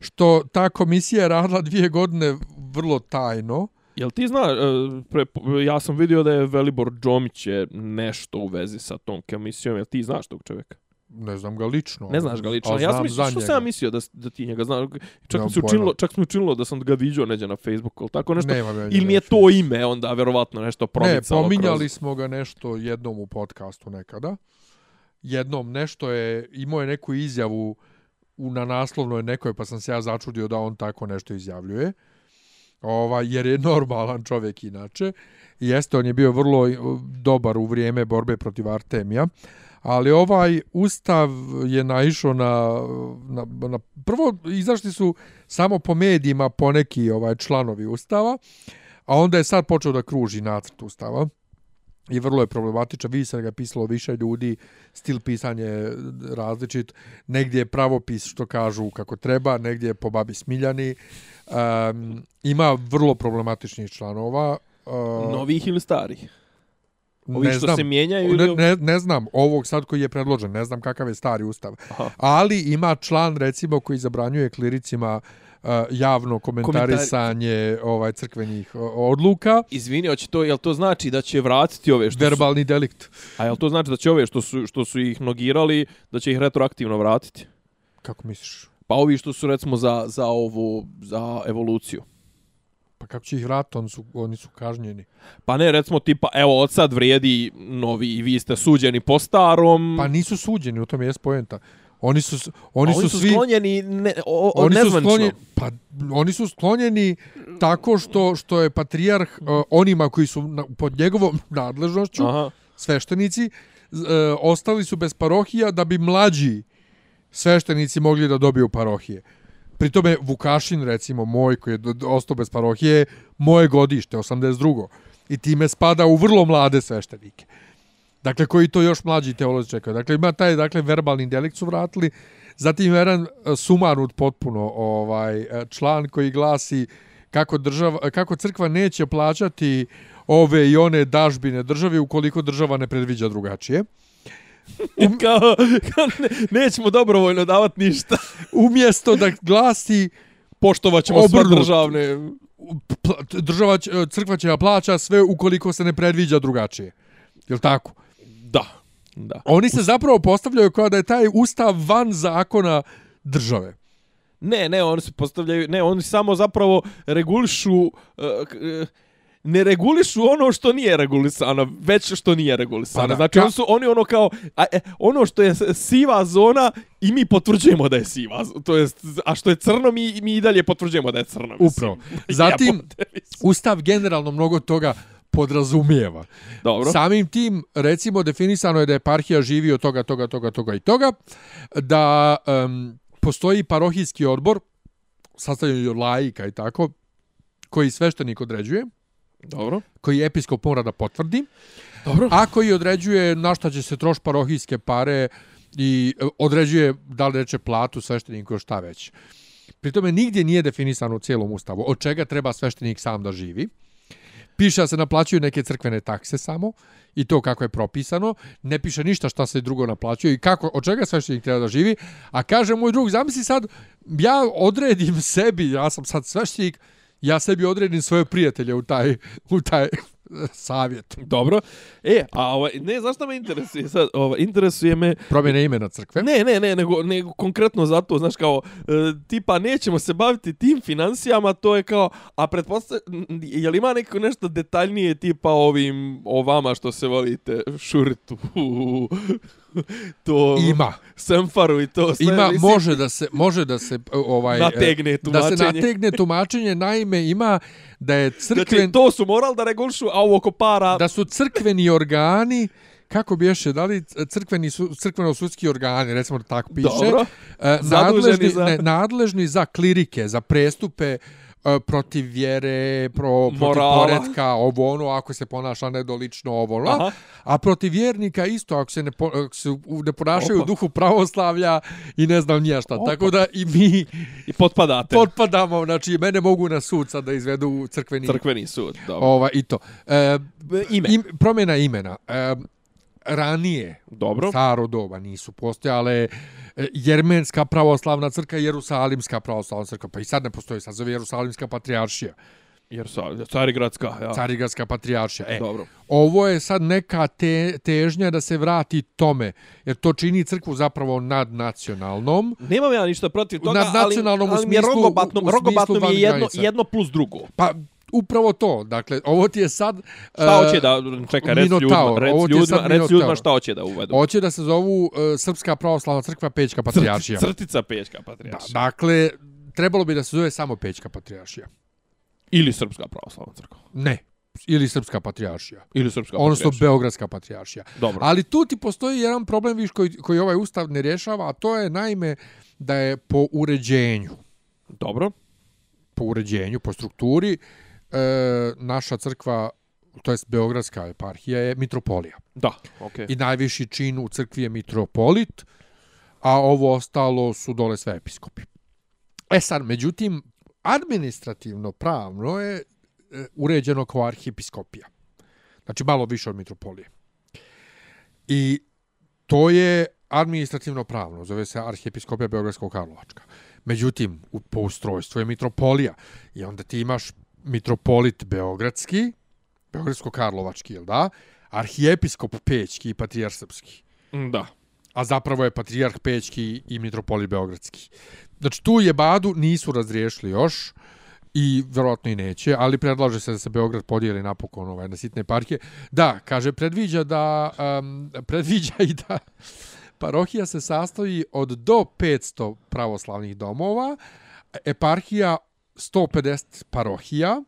što ta komisija je radila dvije godine vrlo tajno. Jel ti zna, e, pre, ja sam vidio da je Velibor Džomić je nešto u vezi sa tom komisijom, jel ti znaš tog čovjeka? Ne znam ga lično. Ne znaš ga lično. Ja sam mislio, što njega. sam ja mislio da, da ti njega znaš? Čak mi se učinilo, čak mi učinilo da sam ga vidio neđe na Facebooku ili tako nešto. Nemam ja Ili mi je to ime onda verovatno nešto Ne, promicalo pominjali kroz... smo ga nešto jednom u podcastu nekada. Jednom nešto je, imao je neku izjavu u, na naslovnoj nekoj, pa sam se ja začudio da on tako nešto izjavljuje. Ova, jer je normalan čovjek inače. Jeste, on je bio vrlo dobar u vrijeme borbe protiv Artemija. Ali ovaj ustav je naišao na, na, na... Prvo, izašli su samo po medijima poneki ovaj članovi ustava, a onda je sad počeo da kruži nacrt ustava i vrlo je problematičan. Vidi se da ga je pisalo više ljudi, stil pisanja je različit. Negdje je pravopis što kažu kako treba, negdje je po babi Smiljani. Um, ima vrlo problematičnih članova. Uh, Novih ili starih? Ovi ne što znam, se mijenjaju ne, ili... ne, ne znam, ovog sad koji je predložen, ne znam kakav je stari ustav. Aha. Ali ima član, recimo, koji zabranjuje kliricima uh, javno komentarisanje ovaj crkvenih odluka. Izvini, hoće to, jel to znači da će vratiti ove što su, Verbalni delikt. a jel to znači da će ove što su, što su ih nogirali, da će ih retroaktivno vratiti? Kako misliš? Pa ovi što su recimo za, za ovu, za evoluciju. Pa kako će ih vratiti? Oni su, oni su kažnjeni. Pa ne, recimo tipa, evo od sad vrijedi novi i vi ste suđeni po starom. Pa nisu suđeni, u tom je poenta. Oni su, oni su, oni su svi... sklonjeni ne, o, o, Oni su nezvančno. sklonjeni, pa oni su sklonjeni tako što što je patrijarh uh, onima koji su na, pod njegovom nadležnošću Aha. sveštenici e, ostali su bez parohija da bi mlađi sveštenici mogli da dobiju parohije. Pri tome Vukašin, recimo, moj koji je ostao bez parohije, moje godište, 82. I time spada u vrlo mlade sveštenike. Dakle, koji to još mlađi teolozi čekaju. Dakle, ima taj dakle, verbalni delikt su vratili. Zatim ima jedan e, sumanut potpuno ovaj e, član koji glasi kako, država, e, kako crkva neće plaćati ove i one dažbine državi ukoliko država ne predviđa drugačije. kao, kao ne, nećemo dobrovoljno davati ništa. Umjesto da glasi Poštovat ćemo sve državne... država crkva će plaća sve ukoliko se ne predviđa drugačije. Je li tako? Da. Da. Oni se zapravo postavljaju kao da je taj ustav van zakona države. Ne, ne, oni se postavljaju, ne, oni samo zapravo regulišu, uh, uh, ne regulišu ono što nije regulisano, već što nije regulisano. Pa da, znači, ka- oni su oni ono kao, a, e, ono što je siva zona i mi potvrđujemo da je siva, to jest, a što je crno mi, mi i dalje potvrđujemo da je crno. mislim. Upravo. Zatim. Ustav generalno mnogo toga podrazumijeva. Dobro. Samim tim, recimo, definisano je da eparhija živi od toga, toga, toga, toga i toga, da um, postoji parohijski odbor, sastavljen od laika i tako, koji sveštenik određuje, Dobro. koji episkop mora da potvrdi, Dobro. a koji određuje na šta će se troš parohijske pare i e, određuje da li reče platu svešteniku šta već. Pri tome nigdje nije definisano u cijelom ustavu od čega treba sveštenik sam da živi. Piše da se naplaćuju neke crkvene takse samo i to kako je propisano. Ne piše ništa šta se drugo naplaćuje i kako, od čega sveštenik treba da živi. A kaže moj drug, zamisli sad, ja odredim sebi, ja sam sad sveštenik, ja sebi odredim svoje prijatelje u taj, u taj savjet. Dobro. E, a ovaj, ne, znaš šta me interesuje sad? Ovaj, interesuje me... Promjene imena crkve. Ne, ne, ne, nego, nego konkretno zato, znaš, kao, e, tipa, nećemo se baviti tim financijama, to je kao, a pretpostavljam, je li ima neko nešto detaljnije tipa ovim, o vama što se volite šuritu, to Ima. semfaru i to sve. Ima, mislim, može da se, može da se ovaj, Nategne e, Da se tumačenje. nategne tumačenje, naime ima da je crkven, Znači, to su moral da regulšu, a ovo oko para... da su crkveni organi kako biješe, da li crkveni su, crkveno-sudski organi, recimo tako piše, Dobro. e, nadležni, za- ne, nadležni za klirike, za prestupe e, protiv vjere, pro, protiv Morala. poredka, ovo ono, ako se ponaša nedolično, ovo ono. Aha. A protiv vjernika isto, ako se ne, po, ako se ne ponašaju Opa. u duhu pravoslavlja i ne znam nija šta. Opa. Tako da i mi I potpadate. potpadamo, znači mene mogu na sud sad da izvedu crkveni Crkveni sud, dobro. ova, i to. E, Ime. im, promjena imena. E, ranije, Dobro. staro doba nisu postojale e, Jermenska pravoslavna crkva i Jerusalimska pravoslavna crkva. Pa i sad ne postoji, sad zove Jerusalimska patrijaršija. Jer sa, Carigradska, ja. Carigradska patrijaršija. E, Dobro. ovo je sad neka te, težnja da se vrati tome, jer to čini crkvu zapravo nadnacionalnom. Nemam ja ništa protiv toga, ali, u ali mi je rogobatno, u- u rogobatno mi je jedno, jedno plus drugo. Pa upravo to. Dakle, ovo ti je sad... Šta e, hoće da, čekaj, rec ljudima, rec ljudima, rec ljudima šta hoće da uvedu. Hoće da se zovu uh, Srpska pravoslavna crkva Pećka patrijaršija. Crt- Crtica Pečka Da, patrijaršija. dakle, trebalo bi da se zove samo Pećka patrijaršija. Ili Srpska pravoslavna crkva. Ne. Ili Srpska patrijaršija. Ili Srpska Odnosno patrijaršija. Beogradska patrijaršija. Dobro. Ali tu ti postoji jedan problem viš koji, koji ovaj ustav ne rješava, a to je naime da je po uređenju, Dobro. po uređenju, po strukturi, e, naša crkva, to jest Beogradska eparhija je mitropolija. Da, okej. I najviši čin u crkvi je mitropolit, a ovo ostalo su dole sve episkopi. E sad, međutim, administrativno, pravno je e, uređeno kao arhijepiskopija. Znači, malo više od mitropolije. I to je administrativno pravno, zove se arhijepiskopija Beogradskog Karlovačka. Međutim, u, po ustrojstvu je mitropolija. I onda ti imaš mitropolit Beogradski, Beogradsko-Karlovački, jel da? Arhijepiskop Pećki i patrijar Srpski. Mm, Da. A zapravo je patrijarh Pećki i mitropolit Beogradski. Znači, tu je Badu nisu razriješili još i vjerojatno i neće, ali predlaže se da se Beograd podijeli napokon ovaj, na sitne parke. Da, kaže, predviđa da um, predviđa i da parohija se sastoji od do 500 pravoslavnih domova, eparhija 150 parohija,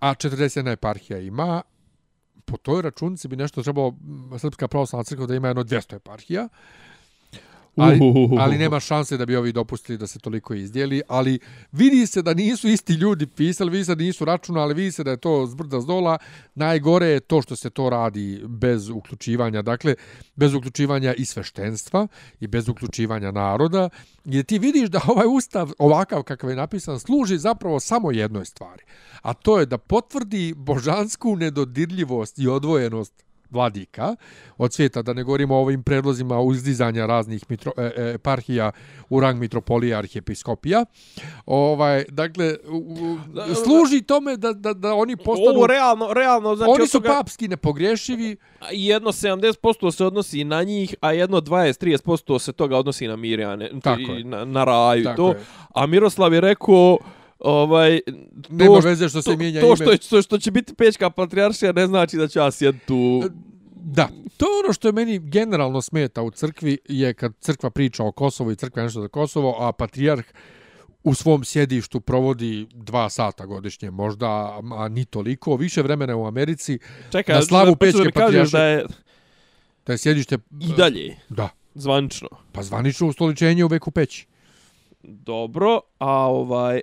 a 41 eparhija ima, po toj računici bi nešto trebalo Srpska pravoslavna crkva da ima jedno 200 eparhija, ali, ali nema šanse da bi ovi dopustili da se toliko izdjeli, ali vidi se da nisu isti ljudi pisali, vidi se da nisu računali, vidi se da je to zbrda zdola, najgore je to što se to radi bez uključivanja, dakle, bez uključivanja i sveštenstva i bez uključivanja naroda, gdje ti vidiš da ovaj ustav, ovakav kakav je napisan, služi zapravo samo jednoj stvari, a to je da potvrdi božansku nedodirljivost i odvojenost vladika od svijeta, da ne govorimo o ovim predlozima uzdizanja raznih mitro, e, e, eparhija u rang mitropolija arhijepiskopija. Ovaj, dakle, u, u, služi tome da, da, da oni postanu... Ovo realno, realno, znači oni su toga- papski nepogrešivi, jedno 70% se odnosi na njih, a jedno 20-30% se toga odnosi na Mirjane, Tako i je. na, na raju. Tako to. je. A Miroslav je rekao, ovaj, to, nema veze što se to, mijenja to ime. što, što, što će biti pečka patrijaršija ne znači da će ja sjediti tu... Da, to je ono što je meni generalno smeta u crkvi je kad crkva priča o Kosovu i crkva nešto za Kosovo, a patrijarh u svom sjedištu provodi dva sata godišnje, možda, a ni toliko, više vremena u Americi, Čekaj, na slavu da, Pećke kažeš patrijaršije. da je da je sjedište... i dalje Da, zvanično. pa zvanično ustoličenje u veku peći. Dobro, a ovaj...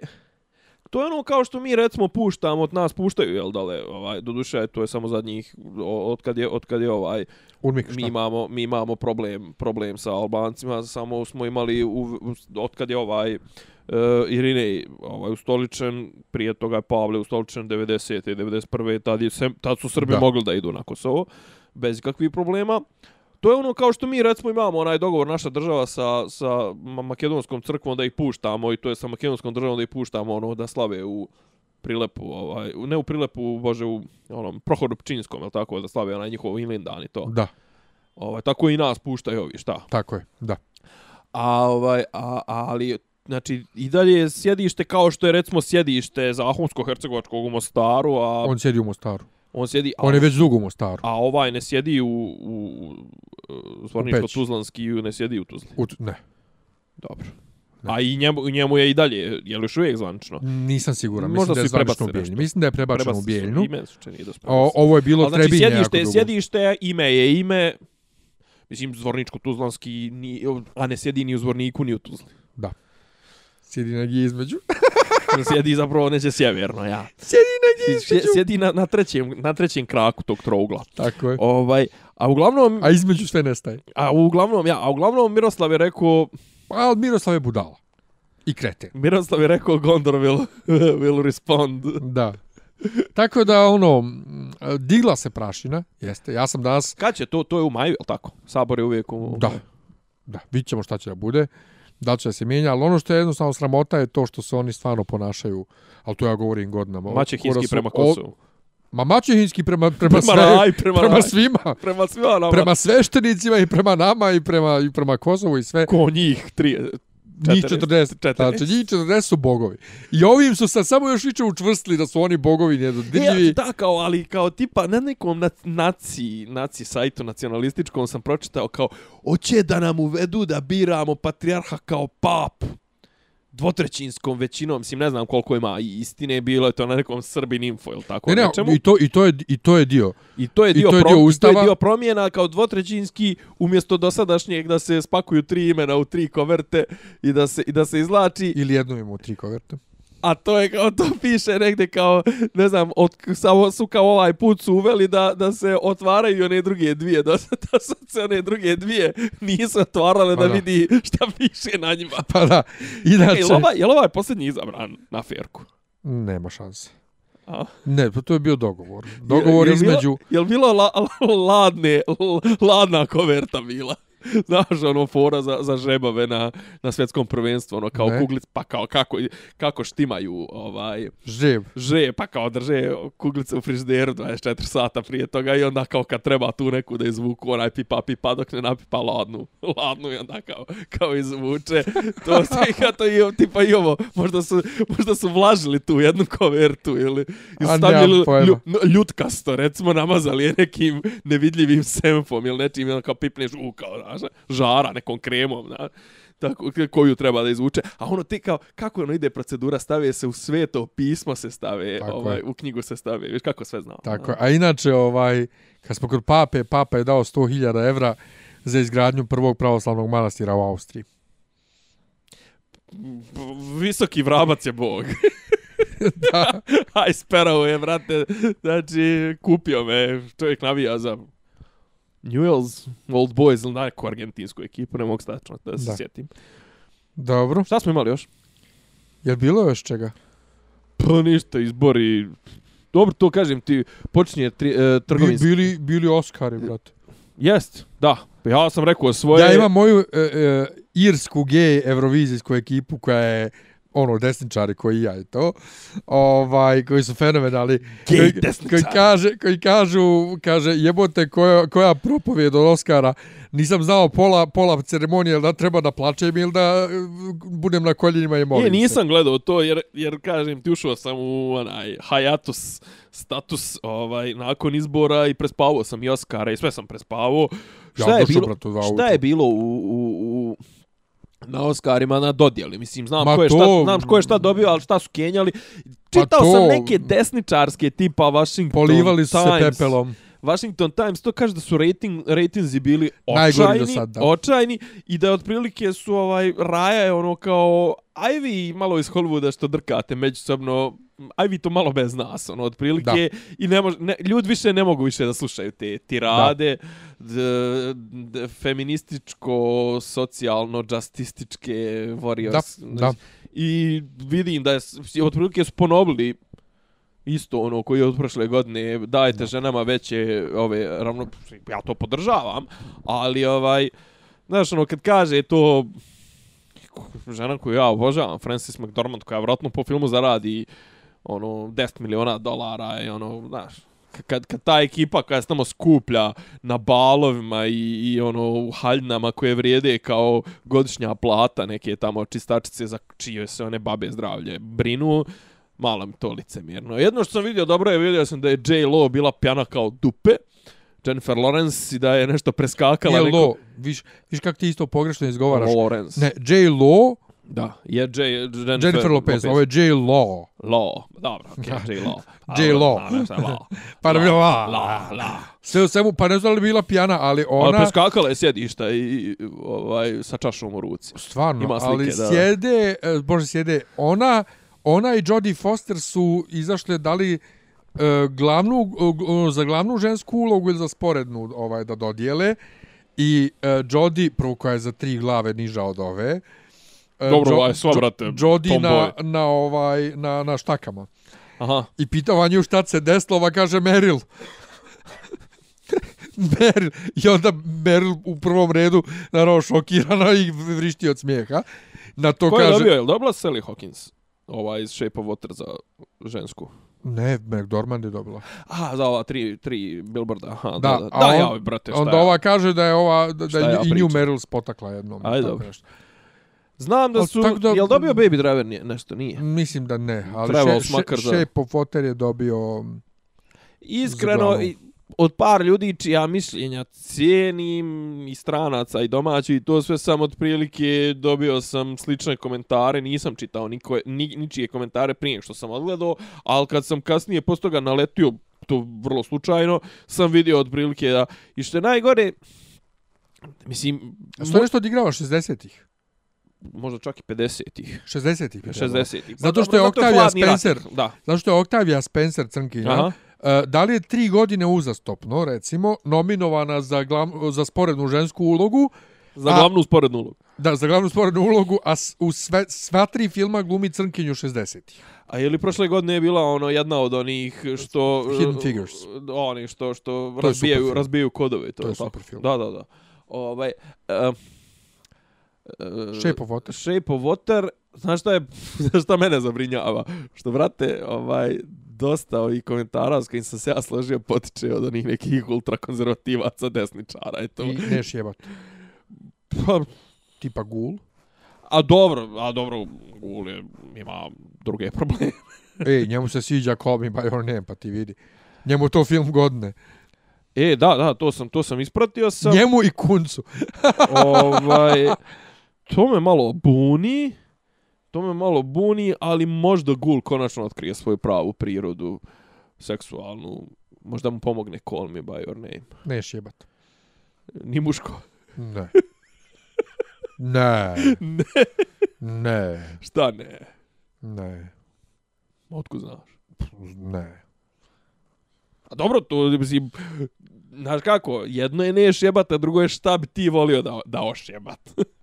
To je ono kao što mi recimo puštamo, od nas puštaju, jel dale, ovaj, do duše, to je samo zadnjih, od kad je, od kad je ovaj, Urmik, mi imamo, mi imamo problem, problem sa Albancima, samo smo imali, u, od kad je ovaj, uh, Irinej ovaj, ustoličen, prije toga je Pavle ustoličen 90. i 91. Tad, je, tad su Srbi Da. da. mogli da idu na Kosovo, bez kakvih problema. To je ono kao što mi recimo imamo onaj dogovor naša država sa, sa Ma- makedonskom crkvom da ih puštamo i to je sa makedonskom državom da ih puštamo ono da slave u Prilepu, ovaj, ne u Prilepu, bože, u onom Prohoru Pčinskom, je tako, da slave onaj njihov Inlindan i to. Da, Ovaj, tako i nas puštaju ovi, šta? tako je, da. A, ovaj, a, ali, znači, i dalje je sjedište kao što je, recimo, sjedište Zahumsko-Hercegovačkog u Mostaru, a On sjedi u Mostaru. On sjedi... A, On je već dugo u Mostaru. A ovaj ne sjedi u, u, u Zvorničko-Tuzlanski ne sjedi u Tuzli. U, ne, Dobro. A i njemu, njemu je i dalje, je li još uvijek zvanično? nisam siguran. Mislim Možda da je zvanično u nešto. Mislim da je prebačeno u Prebaci Bijeljnu. Ime su čini da O, ovo je bilo Ali znači, Trebinje jako sjedište, dugo. sjedište, ime je ime, mislim, Zvorničko-Tuzlanski, ni, a ne sjedi ni u Zvorniku, ni u Tuzli. Sjedi negdje između. sjedi zapravo neće sjeverno, ja. sjedi negdje Sje- između. Sjedi na, na, trećem, na trećem kraku tog trougla. Tako je. Ovaj, a uglavnom, A između sve nestaje. a uglavnom, ja, a uglavnom Miroslav je rekao, Pa, ali Miroslav je budala. I kreten. Miroslav je rekao Gondor will, will respond. Da. Tako da, ono, digla se prašina, jeste. Ja sam danas, Kad će to? To je u maju, je li tako? Sabor je uvijek u... da, da, vidit ćemo šta će da bude, da li će se mijenja, ali ono što je jednostavno sramota je to što se oni stvarno ponašaju, ali to ja govorim godinama. Maćehinski prema Kosovu. Ma maćehinski prema, prema, Prema sve, raj, prema prema raj. svima. Prema svima nama. Prema sveštenicima i prema nama i prema, i prema Kosovu i sve. Ko njih? Tri, Njih 40, 40, znači njih 40 su bogovi. I ovim su sad samo još više učvrstili da su oni bogovi nedodirljivi. E, da, kao, ali kao tipa na nekom na, naci, naci sajtu nacionalističkom sam pročitao kao hoće da nam uvedu da biramo patrijarha kao papu dvotrećinskom većinom, mislim ne znam koliko ima i istine, bilo je to na nekom Srbin info ili tako Ne, ne, nečemu. i to, i, to je, I to je dio. I to je I dio, to je pro, dio i to Ustava. je dio promjena kao dvotrećinski umjesto dosadašnjeg da se spakuju tri imena u tri koverte i da se i da se izlači Ili jednom imamo tri koverte. A to je kao to piše negde kao ne znam od samo su kao ovaj put su uveli da da se otvaraju one druge dvije da, da su se one druge dvije nisu otvarale Pa da, da. vidi šta piše na njima. Pa da, Čekaj, inače... jel ovaj, jel ovaj posljednji izabran na ferku? Nema šanse. A? Ne, pa to je bio dogovor. Dogovor Jel- jel između... Bilo, jel bilo la, la, ladne, l- ladna koverta bila? Znaš, ono, fora za, za žebave na, na svjetskom prvenstvu, ono, kao Ne. kuglic, pa kao, kako, kako štimaju, ovaj, Žev. že, pa kao drže kuglice u frižderu 24 sata prije toga i onda kao kad treba tu neku da izvuku, onaj pipa, pipa dok ne napipa ladnu, ladnu i onda kao, kao izvuče. To se kao to i, tipa i ovo, možda su, možda su vlažili tu jednu kovertu ili i A, stavili lju, ljutkasto, recimo namazali je nekim nevidljivim semfom ili nečim, i onda kao pipneš u kao, znaš, žara nekom kremom, znaš tako, koju treba da izvuče. A ono ti kao, kako ono ide procedura, stave se u sveto pismo se stave, Tako ovaj, je. u knjigu se stave, viš kako sve znao. Tako. A inače, ovaj, kad smo kod pape, papa je dao 100.000 evra za izgradnju prvog pravoslavnog manastira u Austriji. Visoki vrabac je bog. da. Aj, sperao je, brate. Znači, kupio me. Čovjek navija za Newells, Old Boys ili neku argentinsku ekipu, ne mogu stačno da se Da. sjetim. Dobro. Šta smo imali još? Je bilo još čega? Pa ništa, izbori... Dobro, to kažem ti, počinje tri, e, Bi, trgovinski. bili, bili Oscari, brate. Jest, da. Ja sam rekao svoje... Ja imam moju e, e, irsku gej evrovizijsku ekipu koja je ono desničari koji ja i to ovaj koji su fenomenalni Gej koji, koji kaže koji kažu kaže jebote koja koja propovijed od Oskara nisam znao pola pola ceremonije da treba da plačem ili da e, budem na koljenima i molim Nije, se. nisam gledao to jer, jer kažem ti ušao sam u onaj hiatus status ovaj nakon izbora i prespavao sam i Oscara i sve sam prespavao. Ja Šta je došao, bilo? Šta je bilo u, u, u na Oscarima na dodjeli. Mislim, znam Ma ko je šta, to- znam ko je šta dobio, ali šta su kenjali. Čitao to- sam neke desničarske tipa Washington Polivali su se Times. pepelom. Washington Times to kaže da su rating ratingzi bili očajni, sad, da. očajni i da otprilike su ovaj Raja je ono kao aj vi malo iz Hollywooda što drkate međusobno aj vi to malo bez nas ono otprilike i ne može ne, ljudi više ne mogu više da slušaju te tirade d, d, feminističko socijalno justističke warriors Da, da. i vidim da je s- otprilike su ponovili isto ono koji je od prošle godine dajete ženama veće ove ravno ja to podržavam ali ovaj znaš ono kad kaže to žena koju ja obožavam Frances McDormand koja vjerojatno po filmu zaradi ono 10 miliona dolara i ono znaš kad, kad ta ekipa koja se tamo skuplja na balovima i, i ono u haljnama koje vrijede kao godišnja plata neke tamo čistačice za čije se one babe zdravlje brinu malo mi to licemjerno. Jedno što sam vidio dobro je vidio sam da je J. Lo bila pjana kao dupe. Jennifer Lawrence i da je nešto preskakala. Nije neko... Lo, viš, viš kako ti isto pogrešno izgovaraš. Lawrence. Ne, J. Lo, Da, je J. Jennifer, Jennifer Lopez, ovo je J. Law. Law. Dobro, okej, okay, J. Law. J. Law. Pa da bi ova, La, la. sve u svemu, pa ne znam li bila pjana, ali Ona... ona, preskakala je sjedišta i, ovaj, sa čašom u ruci. stvarno, ima slike, ali da. sjede, e, bože sjede, ona, ona i Jodie Foster su izašle, da li e, glavnu, za glavnu žensku ulogu ili za sporednu ovaj, da dodijele. I e, Jodie, prvo koja je za tri glave niža od ove, e, Dobro, Jo- ovaj, sva, brate, Jodie na, na, ovaj, na, na štakama. Aha. I pitao nju šta se desilo, ova kaže Meryl. Meryl. I onda Meryl u prvom redu, naravno, šokirana i vrišti od smijeha. Na to Ko je kaže... dobio? Je li dobila Sally Hawkins? Ova iz Shape of Water za žensku. Ne, McDormand je dobila. A, za ova tri, tri billboarda. Aha, da, Da, da. Da, on- ja, brate, šta Onda ova kaže da je ova da, da je i nju? Meryl spotakla jednom. Ajde, dobro. nešto. Znam da su... da- Jel dobio Baby Driver nije, nešto? Nije. Mislim da ne, ali še, makar še, za- Shape of Water je dobio... Iskreno, i- od par ljudi čija mišljenja cijenim i stranaca i domaći i to sve sam otprilike dobio sam slične komentare, nisam čitao niko, ni, ničije komentare prije što sam odgledao, ali kad sam kasnije posto toga naletio, to vrlo slučajno, sam vidio otprilike da, i što je najgore, mislim, A što nešto odigrava 60-ih? Možda čak i 50-ih. 60-ih. bi trebalo. 60-ih. Pa Zato što je Octavia rat. Spencer. Da. Zato što je Octavia Spencer crnkinja. Aha. E, da li je tri godine uzastopno, recimo, nominovana za, glav, za sporednu žensku ulogu, Za A- glavnu sporednu ulogu. da, za glavnu sporednu ulogu, a u sve, sva tri filma glumi crnkinju 60-ih. A je li prošle godine je bila ono jedna od onih što Hidden Figures. Oni što što To je razbijaju razbijaju kodove, to, To je tako. super film. Da, da, da. Ovaj uh, Shape of Water. Shape of Water, znaš šta je, znaš šta mene zabrinjava? Što, brate, ovaj, dosta ovih komentara s kojim sam se ja složio potiče od onih nekih ultrakonzervativaca desničara, eto. I neš jebat. Pa, Tipa Gul. a dobro, a dobro, Gul je, ima druge probleme. Ej, njemu se sviđa Call Me By Your Name, pa ti vidi. Njemu je to film godine. E, da, da, to sam, to sam ispratio sam. Njemu i Kuncu. ovaj, to me malo buni, to me malo buni, ali možda Gul konačno otkrije svoju pravu prirodu seksualnu. Možda mu pomogne Call Me By Your Name. Neš jebat. Ni muško. Ne. Ne. Ne. Ne. Šta ne? Ne. Otko znaš? Ne. A dobro, to, mislim, znaš kako, jedno je neš jebat, a drugo je šta bi ti volio da, da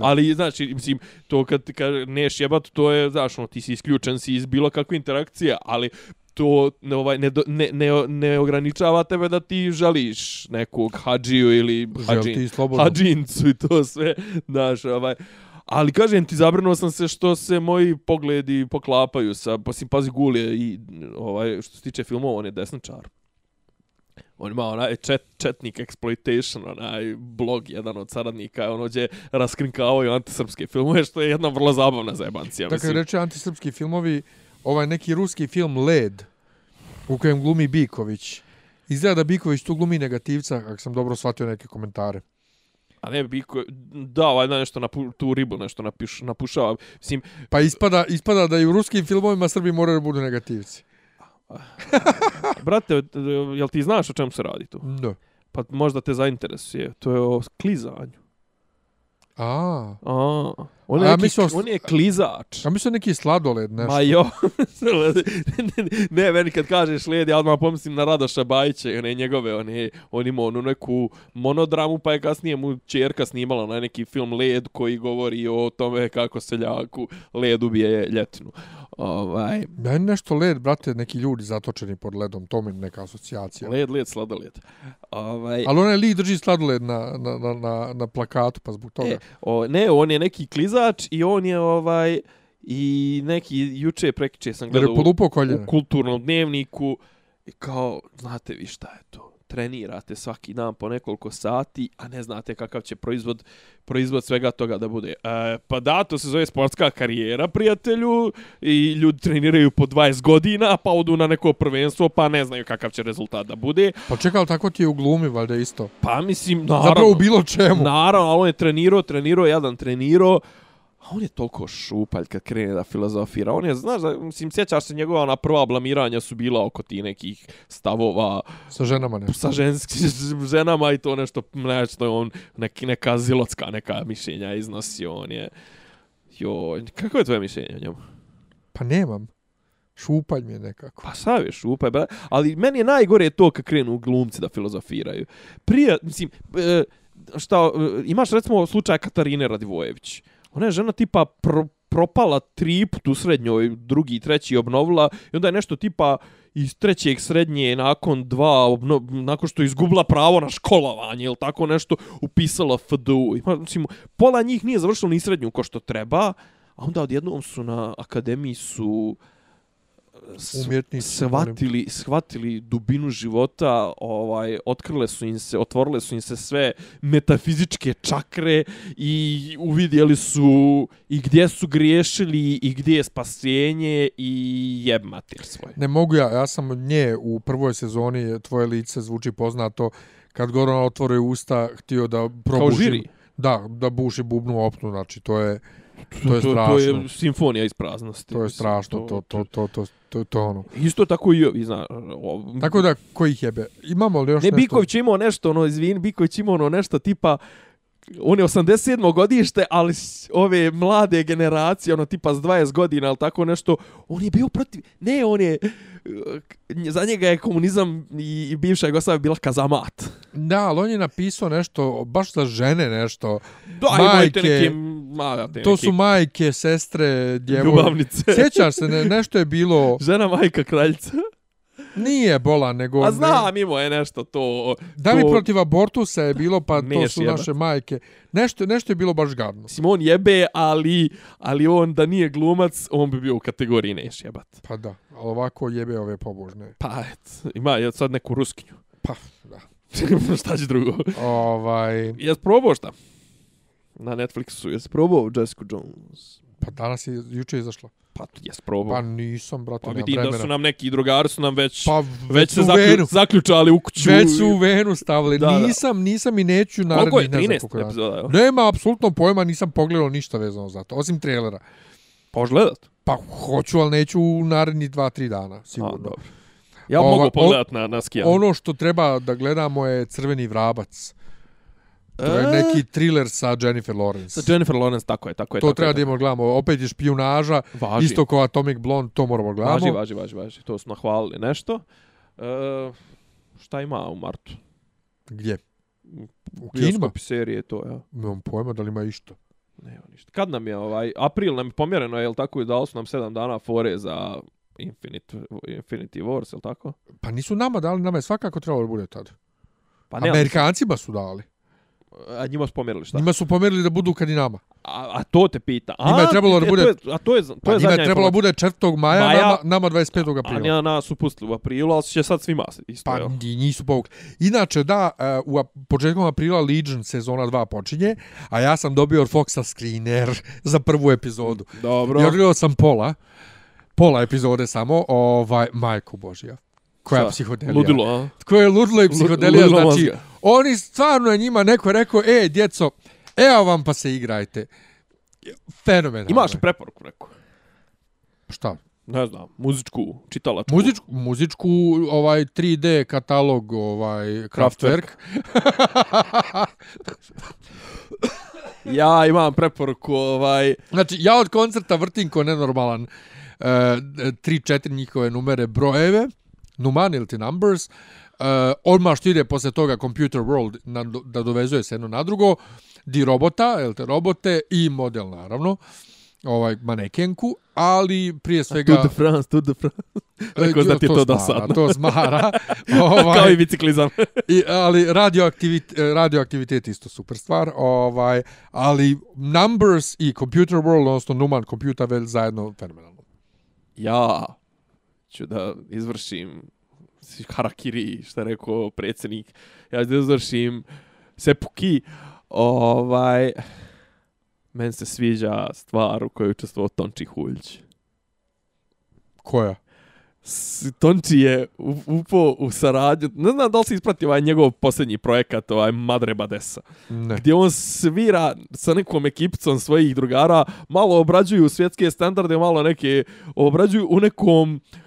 Ali, znači, mislim, to kad kaže neš jebat, to je, znaš, ono, ti si isključen si iz bilo kakve interakcije, ali to ne, ovaj, ne, ne, ne, ne ograničava tebe da ti želiš nekog hađiju ili hađin, hađincu i to sve, znaš, ovaj, Ali kažem ti, zabrinuo sam se što se moji pogledi poklapaju sa, pa si pazi gulje i ovaj, što se tiče filmova, on je desničar. On ima onaj čet, četnik exploitation, onaj blog, jedan od saradnika, ono gdje raskrinkavaju antisrpske filmove, što je jedna vrlo zabavna zajebancija. Dakle, mislim. reče antisrpski filmovi, ovaj neki ruski film Led, u kojem glumi Biković. Izgleda da Biković tu glumi negativca, ako sam dobro shvatio neke komentare. A ne, Biko, da, valjda nešto na tu ribu nešto napiš, napušava. Mislim, Pa ispada, ispada da i u ruskim filmovima Srbi moraju da budu negativci. brate, jel ti znaš o čemu se radi tu? Da. Pa možda te zainteresuje. To je o klizanju. A, A, on je, A, neki, mislio- on je klizač. a mislim neki sladoled nešto. Ma jo, ne, meni kad kažeš led, ja odmah pomislim na Radoša Bajića, one njegove, one, on ima onu neku monodramu, pa je kasnije mu čerka snimala na neki film Led koji govori o tome kako seljaku led ubije ljetinu. Ovaj, Meni nešto led, brate, neki ljudi zatočeni pod ledom, to mi je neka asocijacija. led, led, sladoled. Ovaj, Ali onaj lik drži sladoled na, na, na, na, na plakatu, pa zbog toga. E, o, ne, on je neki klizač i on je ovaj i neki juče prekiče sam gledao je u, u kulturnom dnevniku i kao, znate vi šta je to? Trenirate svaki dan po nekoliko sati, a ne znate kakav će proizvod, proizvod svega toga da bude. E, pa da, to se zove sportska karijera, prijatelju, i ljudi treniraju po 20 godina, pa odu na neko prvenstvo, pa ne znaju kakav će rezultat da bude. Pa čekaj, tako ti je u glumi, valjda isto. Pa mislim, naravno, Zapravo u bilo čemu. Naravno, ali on je trenirao, trenirao, jedan trenirao, a on je toliko šupalj kad krene da filozofira. On je, znaš, da, mislim, sjećaš se njegova ona prva blamiranja su bila oko ti nekih stavova Sa ženama nešto. sa ženskim ženama i to nešto, nešto je on neki, neka zilotska neka mišljenja iznosio. On je, joj, kako je tvoje mišljenje o njemu? Pa nemam. Šupalj mi je nekako. Pa sav je šupaj, bra. ali meni je najgore to kad krenu glumci da filozofiraju. Prije, mislim, e, šta, e, imaš recimo slučaj Katarine Radivojević. Ona je žena tipa pro, propala triput u srednjoj, drugi, treći obnovila i onda je nešto tipa iz trećeg srednje nakon dva, obno, nakon što je izgubila pravo na školovanje ili tako nešto, upisala FDU. Ima, mislim, pola njih nije završilo ni srednju ko što treba, a onda odjednom su na akademiji su uh, Umjetnici, shvatili, shvatili dubinu života, ovaj otkrile su im se, otvorile su im se sve metafizičke čakre i uvidjeli su i gdje su griješili i gdje je spasenje i jeb mater svoj. Ne mogu ja, ja sam od nje u prvoj sezoni, tvoje lice zvuči poznato, kad Goran otvore usta, htio da probuši... žiri? Da, da buši bubnu opnu, znači to je, to je strašno. to je simfonija iz praznosti. To je strašno, to, to, to, to, to, to ono. Isto tako i ovi, zna, o, Tako da, ko ih jebe? Imamo li još Ne, nešto? Biković je imao nešto, ono, izvin, Biković imao ono nešto tipa, on je 87. godište, ali ove mlade generacije, ono tipa s 20 godina, ali tako nešto, on je bio protiv, ne, on je, eh, za njega je komunizam i, i bivša Jugoslavia bila kazamat. Da, ali on je napisao nešto, baš za žene nešto. Da, Majke, neke, ma, te To neke su majke, sestre, djevojke. ljubavnice. Sjećaš se, ne, nešto je bilo, Žena majka kraljica. nije bola, nego... A ne- znam, imao je nešto to. Da li to, protiv abortusa je bilo, pa to su jebat. naše majke. Nešto, nešto je bilo baš gadno. Mislim, on jebe, ali, ali on da nije glumac, on bi bio u kategoriji neš jebat. Pa da, ali ovako jebe ove pobožne. Pa, et, ima je sad neku ruskinju. Pa, da. šta će drugo? Ovaj, Jes probao šta? Na Netflixu, jes probao Jessica Jones? pa danas je, juče je izašla. Pa, jes probao. Pa nisam, brate, pa vidim da su nam neki drugari su nam već, Pa već se u zaklju, venu. zaključali u kuću. Već su u venu stavili. Da, da. Nisam, nisam i neću Koliko je? narednih ne znam 13 koliko dana. epizoda, evo. Nema apsolutno pojma, nisam pogledao ništa vezano za to, osim trailera. Požgledat? Pa hoću, ali neću u narednih 2-3 dana, A, sigurno. dobro. Ja Ova- mogu pogledat na, na skijanu. Ono što treba da gledamo je Crveni vrabac. To je E? neki thriller sa Jennifer Lawrence. Sa Jennifer Lawrence, tako je, tako je. to tako treba je, da imamo gledamo. Opet je špijunaža, Važi. isto kao Atomic Blonde, to moramo gledamo. Važi, važi, važi, važi. To su nahvalili nešto. E, šta ima u martu? Gdje? U kinima? Bioskopi serije, to, ja. Nemam pojma da li ima išto. Nema ništa. Kad nam je ovaj, april nam je pomjereno, je li tako, i dali su nam 7 dana fore za Infinite, Infinity Wars, je li tako? Pa nisu nama dali, nama je svakako trebalo da bude tad. Pa ne, Amerikancima su dali. A njima su pomjerili šta? Njima su pomerili da budu kad i nama. A, a to te pita. A, Njima je trebalo da bude- To je, a to je, to Pa je njima zadnja je trebalo informacija. bude 4. maja, Maja, nama, nama 25. A aprila. njima nas su pustili u aprilu, ali će sad svima isto. Pa i nisu povukli. Inače, da, e, u početkom aprila Legion sezona 2 počinje, a ja sam dobio od Foxa screener za prvu epizodu. Dobro. I odgledao sam pola, pola epizode samo, ovaj, majku Božija. Koja Šta? psihodelija. Ludilo, a? Koja je ludilo i psihodelija, Ludilo znači, mozga. Oni stvarno je njima neko rekao, e, djeco, evo vam pa se igrajte. Fenomenalno. Imaš preporuku neku? Šta? Ne znam, muzičku, čitalačku. Muzičku, muzičku ovaj 3D katalog ovaj Kraftwerk. Ja imam preporuku, ovaj... Znači ja od koncerta vrtim ko nenormalan uh, 3-4 njihove numere brojeve, numan ili ti numbers. Uh, odmah što ide posle toga Computer World na, da dovezuje se jedno na drugo, di robota, jel te robote i model naravno ovaj manekenku, ali prije svega Tour de France, Tour de France. Rekao da ti je to smara, dosadno. To smara. Kao i ovaj, biciklizam. i, ali radioaktivit, radioaktivitet isto super stvar. Ovaj, ali Numbers i Computer World, odnosno Numan Computer World zajedno fenomenalno. ja ću da izvršim harakiri, što je rekao predsjednik. Ja ću da izvršim sepuki. Ovaj, meni se sviđa stvar u kojoj je učestvovao Tonči Huljć. Koja? Tonči je upao u saradnju, ne znam da li si ispratio ovaj njegov posljednji projekat, ovaj Madre Badesa, Ne. gdje on svira sa nekom ekipicom svojih drugara, malo obrađuju svjetske standarde, malo neke obrađuju u nekom uh,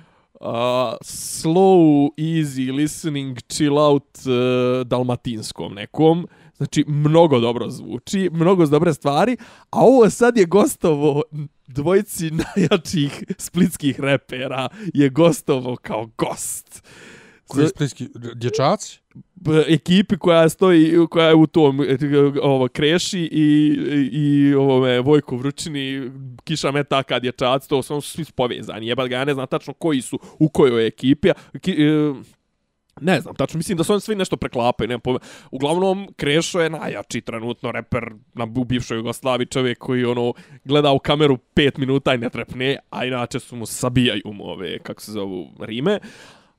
slow, easy listening, chill out uh, dalmatinskom nekom. Znači, mnogo dobro zvuči, mnogo dobre stvari, a ovo sad je gostovo dvojici najjačih splitskih repera je gostovo kao gost. Koji splitski dječaci? Ekipi koja stoji koja je u tom ovo kreši i i ovome Vojko Vručini Kiša Metaka dječaci to su svi povezani jebate ga ja ne znam tačno koji su u kojoj ekipi ki, e, ne znam, tačno mislim da su oni svi nešto preklapaju, ne pojma. Uglavnom, Krešo je najjači trenutno reper na u bivšoj Jugoslaviji, čovjek koji ono gleda u kameru 5 minuta i ne trepne, a inače su mu sabijaju mu ove, kako se zovu, rime.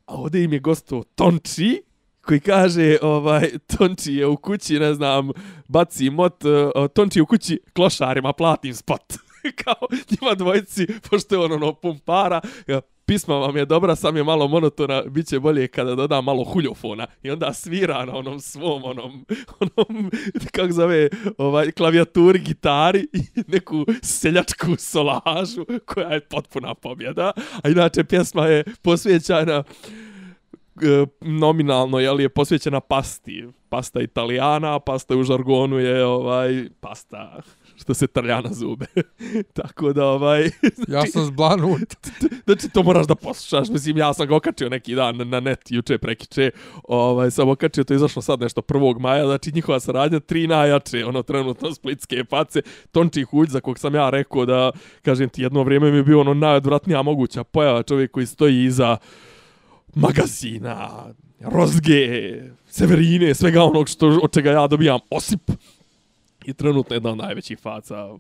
A ovdje im je gosto Tonči, koji kaže, ovaj, Tonči je u kući, ne znam, baci mot, uh, Tonči je u kući klošarima, platim spot. kao njima dvojici, pošto je on ono pumpara, pisma vam je dobra, sam je malo monotona, bit će bolje kada doda malo huljofona. I onda svira na onom svom, onom, onom kako zove, ovaj, klavijaturi, gitari i neku seljačku solažu koja je potpuna pobjeda. A inače pjesma je posvećana e, nominalno je li je posvećena pasti. Pasta italijana, pasta u žargonu je ovaj pasta što se trlja na zube. Tako da ovaj Ja sam zblanut. znači to moraš da poslušaš. Mislim ja sam ga okačio neki dan na net juče prekiče. Ovaj sam okačio to je izašlo sad nešto 1. maja, znači njihova saradnja tri najjače, ono trenutno splitske pace. Tonči Huđ za kog sam ja rekao da kažem ti jedno vrijeme mi je bio ono najodvratnija moguća pojava čovjek koji stoji iza magazina, rozge, severine, svega onog što, od čega ja dobijam osip. I trenutno jedna od najvećih faca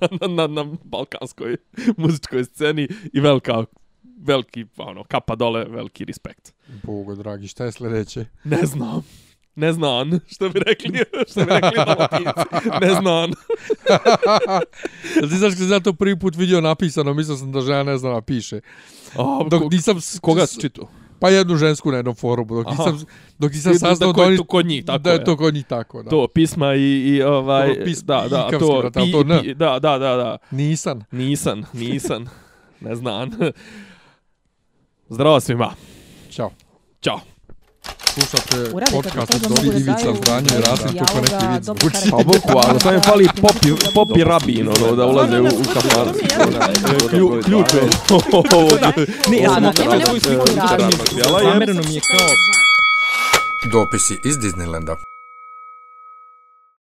na, na, na, na balkanskoj muzičkoj sceni i velika veliki, ono, kapa dole, veliki respekt. Bogo, dragi, šta je sljedeće? Ne znam. Ne znam, što bi rekli, što bi rekli dalmatinci. Ne znam. Jel ti znaš kad sam to prvi put vidio napisano, mislio sam da žena ne zna da piše. A, Dok nisam... koga si čitao? Pa jednu žensku na jednom forumu, dok Aha. nisam, dok nisam Da- saznao da oni, to kod njih, tako da je. to kod njih tako, da. To, pisma i, i ovaj... Dobro, pis- da, da, ikavski, to, brate, ali to N. da, da, da, da. Nisan. Nisan, nisan. ne znam. Zdravo svima. Ćao. Ćao. Slušate podcast od mogu da Ivica daju Zdranje i Rasim dijaloga, kako neki. Pa bukvalno, sam je fali popi, popi rabin, ono, da ulaze u, u kafan. Klju, ključ je. Ne, ja sam sliku unutar razloga. njega. Zamereno mi je kao Dopisi iz Disneylanda.